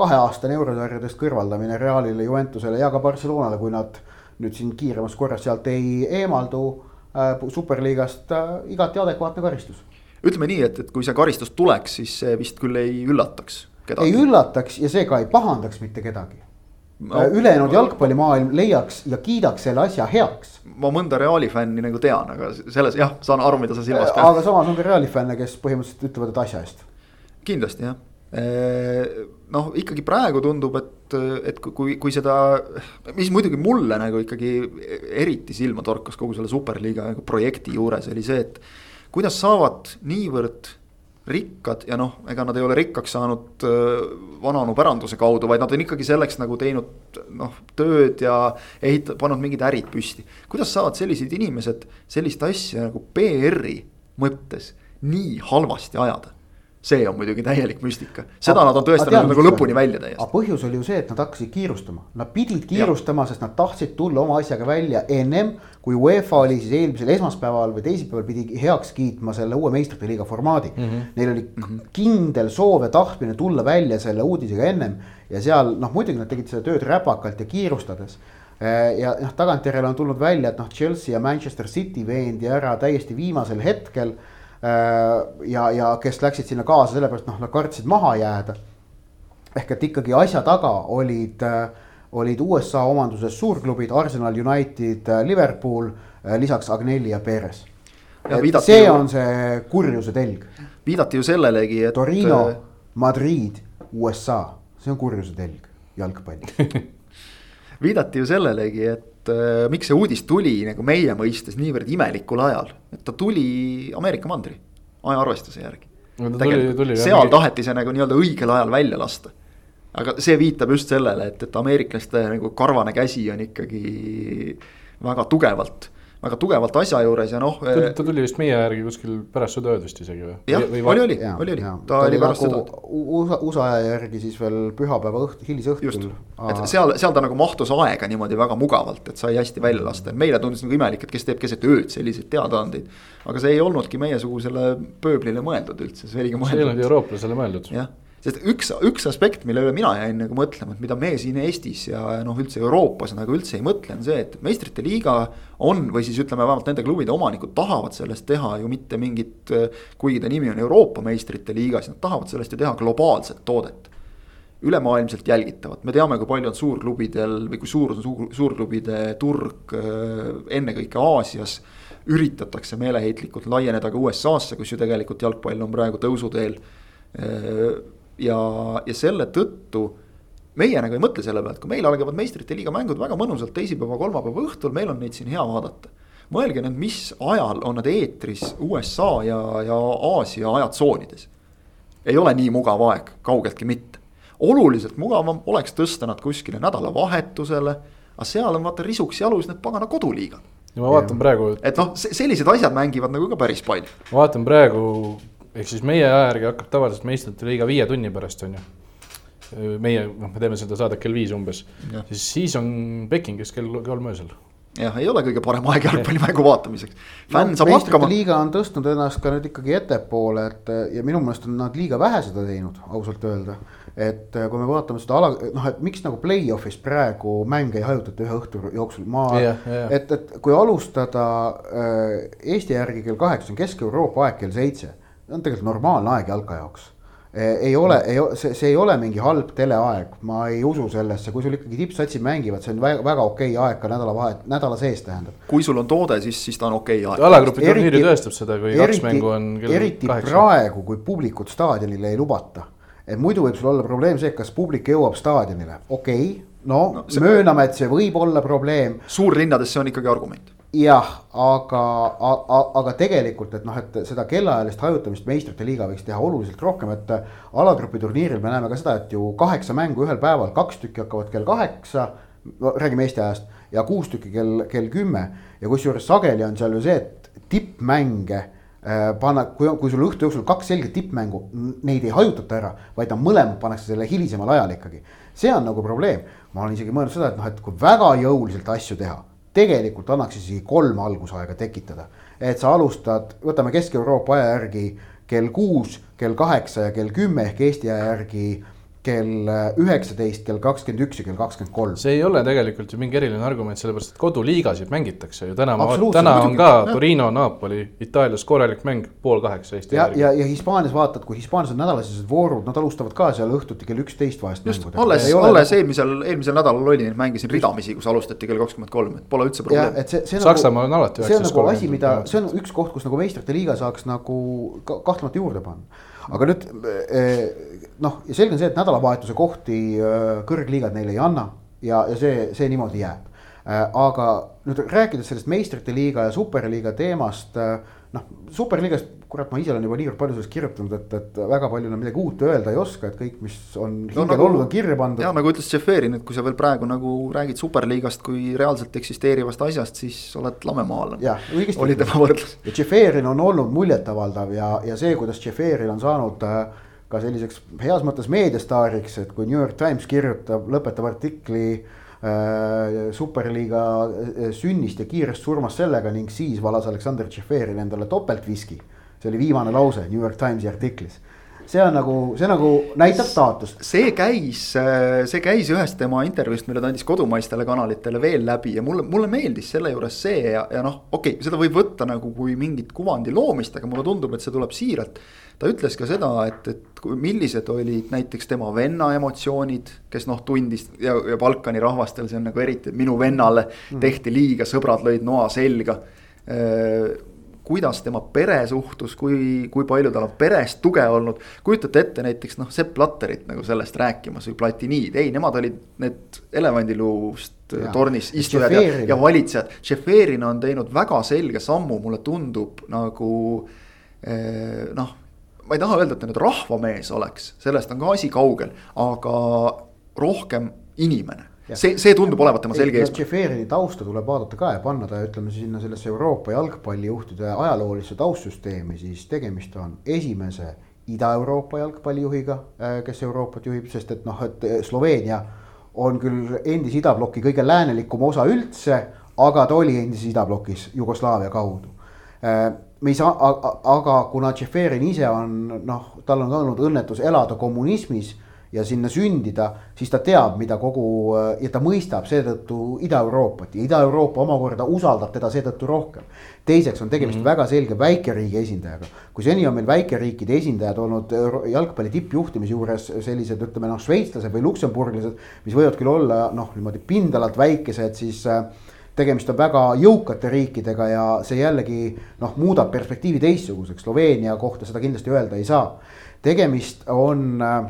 kaheaastane eurosarjadest kõrvaldamine Realile, Juventusele ja ka Barcelonale, kui nad nüüd siin kiiremas korras sealt ei eemaldu äh, superliigast äh, igati adekvaatne karistus ütleme nii, et, et kui see karistus tuleks, siis see vist küll ei üllataks kedagi. ei üllataks ja see ka ei pahandaks mitte kedagi no,. ülejäänud no, jalgpallimaailm leiaks ja kiidaks selle asja heaks. ma mõnda Reali fänni nagu tean, aga selles jah, saan aru, mida sa silmas pead. aga samas on ka Reali fänne, kes põhimõtteliselt ütlevad, et asja eest. kindlasti jah noh, ikkagi praegu tundub, et, et kui, kui seda, mis muidugi mulle nagu ikkagi eriti silma torkas kogu selle superliiga nagu projekti juures oli see, et kuidas saavad niivõrd rikkad ja noh, ega nad ei ole rikkaks saanud vananu päranduse kaudu, vaid nad on ikkagi selleks nagu teinud noh, tööd ja ehit-, pannud mingid ärid püsti. kuidas saavad sellised inimesed sellist asja nagu PR-i mõttes nii halvasti ajada? See on muidugi täielik müstika, seda a, nad on tõestanud nagu lõpuni välja täiesti. aga põhjus oli ju see, et nad hakkasid kiirustama, nad pidid kiirustama, sest nad tahtsid tulla oma asjaga välja ennem. kui UEFA oli siis eelmisel esmaspäeval või teisipäeval pidi heaks kiitma selle uue meistrite liiga formaadi mm. -hmm. Neil oli mm -hmm. kindel soov ja tahtmine tulla välja selle uudisega ennem ja seal noh, muidugi nad tegid seda tööd räpakalt ja kiirustades eh, ja noh, tagantjärele on tulnud välja, et noh, Chelsea ja Manchester City veendi ära täiesti viimasel hetkel Äh, ja, ja kes läksid sinna kaasa sellepärast, noh, nad kartsid maha jääda. ehk et ikkagi asja taga olid, äh, olid USA omanduses suurklubid Arsenal, United, äh, Liverpool, lisaks Agnelli ja Perez. see on see kurjuse telg. viidati ju sellelegi, et. Torino, Madrid, USA, see on kurjuse telg, jalgpall viidati ju sellelegi, et et äh, miks see uudis tuli nagu meie mõistes niivõrd imelikul ajal, et ta tuli Ameerika mandri ajaarvestuse järgi no,. seal mingi... taheti see nagu nii-öelda õigel ajal välja lasta. aga see viitab just sellele, et, et ameeriklaste nagu karvane käsi on ikkagi väga tugevalt väga tugevalt asja juures ja noh. ta eh, tuli vist meie järgi kuskil pärast sõda vist isegi või? jah, oli, oli, oli, oli, ta oli pärast sõda. USA, USA aja järgi siis veel pühapäeva õht-, hilisõhtul. et seal, seal ta nagu mahtus aega niimoodi väga mugavalt, et sai hästi välja lasta, meile tundus nagu imelik, et kes teeb keset ööd selliseid teadaandeid. aga see ei olnudki meiesugusele pööblile mõeldud üldse, see oligi mõeldud. see ei olnud eurooplasele mõeldud. jah sest üks, üks aspekt, mille üle mina jäin nagu mõtlema, et mida me siin Eestis ja noh, üldse Euroopas nagu üldse ei mõtle, on see, et meistrite liiga on või siis ütleme, vähemalt nende klubide omanikud tahavad sellest teha ju mitte mingit, kuigi ta nimi on Euroopa meistrite liiga, siis nad tahavad sellest ju teha globaalset toodet. ülemaailmselt jälgitavat, me teame, kui palju on suurklubidel või kui suur on suur, suurklubide turg ennekõike Aasias. Üritatakse meeleheitlikult laieneda ka USA-sse, kus ju tegelikult jalgpall on praegu tõusuteel ja, ja selle tõttu meie nagu ei mõtle selle pealt, kui meil algavad meistrite liiga mängud väga mõnusalt teisipäeva, kolmapäeva õhtul, meil on neid siin hea vaadata. mõelge nüüd, mis ajal on nad eetris USA ja, ja Aasia ajatsoonides. ei ole nii mugav aeg, kaugeltki mitte. oluliselt mugavam oleks tõsta nad kuskile nädalavahetusele, aga seal on vaata risuks jalus need pagana koduliigad. ja ma vaatan praegu. et noh, sellised asjad mängivad nagu ka päris palju. ma vaatan praegu ehk siis meie aja järgi hakkab tavaliselt meistrite liiga viie tunni pärast, on ju. meie, noh, me teeme seda saadet kell viis umbes, siis, siis on Pekingis kell kolm öösel jah, ei ole kõige parem aeg jalgpallimängu vaatamiseks. fänn no, saab hakkama. liiga on tõstnud ennast ka nüüd ikkagi ettepoole, et ja minu meelest on nad liiga vähe seda teinud, ausalt öelda. et kui me vaatame seda ala, noh, et miks nagu play-off'is praegu mänge ei hajutata ühe õhtu jooksul, ma yeah,. Yeah. et, et kui alustada äh, Eesti järgi kell kaheksa, on Kesk-Euroopa aeg kell seitse on tegelikult normaalne aeg jalka jaoks ei ole, ei, see, see ei ole mingi halb teleaeg, ma ei usu sellesse, kui sul ikkagi tippsatsid mängivad, see on väga, väga okei okay aeg ka nädalavahet, nädala sees tähendab. kui sul on toode, siis, siis ta on okei okay aeg. alagrupi turniiri tõestab seda, kui eriti, kaks mängu on kell eriti kaheksa. praegu, kui publikut staadionile ei lubata. et muidu võib sul olla probleem see, kas publik jõuab staadionile, okei okay,, no, no see, mööname, et see võib olla probleem. suurlinnades see on ikkagi argument jah, aga, aga, tegelikult, et noh, et seda kellaajalist hajutamist meistrite liiga võiks teha oluliselt rohkem, et. alagrupi turniiril me näeme ka seda, et ju kaheksa mängu ühel päeval, kaks tükki hakkavad kell kaheksa. räägime Eesti ajast ja kuus tükki kell, kell kümme ja kusjuures sageli on seal ju see, et tippmänge äh, panna, kui, kui sul õhtu jooksul kaks selget tippmängu, neid ei hajutata ära, vaid nad mõlemad pannakse selle hilisemal ajal ikkagi. see on nagu probleem, ma olen isegi mõelnud seda, et noh, et kui väga jõuliselt asju teha tegelikult annaks isegi kolm algusaega tekitada. et sa alustad, võtame Kesk-Euroopa aja järgi kell kuus, kell kaheksa ja kell kümme ehk Eesti aja järgi kell üheksateist, kell kakskümmend üks ja kell kakskümmend kolm. see ei ole tegelikult ju mingi eriline argument, sellepärast et koduliigasid mängitakse ju täna, täna on ka jah. Torino, Napoli, Itaalias korralik mäng, pool kaheksa Eesti ja, ja, ja Hispaanias vaatad, kui Hispaanias on nädalasisesed voorud, nad alustavad ka seal õhtuti kell üksteist vahest. just, alles, alles eelmisel, eelmisel nädalal oli, mängisin ridamisi, kus alustati kell kakskümmend kolm, et pole üldse probleemi. Nagu- Saksamaal on alati üheksast kolmkümmend. see on nagu asi, mida, see on üks koht, kus nagu meistrite liiga saaks nagu kahtlemata juurde panna aga nüüd noh, ja selge on see, et nädalavahetuse kohti kõrgliigad neile ei anna ja, ja see, see niimoodi jääb. aga nüüd rääkides sellest meistrite liiga ja superliiga teemast noh, superliigast, kurat, ma ise olen juba niivõrd palju sellest kirjutanud, et, et väga palju enam midagi uut öelda ei oska, et kõik, mis on hingel no, nagu, olnud, on kirja pandud. ja nagu ütles Tšeferin, et kui sa veel praegu nagu räägid superliigast kui reaalselt eksisteerivast asjast, siis oled lamemaalane. jah, õigesti. oli tema võrdlus. ja Tšeferin on olnud muljetavaldav ja, ja see, kuidas Tšeferin on saanud äh, ka selliseks heas mõttes meediastaariks, et kui New York Times kirjutab, lõpetab artikli äh, superliiga äh, sünnist ja kiirest surmast sellega ning siis valas Aleksandr Tšeferin endale topeltviski. see oli viimane lause New York Timesi artiklis see on nagu, see nagu näitab staatust. see käis, äh, see käis ühest tema intervjuust, mille ta andis kodumaistele kanalitele veel läbi ja mulle, mulle meeldis selle juures see ja, ja noh, okei okay,, seda võib võtta nagu kui mingit kuvandi loomist, aga mulle tundub, et see tuleb siiralt. ta ütles ka seda, et, et millised olid näiteks tema venna emotsioonid, kes noh, tundis ja, ja Balkani rahvastel see on nagu eriti, minu vennale mm. tehti liiga, sõbrad lõid noa selga äh, kuidas tema pere suhtus, kui, kui palju tal on perest tuge olnud. kujutate ette näiteks noh, Sepp Platterit nagu sellest rääkimas või Platiniid, ei, nemad olid need elevandiluust ja. tornis istujad ja, ja valitsejad. Šeferin on teinud väga selge sammu, mulle tundub nagu eh, noh ma ei taha öelda, et ta nüüd rahvamees oleks, sellest on ka asi kaugel, aga rohkem inimene see, see tundub olevat tema selge eesmärk. Tšeferini tausta tuleb vaadata ka ja panna ta, ütleme sinna sellesse Euroopa jalgpallijuhtide ajaloolisse taustsüsteemi, siis tegemist on esimese Ida-Euroopa jalgpallijuhiga, äh, kes Euroopat juhib, sest et noh, et äh, Sloveenia on küll endise idabloki kõige läänelikum osa üldse, aga ta oli endises idablokis Jugoslaavia kaudu. Äh, me ei saa, aga kuna Tšeferin ise on noh, tal on olnud õnnetus elada kommunismis ja sinna sündida, siis ta teab, mida kogu ja ta mõistab seetõttu Ida-Euroopat ja Ida-Euroopa omakorda usaldab teda seetõttu rohkem. teiseks on tegemist mm -hmm. väga selge väikeriigi esindajaga. kui seni on meil väikeriikide esindajad olnud jalgpalli tippjuhtimise juures sellised, ütleme noh, šveitslased või luksemburglased, mis võivad küll olla noh, niimoodi pindalalt väikesed, siis äh, tegemist on väga jõukate riikidega ja see jällegi noh, muudab perspektiivi teistsuguseks, Sloveenia kohta seda kindlasti öelda ei saa. tegemist on äh,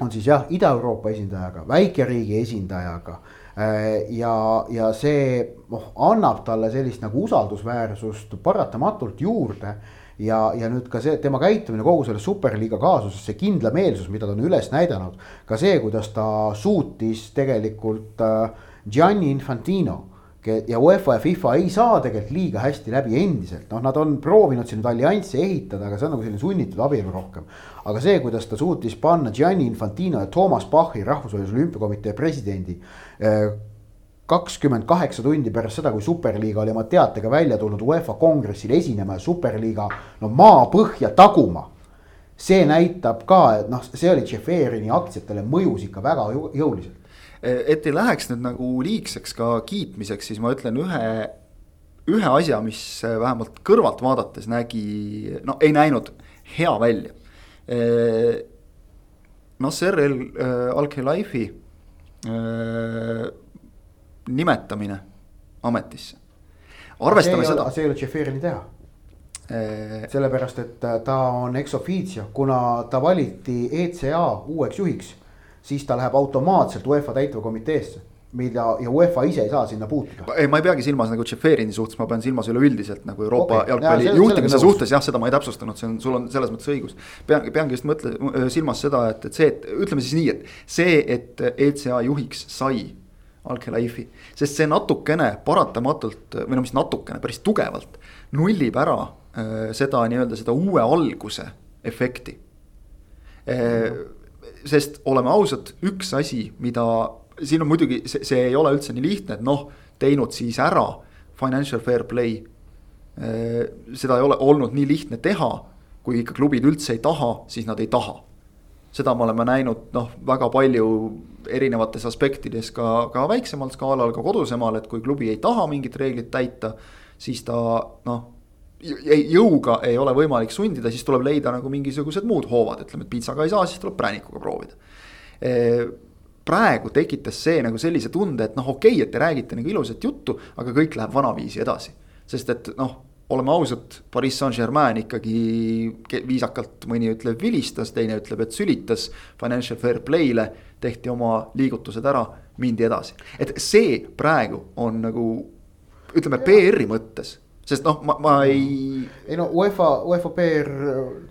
on siis jah, Ida-Euroopa esindajaga, väikeriigi esindajaga. Äh, ja, ja see noh, annab talle sellist nagu usaldusväärsust paratamatult juurde ja, ja nüüd ka see tema käitumine kogu selles superliiga kaasuses, see kindlameelsus, mida ta on üles näidanud. ka see, kuidas ta suutis tegelikult äh, Gianni Infantino ja UEFA ja FIFA ei saa tegelikult liiga hästi läbi endiselt, noh, nad on proovinud siin nüüd alliansi ehitada, aga see on nagu selline sunnitud abielu rohkem. aga see, kuidas ta suutis panna Gianni Infantino ja Toomas Bachi, rahvusvahelise olümpiakomitee presidendi. Eh, kakskümmend kaheksa tundi pärast seda, kui superliiga oli oma teatega välja tulnud UEFA kongressil esinema ja superliiga no maapõhja taguma see näitab ka, et noh, see oli Tšeferini aktsiatele mõjus ikka väga jõuliselt et ei läheks nüüd nagu liigseks ka kiitmiseks, siis ma ütlen ühe, ühe asja, mis vähemalt kõrvalt vaadates nägi, no ei näinud hea välja. Nasser El Al-Khelaifi nimetamine ametisse. arvestame seda. see ei ole Tšeferini teha sellepärast, et ta on ex officio, kuna ta valiti ECA uueks juhiks siis ta läheb automaatselt UEFA täitevkomiteesse mida ja UEFA ise ei saa sinna puutuda. ei, ma ei peagi silmas nagu Tšeferini suhtes, ma pean silmas üleüldiselt nagu Euroopa okay. jalgpalli ja, juhtimise suhtes jah, seda ma ei täpsustanud, see on, sul on selles mõttes õigus. pean, peangi just mõtle, silmas seda, et, et see, et ütleme siis nii, et see, et ECA juhiks sai Al-Khelaifi, sest see natukene paratamatult või no mis natukene, päris tugevalt nullib ära äh, seda nii-öelda seda uue alguse efekti äh, sest oleme ausad, üks asi, mida siin on muidugi, see, see ei ole üldse nii lihtne, et noh, teinud siis ära financial fair play. Äh, seda ei ole olnud nii lihtne teha, kui ikka klubid üldse ei taha, siis nad ei taha. seda me oleme näinud noh, väga palju erinevates aspektides ka, ka väiksemal skaalal, ka kodusemal, et kui klubi ei taha mingit reeglit täita, siis ta noh jõuga ei ole võimalik sundida, siis tuleb leida nagu mingisugused muud hoovad, ütleme, et piitsaga ei saa, siis tuleb präänikuga proovida. praegu tekitas see nagu sellise tunde, et noh, okei okay,, et te räägite nagu ilusat juttu, aga kõik läheb vanaviisi edasi. sest et noh, oleme ausad, Pariis Saint-Germain ikkagi viisakalt mõni ütleb vilistas, teine ütleb, et sülitas. Financial fair play'le tehti oma liigutused ära, mindi edasi, et see praegu on nagu ütleme PR-i mõttes sest noh, ma, ma ei. ei no UEFA, UEFA PR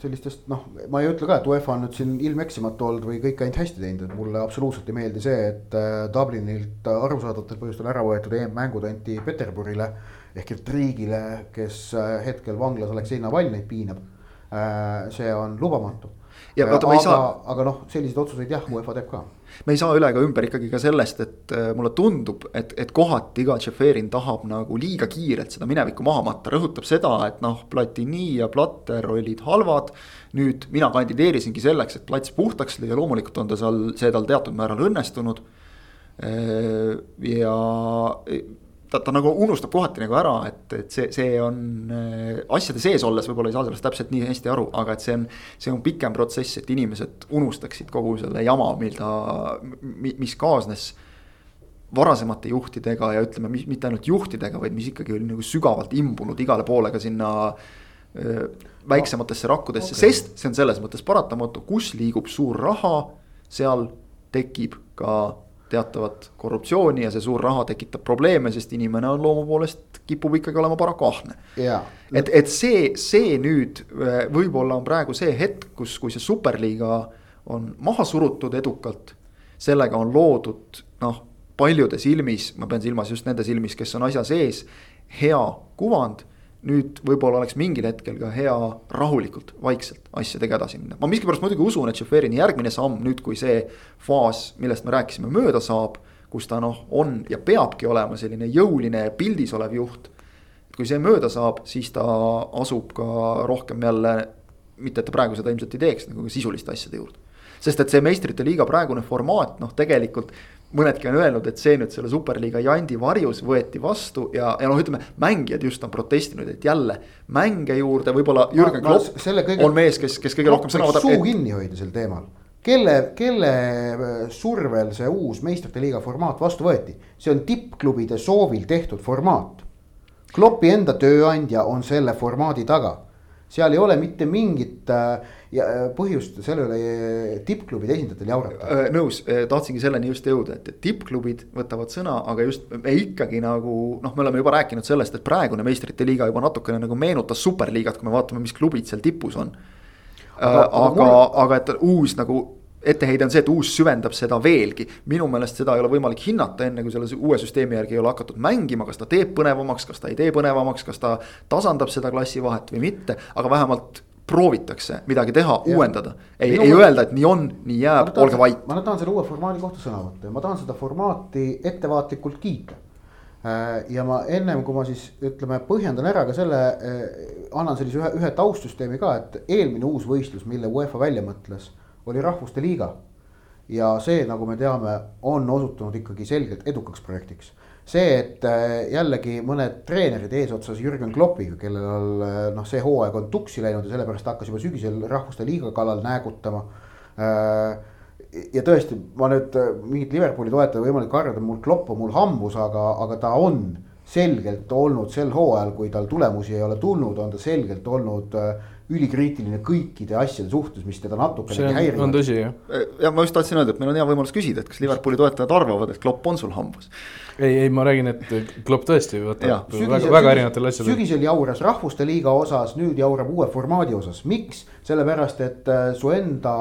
sellistest noh, ma ei ütle ka, et UEFA on nüüd siin ilmeksimatu olnud või kõik ainult hästi teinud, et mulle absoluutselt ei meeldi see, et äh, Dublinilt arusaadavatel põhjustel ära võetud EM-mängud anti Peterburile. ehk et riigile, kes äh, hetkel vanglas Aleksei Navalnõit piinab. Äh, see on lubamatu. Aga, saa... aga noh, selliseid otsuseid jah, UEFA teeb ka me ei saa üle ega ümber ikkagi ka sellest, et äh, mulle tundub, et, et kohati iga Tšeferin tahab nagu liiga kiirelt seda minevikku maha matta, rõhutab seda, et noh, Platini ja Platter olid halvad. nüüd mina kandideerisingi selleks, et plats puhtaks lüüa, loomulikult on ta seal, see tal teatud määral õnnestunud. Äh, ja ta, ta nagu unustab kohati nagu ära, et, et see, see on äh, asjade sees olles võib-olla ei saa sellest täpselt nii hästi aru, aga et see on. see on pikem protsess, et inimesed unustaksid kogu selle jama, mida, mis kaasnes varasemate juhtidega ja ütleme, mitte ainult juhtidega, vaid mis ikkagi oli nagu sügavalt imbunud igale poole ka sinna öö, äh, väiksematesse rakkudesse okay., sest see on selles mõttes paratamatu, kus liigub suur raha, seal tekib ka teatavat korruptsiooni ja see suur raha tekitab probleeme, sest inimene on loomu poolest, kipub ikkagi olema paraku ahne. et, et see, see nüüd äh, võib-olla on praegu see hetk, kus, kui see superliiga on maha surutud edukalt. sellega on loodud noh, paljude silmis, ma pean silmas just nende silmis, kes on asja sees, hea kuvand nüüd võib-olla oleks mingil hetkel ka hea rahulikult, vaikselt asjadega edasi minna. ma miskipärast muidugi usun, et Šoferini järgmine samm nüüd, kui see faas, millest me rääkisime, mööda saab. kus ta noh, on ja peabki olema selline jõuline pildis olev juht. kui see mööda saab, siis ta asub ka rohkem jälle, mitte et ta praegu seda ilmselt ei teeks, nagu sisuliste asjade juurde. sest et see meistrite liiga praegune formaat, noh, tegelikult mõnedki on öelnud, et see nüüd selle superliiga jandi varjus võeti vastu ja, ja noh, ütleme mängijad just on protestinud, et jälle mänge juurde, võib-olla Jürgen Klopp kõige... on mees, kes, kes kõige rohkem sõna võtab. suu et... kinni hoida sel teemal kelle, kelle äh, survel see uus meistrite liiga formaat vastu võeti, see on tippklubide soovil tehtud formaat. Kloppi enda tööandja on selle formaadi taga, seal ei ole mitte mingit äh, ja äh, põhjust selle üle äh, tippklubide esindajatel jaurata. Nõus, tahtsingi selleni just jõuda, et tippklubid võtavad sõna, aga just me ikkagi nagu noh, me oleme juba rääkinud sellest, et praegune meistrite liiga juba natukene nagu meenutas superliigat, kui me vaatame, mis klubid seal tipus on. aga, aga, aga, aga et uus nagu etteheide on see, et uus süvendab seda veelgi. minu meelest seda ei ole võimalik hinnata, enne kui selle uue süsteemi järgi ei ole hakatud mängima, kas ta teeb põnevamaks, kas ta ei tee põnevamaks, kas ta tasandab seda klassivahet või mitte, aga vähemalt proovitakse midagi teha, uuendada. ei, ei öelda, et nii on, nii jääb, olge vait. ma tahan selle uue formaadi kohta sõna võtta ja ma tahan seda formaati ettevaatlikult kiita. Äh, ja ma ennem kui ma siis ütleme, põhjendan ära ka selle, äh, annan sellise ühe, ühe taustsüsteemi ka, et eelmine uus võistlus, mille UEFA välja mõtles, oli Rahvuste Liiga. ja see, nagu me teame, on osutunud ikkagi selgelt edukaks projektiks see, et äh, jällegi mõned treenerid eesotsas Jürgen Kloppiga, kellel äh, noh, see hooaeg on tuksi läinud ja sellepärast hakkas juba sügisel rahvuste liiga kallal näägutama. Äh, ja tõesti, ma nüüd mingit Liverpooli toetaja võimalik arvata, mul Klopp on mul hambus, aga, aga ta on selgelt olnud sel hooajal, kui tal tulemusi ei ole tulnud, on ta selgelt olnud ülikriitiline kõikide asjade suhtes, mis teda natukene häirivad. on tõsi jah. ja ma just tahtsin öelda, et meil on hea võimalus küsida, et kas Liverpooli toetajad arvavad, et Klopp on sul hambus ei, ei, ma räägin, et Klopp tõesti võtab sügisel, väga, väga erinevatel asjadel. sügisel jauras rahvuste liiga osas, nüüd jaurab uue formaadi osas, miks? sellepärast, et äh, su enda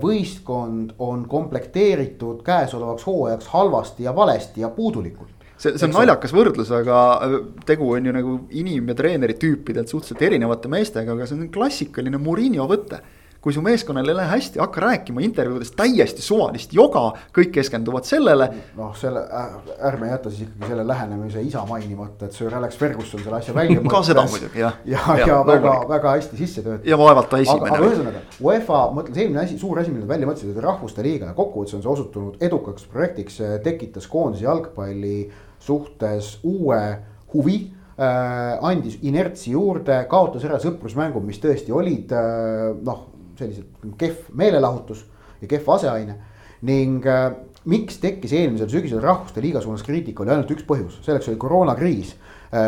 võistkond on komplekteeritud käesolevaks hooajaks halvasti ja valesti ja puudulikult see, see on naljakas võrdlus, aga äh, tegu on ju nagu inim- ja treeneri tüüpidelt suhteliselt erinevate meestega, aga see on klassikaline Murillo võte kui su meeskonnal ei lähe hästi, hakka rääkima intervjuudes täiesti suvalist joga, kõik keskenduvad sellele. noh, selle äh,, ärme jäta siis ikkagi selle lähenemise isa mainimata, et Sir Alex Ferguson selle asja välja mõtles. ka seda muidugi jah. ja, ja, ja, ja väga, väga hästi sisse töötab. ja vaevalt ta esimene. aga ühesõnaga, UEFA mõtles eelmine asi, suur asi, mille nad välja mõtlesid, oli rahvuste liiga ja kokkuvõttes on see osutunud edukaks projektiks, tekitas koondise jalgpalli suhtes uue huvi äh,. andis inertsi juurde, kaotas ära sõprusmängud, mis tõesti olid äh, noh sellised kehv meelelahutus ja kehv aseaine. ning äh, miks tekkis eelmisel sügisel Rahvuste Liiga suunas kriitika, oli ainult üks põhjus, selleks oli koroonakriis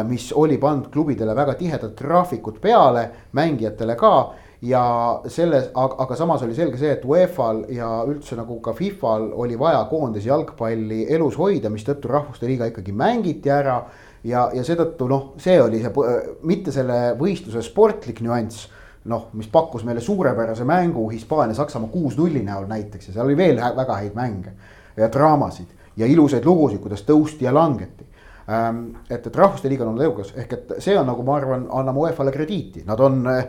mis oli pannud klubidele väga tihedad graafikud peale, mängijatele ka ja selles, aga samas oli selge see, et UEFA-l ja üldse nagu ka FIFA-l oli vaja koondise jalgpalli elus hoida, mistõttu Rahvuste Liiga ikkagi mängiti ära. ja, ja seetõttu noh, see oli see, mitte selle võistluse sportlik nüanss noh, mis pakkus meile suurepärase mängu Hispaania-Saksamaa kuus-nulli näol näiteks ja seal oli veel väga häid mänge ja draamasid ja ilusaid lugusid, kuidas tõusti ja langeti et, et rahvuste liiga on olnud edukas, ehk et see on nagu ma arvan, anname UEFA-le krediiti, nad on äh,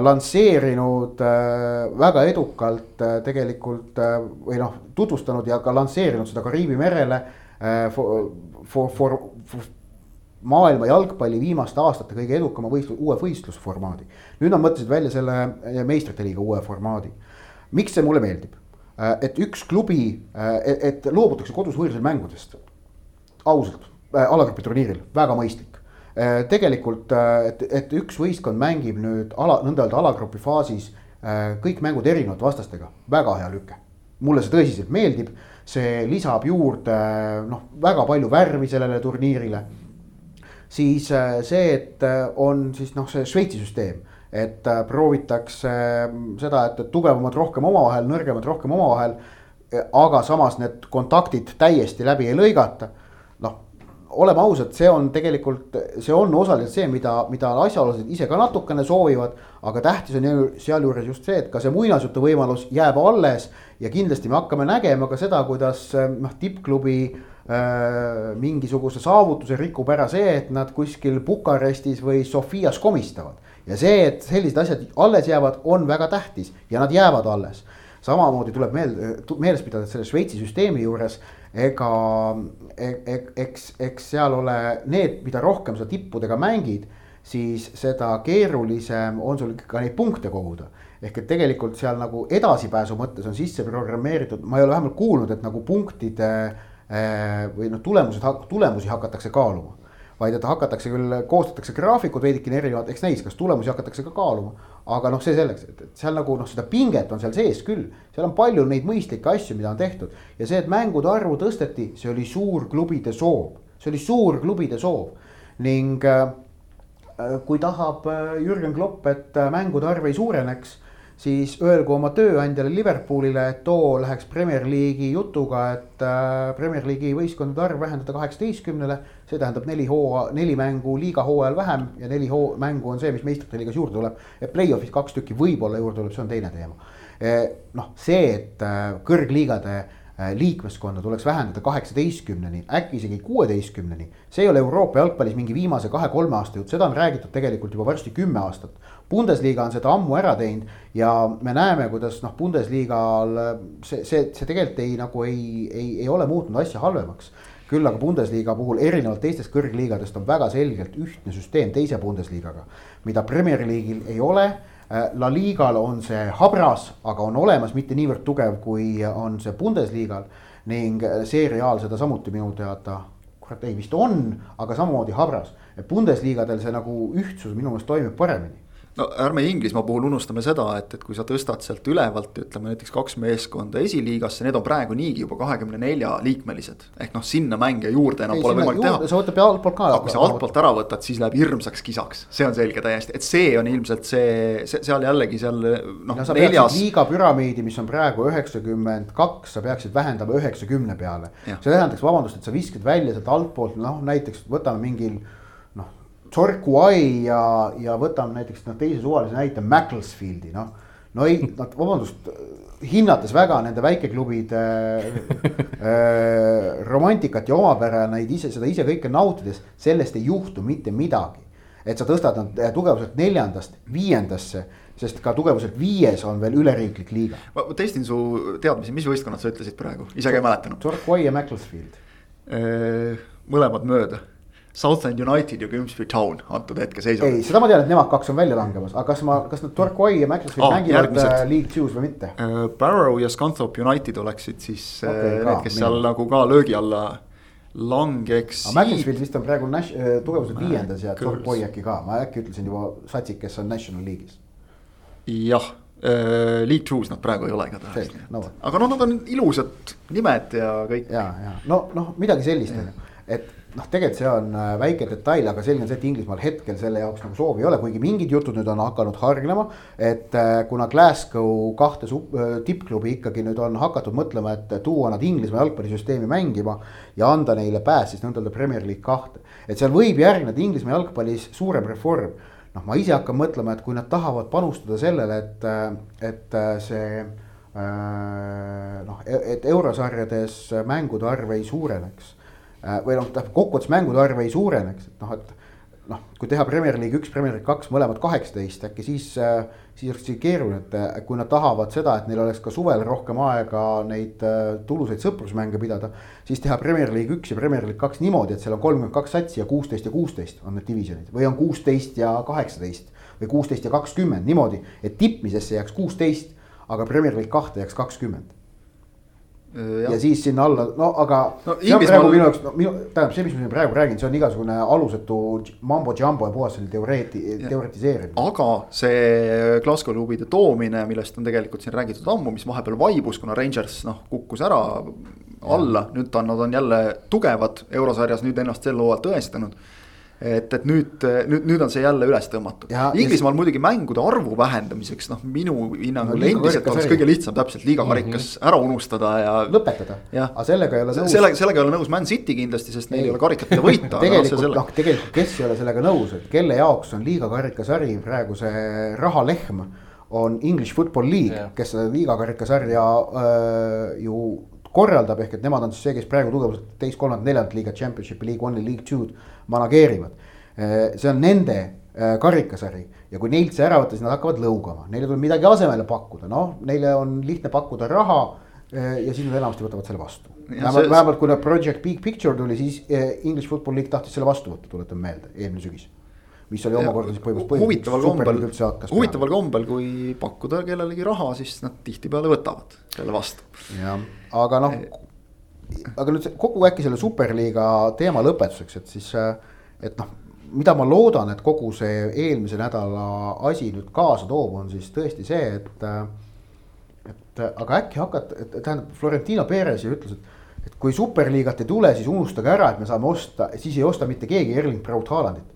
lansseerinud äh, väga edukalt äh, tegelikult või noh, tutvustanud ja ka lansseerinud seda Kariibi merele for, for, for, for maailma jalgpalli viimaste aastate kõige edukama võistlus, uue võistlusformaadi. nüüd nad mõtlesid välja selle meistrite liiga uue formaadi. miks see mulle meeldib? Et üks klubi, äh, et loobutakse kodus võõrsil mängudest. ausalt, alagrupi turniiril, väga mõistlik. tegelikult, et, et üks võistkond mängib nüüd ala, nõnda öelda alagrupi faasis kõik mängud erinevate vastastega, väga hea lüke. mulle see tõsiselt meeldib, see lisab juurde noh, väga palju värvi sellele turniirile siis äh, see, et äh, on siis noh, see Šveitsi süsteem, et äh, proovitakse seda, et tugevamad rohkem omavahel, nõrgemad rohkem omavahel. aga samas need kontaktid täiesti läbi ei lõigata. Oleme ausad, see on tegelikult, see on osaliselt see, mida, mida asjaolased ise ka natukene soovivad. aga tähtis on sealjuures just see, et ka see muinasjutu võimalus jääb alles ja kindlasti me hakkame nägema ka seda, kuidas noh, tippklubi Äh, mingisuguse saavutuse rikub ära see, et nad kuskil Bukarestis või Sofias komistavad. ja see, et sellised asjad alles jäävad, on väga tähtis ja nad jäävad alles. samamoodi tuleb meelde, meeles pidada, et selle Šveitsi süsteemi juures ega eks, eks seal ole need, mida rohkem sa tippudega mängid, siis seda keerulisem on sul ka neid punkte koguda ehk et tegelikult seal nagu edasipääsu mõttes on sisse programmeeritud, ma ei ole vähemalt kuulnud, et nagu punktide Äh, või noh, tulemused, tulemusi hakatakse kaaluma. vaid et hakatakse küll, koostatakse graafikud veidikene erinevad, eks näis, kas tulemusi hakatakse ka kaaluma. Aga noh, see selleks, et, et seal nagu noh, seda pinget on seal sees küll, seal on palju neid mõistlikke asju, mida on tehtud. ja see, et mängude arvu tõsteti, see oli suurklubide soov, see oli suurklubide soov. Ning äh, kui tahab äh, Jürgen Klopp, et mängude arv ei suureneks siis öelgu oma tööandjale Liverpoolile, et too läheks Premier League'i jutuga, et äh, Premier League'i võistkondade arv vähendada kaheksateistkümnele. see tähendab neli hooa, neli mängu liiga hooajal vähem ja neli hoo-, mängu on see, mis meistrite liigas juurde tuleb. et play-off'is kaks tükki võib-olla juurde tuleb, see on teine teema. noh, see, et äh, kõrgliigade Äh, liikmeskonda tuleks vähendada kaheksateistkümneni, äkki isegi kuueteistkümneni. see ei ole Euroopa jalgpallis mingi viimase kahe-kolme aasta jutt, seda on räägitud tegelikult juba varsti kümme aastat. Bundesliga on seda ammu ära teinud ja me näeme, kuidas noh, Bundesliga-l see, see, see tegelikult ei nagu ei, ei, ei ole muutnud asja halvemaks küll aga Bundesliga puhul erinevalt teistest kõrgliigadest on väga selgelt ühtne süsteem teise Bundesligaga, mida Premier League'il ei ole Äh, La Ligal on see habras, aga on olemas, mitte niivõrd tugev, kui on see Bundesligal. ning äh, seeriaal seda samuti minu teada, kurat ei vist on, aga samamoodi habras. Bundesligadel see nagu ühtsus minu meelest toimib paremini no ärme Inglismaa puhul unustame seda, et, et kui sa tõstad sealt ülevalt, ütleme näiteks kaks meeskonda esiliigasse, need on praegu niigi juba kahekümne nelja liikmelised. ehk noh, sinna mänge juurde enam ei, pole võimalik teha. sa võtad altpoolt ka. aga kui sa altpoolt ära võtad, siis läheb hirmsaks kisaks, see on selge täiesti, et see on ilmselt see, see seal jällegi seal noh no,. Neljas... liiga püramiidi, mis on praegu üheksakümmend kaks, sa peaksid vähendama üheksakümne peale. see tähendaks, vabandust, et sa viskad välja sealt altpoolt, noh näiteks võtame mingil Torquay ja, ja võtame näiteks noh, teise suvalise näite Macclesfieldi noh. no ei, nad vabandust, hinnates väga nende väikeklubide äh, romantikat ja omapära, neid ise, seda ise kõike nautides, sellest ei juhtu mitte midagi. et sa tõstad nad äh, tugevuselt neljandast viiendasse, sest ka tugevuselt viies on veel üleriiklik liiga. ma testin su teadmisi, mis võistkonnad sa ütlesid praegu, ise ka ei mäletanud. Torquay ja Macclesfield. Äh, mõlemad mööda Southend United ja Grimsby Town antud hetke seisuga. ei, seda ma tean, et nemad kaks on välja langemas, aga kas ma, kas nad Torquay ja Macclesfield oh, mängivad järgmised. Äh, League Two's või mitte uh,? Barrow ja Scunthorpe United oleksid siis äh, okay, need, kes seal nagu ka löögi alla langeks. aga Macclesfield vist on praegu Nash- äh,, tugevuselt viiendas ja Torquay äkki ka, ma äkki ütlesin juba satsid, kes on National League'is. jah äh,, League Two's nad praegu ei ole igatahes no.. aga noh, nad on ilusad nimed ja kõik. ja, ja no, noh, midagi sellist on ju et noh, tegelikult see on äh, väike detail, aga selge on see, et Inglismaal hetkel selle jaoks nagu soovi ei ole, kuigi mingid jutud nüüd on hakanud hargnema. et äh, kuna Glasgow kahte äh, tippklubi ikkagi nüüd on hakatud mõtlema, et tuua nad Inglismaa jalgpallisüsteemi mängima ja anda neile pääs siis nõnda-öelda Premier League kahte. et seal võib järgneda Inglismaa jalgpallis suurem reform. noh, ma ise hakkan mõtlema, et kui nad tahavad panustada sellele, et, et see noh, e-, et eurosarjades mängude arv ei suureneks või noh, tähendab kokkuvõttes mängude arv ei suureneks, et noh, et noh, kui teha Premier League üks, Premier League kaks, mõlemad kaheksateist, äkki siis, äh, siis oleks isegi keeruline, et kui nad tahavad seda, et neil oleks ka suvel rohkem aega neid äh, tulusaid sõprusmänge pidada. siis teha Premier League üks ja Premier League kaks niimoodi, et seal on kolmkümmend kaks satsi ja kuusteist ja kuusteist on need divisjonid või on kuusteist ja kaheksateist. või kuusteist ja kakskümmend niimoodi, et tippmisesse jääks kuusteist, aga Premier League kahte jääks kakskümmend Äh, ja, ja siis sinna alla, no aga no,. praegu minu jaoks, no minu, tähendab see, mis ma siin praegu räägin, see on igasugune alusetu mambo jumbo ja puhas selline teoreeti-, teoretiseerimine. aga see Glasgow klubide toomine, millest on tegelikult siin räägitud ammu, mis vahepeal vaibus, kuna Rangers noh, kukkus ära alla, nüüd ta nad on jälle tugevad eurosarjas nüüd ennast sel hooajal tõestanud et, et nüüd, nüüd, nüüd on see jälle üles tõmmatud. Inglismaal ja... muidugi mängude arvu vähendamiseks, noh, minu hinnangul no, endiselt oleks kõige lihtsam täpselt liiga karikas mm -hmm. ära unustada ja. lõpetada, aga sellega ei ole nõus. sellega, sellega ei ole nõus Man City kindlasti, sest neil ei ole karikat, mida võita tegelikult noh, noh, tegelikult, kes ei ole sellega nõus, et kelle jaoks on liiga karikasari praegu see rahalehm on English Football League yeah., kes seda liiga karikasarja äh, ju korraldab, ehk et nemad on siis see, kes praegu tugevuselt teist, kolmandat, neljandat liigat, championship'i, league one'i, league two'd manageerivad. Eh, see on nende eh, karikasari ja kui neilt see ära võtta, siis nad hakkavad lõugama, neile tuleb midagi asemele pakkuda, noh, neile on lihtne pakkuda raha eh, ja siis nad enamasti võtavad selle vastu. vähemalt vähemalt kui Project Big Picture tuli, siis English Football League tahtis selle vastu võtta, tuletan meelde, eelmine sügis mis oli omakorda siis põhimõtteliselt huvitaval kombel, huvitaval kombel, kui pakkuda kellelegi raha, siis nad tihtipeale võtavad selle vastu. jah, aga noh, aga nüüd kogu äkki selle superliiga teema lõpetuseks, et siis, et noh mida ma loodan, et kogu see eelmise nädala asi nüüd kaasa toob, on siis tõesti see, et. et aga äkki hakata, tähendab Florentino Perez ju ütles, et, et kui superliigat ei tule, siis unustage ära, et me saame osta, siis ei osta mitte keegi Erling Braut Haalandit.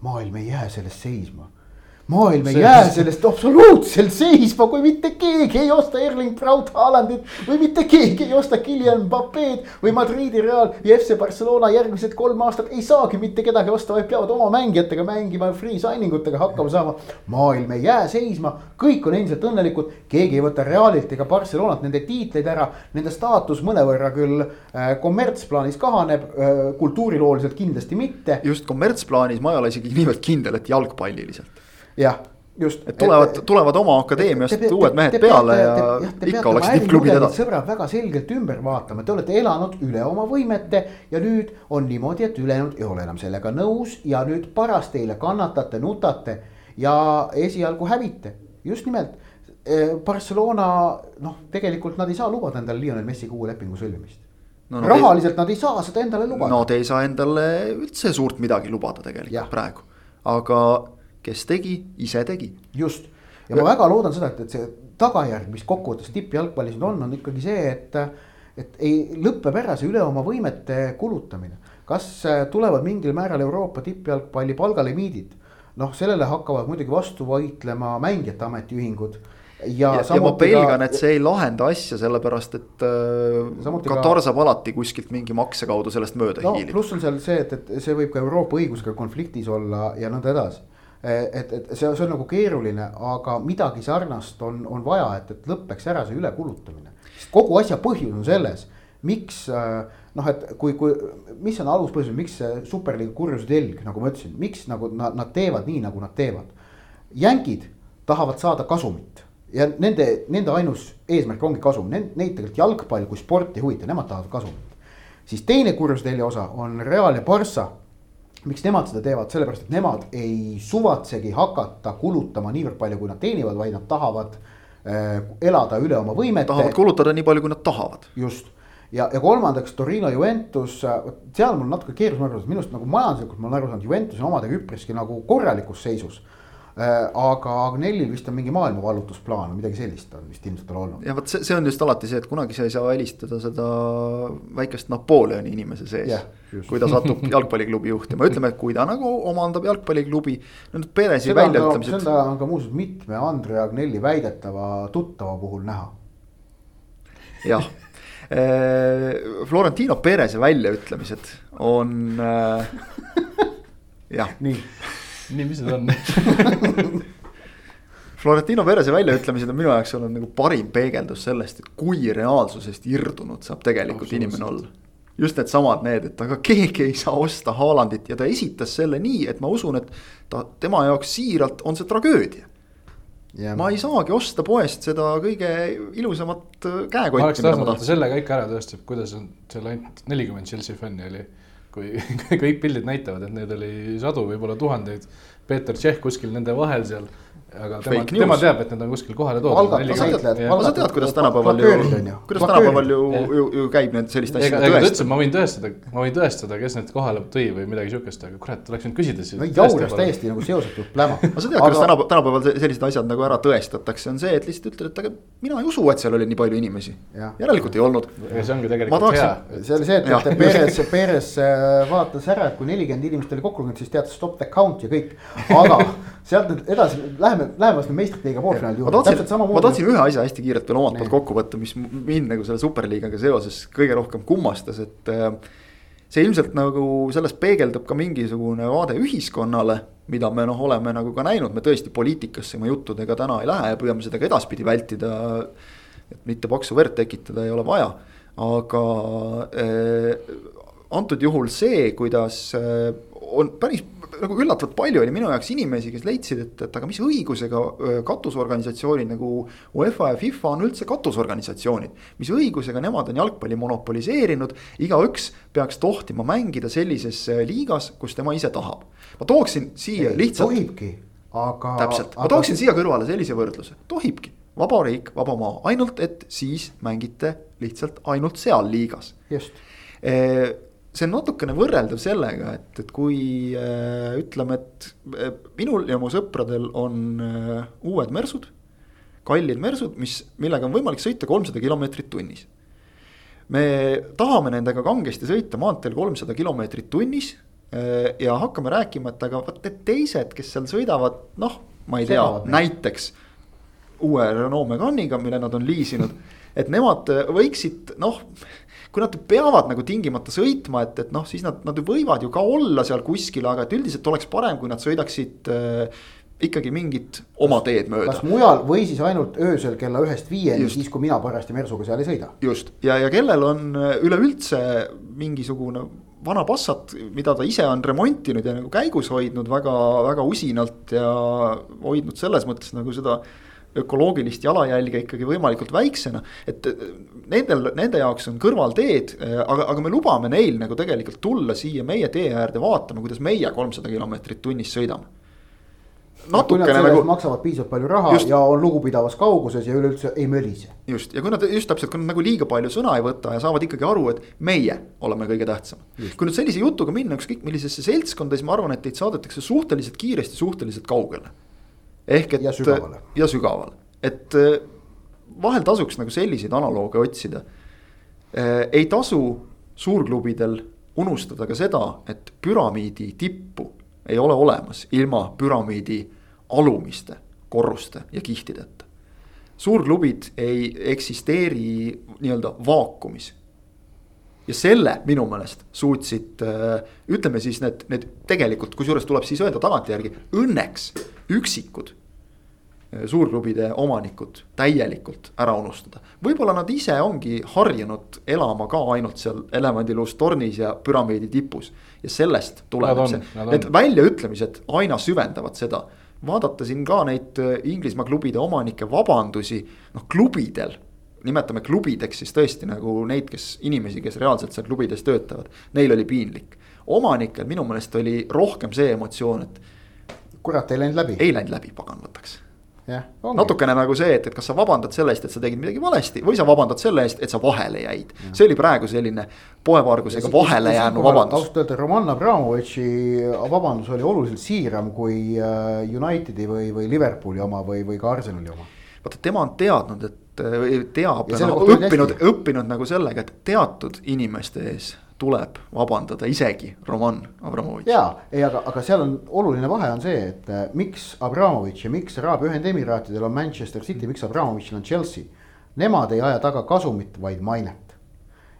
maailm ei jää sellest seisma maailm ei jää sellest absoluutselt seisma, kui mitte keegi ei osta Erling Braut Haalandit või mitte keegi ei osta Guillem Mbapped või Madridi Real ja FC Barcelona järgmised kolm aastat ei saagi mitte kedagi osta, vaid peavad oma mängijatega mängima, free signing utega hakkama saama. maailm ei jää seisma, kõik on endiselt õnnelikud, keegi ei võta Realilt ega Barcelonat nende tiitleid ära, nende staatus mõnevõrra küll äh, kommertsplaanis kahaneb äh,, kultuurilooliselt kindlasti mitte. just kommertsplaanis ma ei ole isegi niivõrd kindel, et jalgpalliliselt jah, just. et tulevad, tulevad oma akadeemiast te, te, uued mehed te, te peale ja te, te ikka oleks tippklubid edasi. sõbrad väga selgelt ümber vaatama, te olete elanud üle oma võimete ja nüüd on niimoodi, et ülejäänud ei ole enam sellega nõus ja nüüd paras teile kannatate, nutate ja esialgu hävite, just nimelt. Eh, Barcelona noh, tegelikult nad ei saa lubada endale Lionel Messiga uue lepingu sõlmimist no,. No, rahaliselt ei, nad ei saa seda endale lubada. Nad ei saa endale üldse suurt midagi lubada tegelikult ja. praegu, aga kes tegi, ise tegi. just ja ma väga loodan seda, et, et see tagajärg, mis kokkuvõttes tippjalgpallis on, on ikkagi see, et. et ei, lõpeb ära see üle oma võimete kulutamine. kas äh, tulevad mingil määral Euroopa tippjalgpalli palgalimiidid? noh, sellele hakkavad muidugi vastu võitlema mängijate ametiühingud ja, ja, ja ma pelgan, et see ei lahenda asja, sellepärast et äh, Katar ka... saab alati kuskilt mingi makse kaudu sellest mööda no, hiilida. pluss on seal see, et, et see võib ka Euroopa õigusega konfliktis olla ja nõnda edasi et, et see, see on nagu keeruline, aga midagi sarnast on, on vaja, et, et lõpeks ära see ülekulutamine. kogu asja põhjus on selles, miks noh, et kui, kui, mis on aluspõhjus, miks see superliiga kurjuse telg, nagu ma ütlesin, miks nagu nad, nad teevad nii, nagu nad teevad. jänkid tahavad saada kasumit ja nende, nende ainus eesmärk ongi kasum, neid tegelikult jalgpall kui sport ei huvita, nemad tahavad kasumit. siis teine kurjuse telje osa on Real ja Barca miks nemad seda teevad, sellepärast et nemad ei suvatsegi hakata kulutama niivõrd palju, kui nad teenivad, vaid nad tahavad äh, elada üle oma võimete. tahavad kulutada nii palju, kui nad tahavad. just ja, ja kolmandaks Torino Juventus, seal mul natuke saada, minu arust nagu majanduslikult ma olen aru saanud, Juventus on omadega üpriski nagu korralikus seisus aga Agnellil vist on mingi maailmavallutusplaan või midagi sellist on vist ilmselt tal olnud. ja vot see, see on just alati see, et kunagi sa ei saa välistada seda väikest Napoleoni inimese sees yeah, kui ta satub jalgpalliklubi juhtima, ütleme, et kui ta nagu omandab jalgpalliklubi. Need ka, väljaütlemised. seda on ka muuseas mitme Andre Agnelli väidetava tuttava puhul näha. jah, Florentino Pereze väljaütlemised on äh, jah nii, nii, mis need on Florentino Pereze väljaütlemised on minu jaoks olnud nagu parim peegeldus sellest, et kui reaalsusest irdunud saab tegelikult inimene olla. just needsamad need, et aga keegi ei saa osta Haalandit ja ta esitas selle nii, et ma usun, et ta, tema jaoks siiralt on see tragöödia. ma ei saagi osta poest seda kõige ilusamat äh, ma käekotti, oleks ma tahtnud, et ta selle ka ikka ära tõestab, kuidas on seal ainult nelikümmend Chelsea fänni oli. Kui kõik pildid näitavad, et neid oli sadu, võib-olla tuhandeid. Peeter Tšehh kuskil nende vahel seal, aga tema, tema teab, et need on kuskil kohale toodud. Algatus näitlejad, aga sa tead, kuidas tänapäeval ju ju,, kuidas tänapäeval ju, ju, ju käib need sellist asja ega ta ütles, tõestada et ma võin tõestada, ma võin tõestada, kes need kohale tõi või midagi siukest, aga kurat, oleks võinud küsida siis. no jauras täiesti nagu seosetult pläma. aga sa tead, kuidas tänapäeval, tänapäeval se- sellised asjad nagu ära tõestatakse, on see, et lihtsalt ütled, et aga mina ei usu, et seal oli nii palju inimesi. Järelikult ei olnud. aga see ongi tegelikult hea. see oli see, et, Perez, Perez äh, vaatas ära, et kui nelikümmend inimest oli kokku siis teatas stop the count ja kõik. aga sealt nüüd edasi, läheme, läheme vast meistrite poolfinaali ma juurde, tahtsin, täpselt ma tahtsin ühe asja hästi kiirelt veel omalt poolt kokku võtta, mis mind nagu selle superliigaga seoses kõige rohkem kummastas, et. äh, see ilmselt nagu selles peegeldub ka mingisugune vaade ühiskonnale, mida me noh, oleme nagu ka näinud, me tõesti poliitikasse oma juttudega täna ei lähe ja püüame seda ka edaspidi vältida. et mitte paksu verd tekitada ei ole vaja, aga äh, antud juhul see, kuidas äh, on päris nagu üllatavalt palju oli minu jaoks inimesi, kes leidsid, et, et aga mis õigusega katusorganisatsioonid nagu UEFA ja FIFA on üldse katusorganisatsioonid. mis õigusega nemad on jalgpalli monopoliseerinud, igaüks peaks tohtima mängida sellises liigas, kus tema ise tahab. ma tooksin siia lihtsalt, tohibki, aga. täpselt, ma tooksin siia kõrvale sellise võrdluse, tohibki. vaba riik, vaba maa, ainult et siis mängite lihtsalt ainult seal liigas just, see on natukene võrreldav sellega, et, et kui äh, ütleme, et äh, minul ja mu sõpradel on äh, uued mersud. kallid mersud, mis, millega on võimalik sõita kolmsada kilomeetrit tunnis. me tahame nendega kangesti sõita maanteel kolmsada kilomeetrit tunnis äh, ja hakkame rääkima, et aga vot need teised, kes seal sõidavad, noh, ma ei tea, näiteks uue Renault Meganiga, mille nad on liisinud, et nemad võiksid noh kui nad peavad nagu tingimata sõitma, et, et noh, siis nad, nad võivad ju ka olla seal kuskil, aga et üldiselt oleks parem, kui nad sõidaksid äh, ikkagi mingit oma teed mööda. kas mujal või siis ainult öösel kella ühest viieni, siis kui mina parajasti mersuga seal ei sõida. just ja, ja kellel on äh, üleüldse mingisugune vana Passat, mida ta ise on remontinud ja nagu käigus hoidnud väga, väga usinalt ja hoidnud selles mõttes nagu seda ökoloogilist jalajälge ikkagi võimalikult väiksena. et äh, nendel, nende jaoks on kõrvalteed, aga, aga me lubame neil nagu tegelikult tulla siia meie tee äärde vaatama, kuidas meie kolmsada kilomeetrit tunnis sõidame. natukene nagu maksavad piisavalt palju raha Just. ja on lugupidavas kauguses ja üleüldse ei mölise. just ja kui nad just täpselt, kui nad nagu liiga palju sõna ei võta ja saavad ikkagi aru, et meie oleme kõige tähtsamad. kui nüüd sellise jutuga minna ükskõik millisesse seltskonda, siis ma arvan, et teid saadetakse suhteliselt kiiresti suhteliselt kaugele. Ehk et. Ja sügavale. ja sügavale, et äh, vahel tasuks nagu selliseid analooge otsida. ei tasu suurklubidel unustada ka seda, et püramiidi tippu ei ole olemas ilma püramiidi alumiste korruste ja kihtideta suurklubid ei eksisteeri nii-öelda vaakumis. Ja selle minu meelest suutsid, ütleme siis need, need tegelikult, kusjuures tuleb siis öelda tagantjärgi, õnneks üksikud eh, suurklubide omanikud täielikult ära unustada. võib-olla nad ise ongi harjunud elama ka ainult seal elevandiluust tornis ja püramiidi tipus. ja sellest tuleneb see, need väljaütlemised aina süvendavad seda vaadata siin ka neid äh, Inglismaa klubide omanike vabandusi, noh klubidel. Nimetame klubideks siis tõesti nagu neid, kes inimesi, kes reaalselt seal klubides töötavad, neil oli piinlik. omanikel minu meelest oli rohkem see emotsioon, et kurat, ei läinud läbi. ei läinud läbi, pagan võtaks. natukene nagu see, et, et kas sa vabandad selle eest, et sa tegid midagi valesti või sa vabandad selle eest, et sa vahele jäid. see oli praegu selline poevargusega vahele jäänud vabandus. ausalt öelda Roman Abramovitši vabandus oli oluliselt siiram kui äh, Unitedi või, või Liverpooli oma või, või ka Arsenali oma. vaata, tema on teadnud, et või teab Ja ja oli õppinud õppinud nagu sellega, et teatud inimeste ees tuleb vabandada isegi Roman Abramovitš. jaa, ei, aga, aga seal on oluline vahe on see, et äh, miks Abramovitš ja miks Araabia Ühendemiraatidel on Manchester City, miks Abramovitšil on Chelsea. Nemad ei aja taga kasumit, vaid mainet.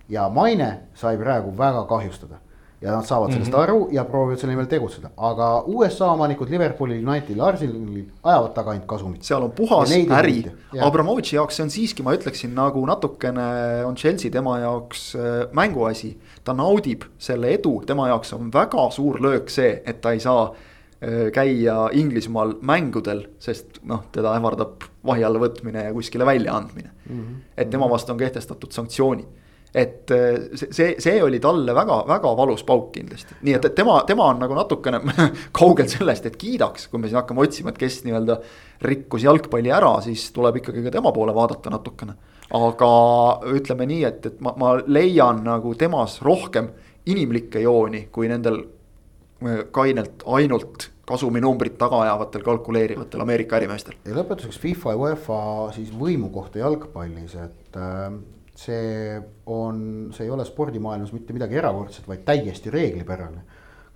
ja maine sai praegu väga kahjustada ja nad saavad sellest mm -hmm. aru ja proovivad selle nimel tegutseda, aga USA omanikud Liverpoolil, Unitedil, Arsenalil ajavad taga ainult kasumit. seal on puhas äri. Abramovitši jaoks see on siiski, ma ütleksin nagu natukene on Chelsea tema jaoks äh, mänguasi. ta naudib selle edu, tema jaoks on väga suur löök see, et ta ei saa äh, käia Inglismaal mängudel, sest noh, teda ähvardab vahi alla võtmine ja kuskile väljaandmine mm. -hmm. et tema vastu on kehtestatud sanktsioonid et äh, see, see, oli talle väga-väga valus pauk kindlasti, nii et, et tema, tema on nagu natukene kaugel sellest, et kiidaks, kui me siin hakkame otsima, et kes nii-öelda rikkus jalgpalli ära, siis tuleb ikkagi ka tema poole vaadata natukene. aga ütleme nii, et, et ma, ma leian nagu temas rohkem inimlikke jooni, kui nendel äh, kainelt ainult kasuminumbrit taga ajavatel kalkuleerivatel Ameerika ärimeestel. ja lõpetuseks FIFA ja UEFA siis võimu kohta jalgpallis, et äh, see on, see ei ole spordimaailmas mitte midagi erakordset, vaid täiesti reeglipärane.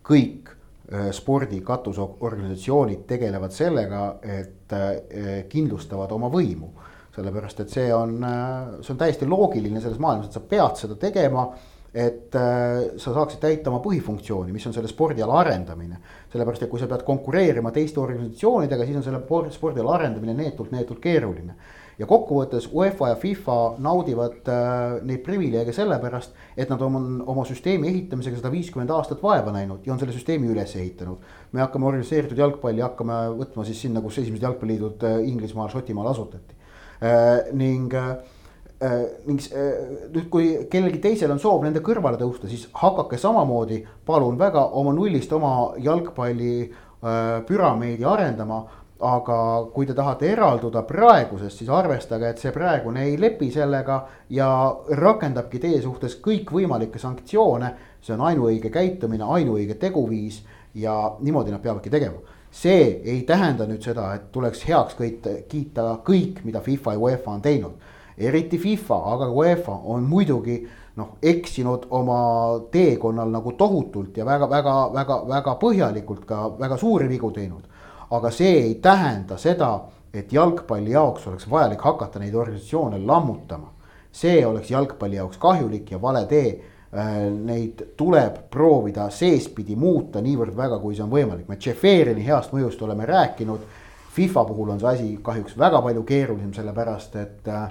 kõik äh, spordi katusorganisatsioonid tegelevad sellega, et äh, kindlustavad oma võimu. sellepärast, et see on, see on täiesti loogiline selles maailmas, et sa pead seda tegema et äh, sa saaksid täita oma põhifunktsiooni, mis on selle spordiala arendamine. sellepärast, et kui sa pead konkureerima teiste organisatsioonidega, siis on selle por- spordiala arendamine neetult, neetult keeruline. Ja kokkuvõttes UEFA ja FIFA naudivad äh, neid privileege sellepärast, et nad on oma süsteemi ehitamisega sada viiskümmend aastat vaeva näinud ja on selle süsteemi üles ehitanud. me hakkame organiseeritud jalgpalli hakkame võtma siis sinna, kus esimesed jalgpalliliidud äh, Inglismaal, Šotimaal asutati äh,. ning äh, Äh, ning äh, nüüd, kui kellelgi teisel on soov nende kõrvale tõusta, siis hakake samamoodi, palun väga oma nullist oma jalgpalli äh, püramiidi arendama. Aga kui te tahate eralduda praegusest, siis arvestage, et see praegune ei lepi sellega ja rakendabki teie suhtes kõikvõimalikke sanktsioone. see on ainuõige käitumine, ainuõige teguviis ja niimoodi nad peavadki tegema see ei tähenda nüüd seda, et tuleks heaks kõita, kiita kõik, mida FIFA ja UEFA on teinud eriti FIFA, aga UEFA on muidugi noh, eksinud oma teekonnal nagu tohutult ja väga-väga-väga-väga põhjalikult ka väga suuri vigu teinud. Aga see ei tähenda seda, et jalgpalli jaoks oleks vajalik hakata neid organisatsioone lammutama. see oleks jalgpalli jaoks kahjulik ja vale tee. Neid tuleb proovida seespidi muuta niivõrd väga, kui see on võimalik, me Tšeferini heast mõjust oleme rääkinud. FIFA puhul on see asi kahjuks väga palju keerulisem, sellepärast et äh,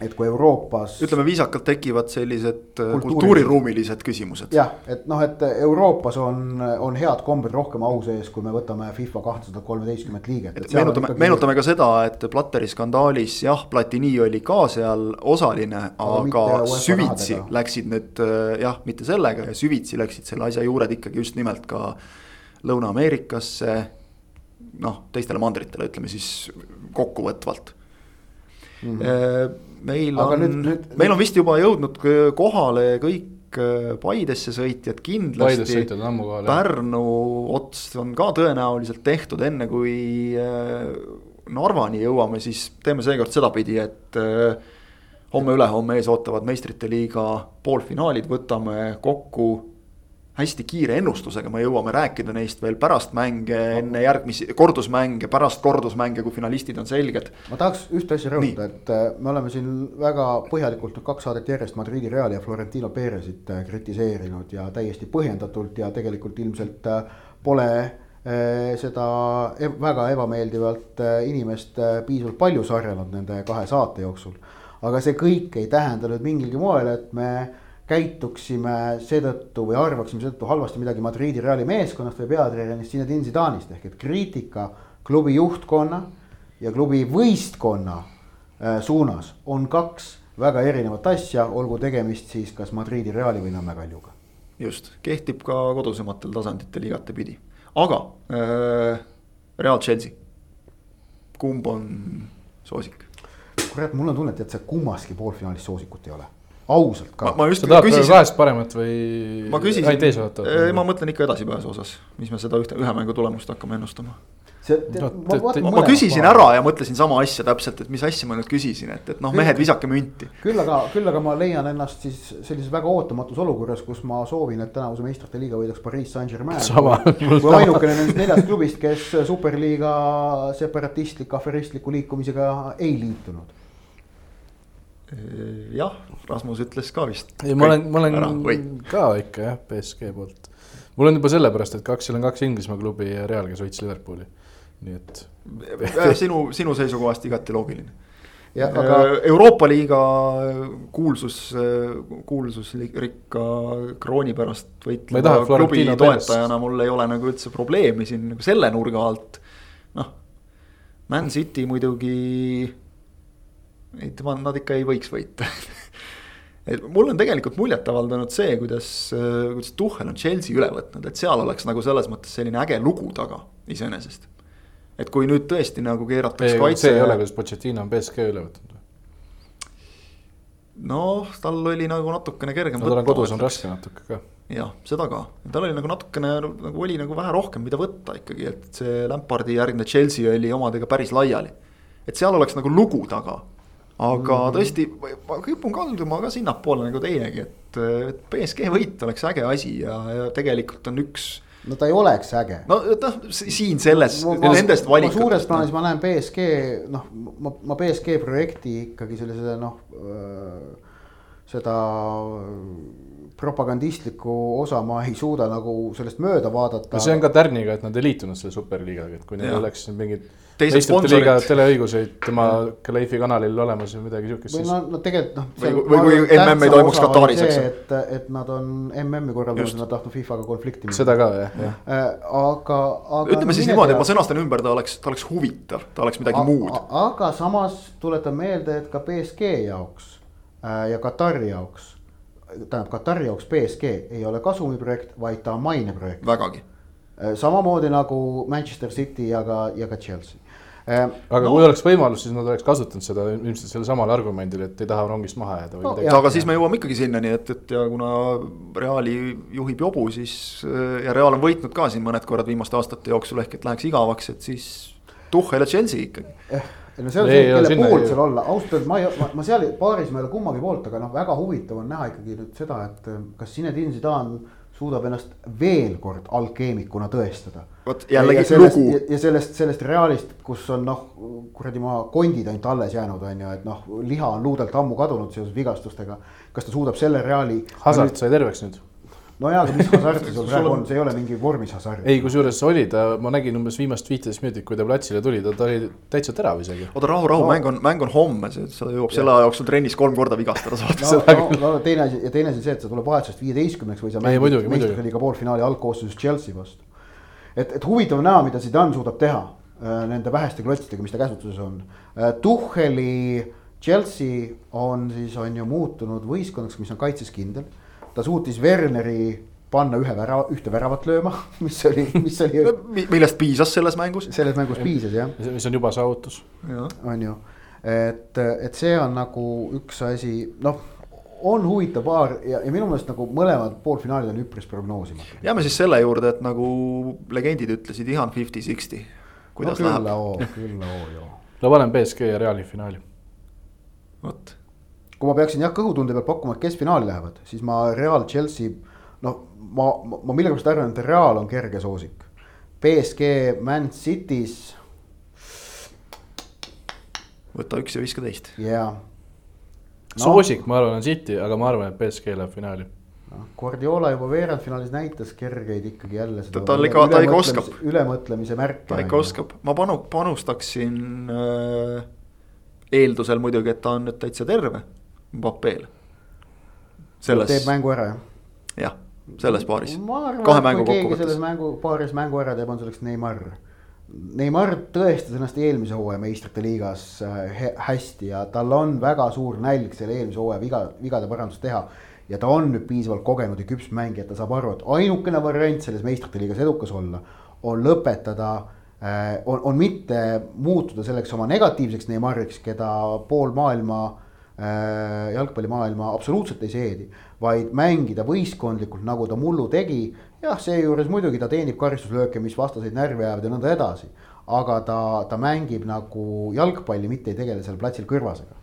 et kui Euroopas. ütleme viisakalt tekivad sellised äh, Kultuurilised. kultuuriruumilised küsimused. jah, et noh, et Euroopas on, on head kombed rohkem au sees, kui me võtame FIFA kahtesada kolmeteistkümmet liiget. meenutame, meenutame ka seda, et Platteri skandaalis jah, Platini oli ka seal osaline, aga UEFA süvitsi rahadega. läksid need äh, jah, mitte sellega ja süvitsi läksid selle asja juured ikkagi just nimelt ka Lõuna-Ameerikasse. noh, teistele mandritele, ütleme siis kokkuvõtvalt mm. -hmm. meil. Aga on nüüd-, meil on vist juba jõudnud kohale kõik äh, Paidesse sõitjad kindlasti. Pärnu ots on ka tõenäoliselt tehtud, enne kui äh, Narvani jõuame, siis teeme seekord sedapidi, et homme-ülehomme ees ootavad meistrite liiga poolfinaalid, võtame kokku hästi kiire ennustusega, me jõuame rääkida neist veel pärast mänge, enne järgmisi kordusmänge, pärast kordusmänge, kui finalistid on selged. ma tahaks ühte asja rõhutada, et äh, me oleme siin väga põhjalikult nüüd kaks saadet järjest Madridi Reali ja Florentino Perezit äh, kritiseerinud ja täiesti põhjendatult ja tegelikult ilmselt äh, pole seda väga ebameeldivalt inimest piisavalt palju sarjanud nende kahe saate jooksul. aga see kõik ei tähenda nüüd mingilgi moel, et me käituksime seetõttu või arvaksime seetõttu halvasti midagi Madridi Reali meeskonnast või peatreenerist Zinedine Zidane'ist ehk et kriitika klubi juhtkonna ja klubi võistkonna äh, suunas on kaks väga erinevat asja, olgu tegemist siis kas Madridi Reali või Nõmme Kaljuga. just, kehtib ka kodusematel tasanditel igatepidi, aga äh, Real Chelsea. kumb on soosik? kurat, mul on tunne, et, et see kummaski poolfinaalis soosikut ei ole ausalt ka. ma just sa tahad praegu kahest paremat või? ma küsisin, ma mõtlen ikka edasipääsu osas, mis me seda ühte, ühe mängu tulemust hakkame ennustama see, no, ma, ma, ma küsisin ära ja mõtlesin sama asja täpselt, et mis asja ma nüüd küsisin, et, et noh, mehed, visake münti. küll aga, küll aga ma leian ennast siis sellises väga ootamatus olukorras, kus ma soovin, et tänavuse meistrite liiga võidaks Pariis Saint-Germain. kui ainukene nendest neljast klubist, kes superliiga separatistliku, aferistliku liikumisega ei liitunud jah, Rasmus ütles ka vist. ei, ma olen, ma olen ära, ka ikka jah, BSG poolt. mul on juba sellepärast, et kaks, seal on kaks Inglismaa klubi ja Real, kes võitis Liverpooli nii et. sinu, sinu seisukohast igati loogiline. Ja, aga... Euroopa liiga kuulsus, kuulsusrikka krooni pärast võitleva klubi toetajana mul ei ole nagu üldse probleemi siin nagu selle nurga alt. noh, Man City muidugi, ei tema, nad ikka ei võiks võita et mul on tegelikult muljet avaldanud see, kuidas, kuidas Tuhhel on Chelsea üle võtnud, et seal oleks nagu selles mõttes selline äge lugu taga iseenesest et kui nüüd tõesti nagu keeratakse kaitse. see ei ole, kuidas Pochettino on BSG üle võtnud või? noh, tal oli nagu natukene kergem no,. tal on kodus on raske natuke ka. jah, seda ka, tal oli nagu natukene nagu oli nagu vähe rohkem, mida võtta ikkagi, et see Lampardi järgne Chelsea oli omadega päris laiali. et seal oleks nagu lugu taga. Aga mm tõesti, ma kipun kalduma ka sinnapoole nagu teinegi, et, et BSG võit oleks äge asi ja, ja tegelikult on üks no ta ei oleks äge. no noh, siin selles, nendest valikutest. suures plaanis ma näen BSG noh, ma, ma BSG projekti ikkagi sellise noh, seda propagandistlikku osa ma ei suuda nagu sellest mööda vaadata. no see on ka tärniga, et nad ei liitunud selle superliigaga, et kui neil oleks mingid meistrite liiga teleõiguseid tema Kleifi kanalil olemas või midagi siukest. või no, no tegelikult noh. või, või kui MM ei toimuks Kataris, eks et, et nad on MM-i korraldanud, nad tahtnud FIFA-ga konflikti minna. seda ka jah, jah. Äh, aga, aga. ütleme siis niimoodi, et ma sõnastan ümber, ta oleks, ta oleks huvitav, ta oleks midagi a, muud. aga samas tuletan meelde, et ka BSG jaoks äh, ja Katari jaoks tähendab Katari jaoks BSG ei ole kasumiprojekt, vaid ta on maineprojekt. vägagi. Äh, samamoodi nagu Manchester City ja ka, ja ka Chelsea aga no. kui oleks võimalus, siis nad oleks kasutanud seda ilmselt sellel samal argumendil, et ei taha rongist maha jääda või no, midagi. aga siis me jõuame ikkagi sinnani, et, et ja kuna Reali juhib jobu, siis ja Real on võitnud ka siin mõned korrad viimaste aastate jooksul ehk et läheks igavaks, et siis Tuhhel ja Chelsea ikkagi eh ei no see on see, kelle poolt seal olla, ausalt öeldes ma ei, ma, ma seal paaris ma ei ole kummagi poolt, aga noh, väga huvitav on näha ikkagi nüüd seda, et kas Zinedine Zidane suudab ennast veel kord alkeemikuna tõestada. vot jällegi lugu. ja sellest, sellest Realist, kus on noh, kuradi maa kondid ainult alles jäänud, on ju, et noh, liha on luudelt ammu kadunud seoses vigastustega. kas ta suudab selle Reali. Hasart sai terveks nüüd no jaa, aga mis hasart sul praegu on, see ei ole mingi vormis hasart. ei, kusjuures oli ta, ma nägin umbes viimast viiteist minutit, kui ta platsile tuli, ta, ta oli täitsa terav isegi. oota, rahu, rahu no., mäng on, mäng on homme, sa jõuab selle aja jooksul trennis kolm korda vigastada saada no, seda no, no teine asi ja teine asi see, et sa tuleb vahetusest viieteistkümneks või sa mängid meistriliiga poolfinaali algkoosseisus Chelsea vastu. et, et huvitav näha, mida Zidane suudab teha äh, nende väheste klotsidega, mis ta käsutuses on äh,. Tuhheli Chelsea on siis on ju muutunud võistkonnaks, mis on kaitses kindel ta suutis Werneri panna ühe värava, ühte väravat lööma, mis oli, mis oli millest piisas selles mängus? selles mängus piisas jah. mis on juba saavutus. on ju, et, et see on nagu üks asi, noh on huvitav paar ja, ja minu meelest nagu mõlemad poolfinaalid on üpris prognoosimatu. jääme siis selle juurde, et nagu legendid ütlesid, ihan fifty-sixty. kuidas no, läheb? küll, küll, oo, joo. no panen BSG ja Reali finaali. vot kui ma peaksin jah kõhutunde pealt pakkuma, et kes finaali lähevad, siis ma Real, Chelsea, noh, ma, ma, ma millegipärast arvan, et Real on kerge soosik. BSG, Man City's. võta üks ja viska teist. jaa no.. soosik, ma arvan, on City, aga ma arvan, et BSG läheb finaali noh, Guardiola juba veerandfinaalis näitas kergeid ikkagi jälle. ta, ta ikka, ta ikka oskab. ülemõtlemise märke. ta ikka oskab, ma panu-, panustaksin äh, eeldusel muidugi, et ta on nüüd täitsa terve Mbappeel. selles. teeb mängu ära jah? jah, selles paaris. kahe mängu kokkuvõttes. selles mängu, paaris mängu ära teeb, on selleks Neimar. Neimar tõestas ennast eelmise hooaja meistrite liigas äh, hästi ja tal on väga suur nälg selle eelmise hooaja viga, vigade parandust teha. ja ta on nüüd piisavalt kogenud ja küps mängija, et ta saab aru, et ainukene variant selles meistrite liigas edukas olla on lõpetada on, on mitte muutuda selleks oma negatiivseks Neimariks, keda pool maailma jalgpallimaailma absoluutselt ei seedi, vaid mängida võistkondlikult, nagu ta mullu tegi. jah, seejuures muidugi ta teenib karistuslööke, mis vastaseid närvi ajavad ja nõnda edasi. aga ta, ta mängib nagu jalgpalli, mitte ei tegele seal platsil kõrvasega.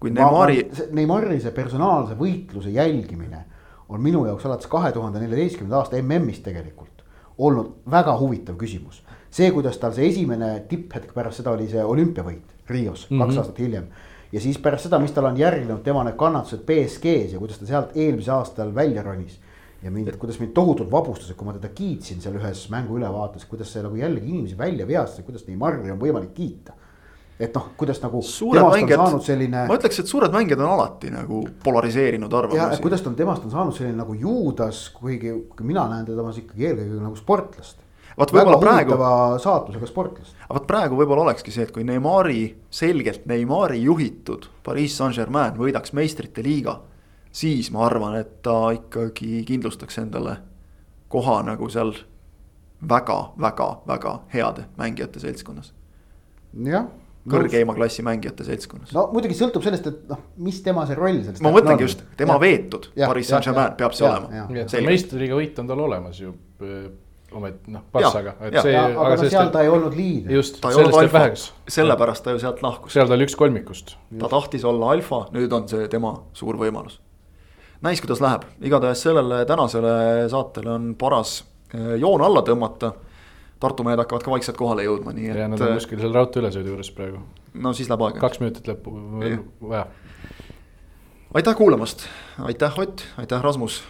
kui Neimari. Neimari see personaalse võitluse jälgimine on minu jaoks alates kahe tuhande neljateistkümnenda aasta MM-ist tegelikult olnud väga huvitav küsimus. see, kuidas tal see esimene tipphetk pärast seda oli see olümpiavõit Rios mm -hmm. kaks mhm. aastat hiljem ja siis pärast seda, mis tal on järgnenud, tema need kannatused BSG-s ja kuidas ta sealt eelmisel aastal välja ronis. ja mind, kuidas mind tohutult vapustas, et kui ma teda kiitsin seal ühes mängu ülevaates, kuidas see nagu jällegi inimesi välja veastas, kuidas Neimar'i on võimalik kiita et noh, kuidas nagu. Mängijad, selline... ma ütleks, et suured mängijad on alati nagu polariseerinud arvamusi. kuidas ta on, temast on saanud selline nagu Juudas, kuigi, kui mina näen teda ikkagi eelkõige nagu sportlast vot võib-olla praegu. saatusega sportlast. aga vot praegu võib-olla olekski see, et kui Neimari, selgelt Neimari juhitud Pariis Saint-Germain võidaks meistrite liiga. siis ma arvan, et ta ikkagi kindlustaks endale koha nagu seal väga-väga-väga heade mängijate seltskonnas. jah kõrgeima klassi mängijate seltskonnas. no muidugi sõltub sellest, et noh, mis tema see roll selles. ma mõtlengi just, tema ja, veetud Pariis Saint-Germain peab see ja, olema. meistriliiga võit on tal olemas ju omet noh, Passaga, et ja, see. aga, aga no seal ta ei olnud liider. just, sellest jääb väheks. sellepärast ta ju sealt lahkus. seal ta oli üks kolmikust. ta tahtis olla alfa, nüüd on see tema suur võimalus. näis, kuidas läheb, igatahes sellele tänasele saatele on paras eh, joon alla tõmmata. Tartu mehed hakkavad ka vaikselt kohale jõudma, nii et. ja nad on kuskil seal raudtee ülesõidu juures praegu. no siis läheb aega. kaks minutit lõppu vaja. aitäh kuulamast, aitäh Ott, aitäh Rasmus,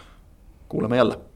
kuulame jälle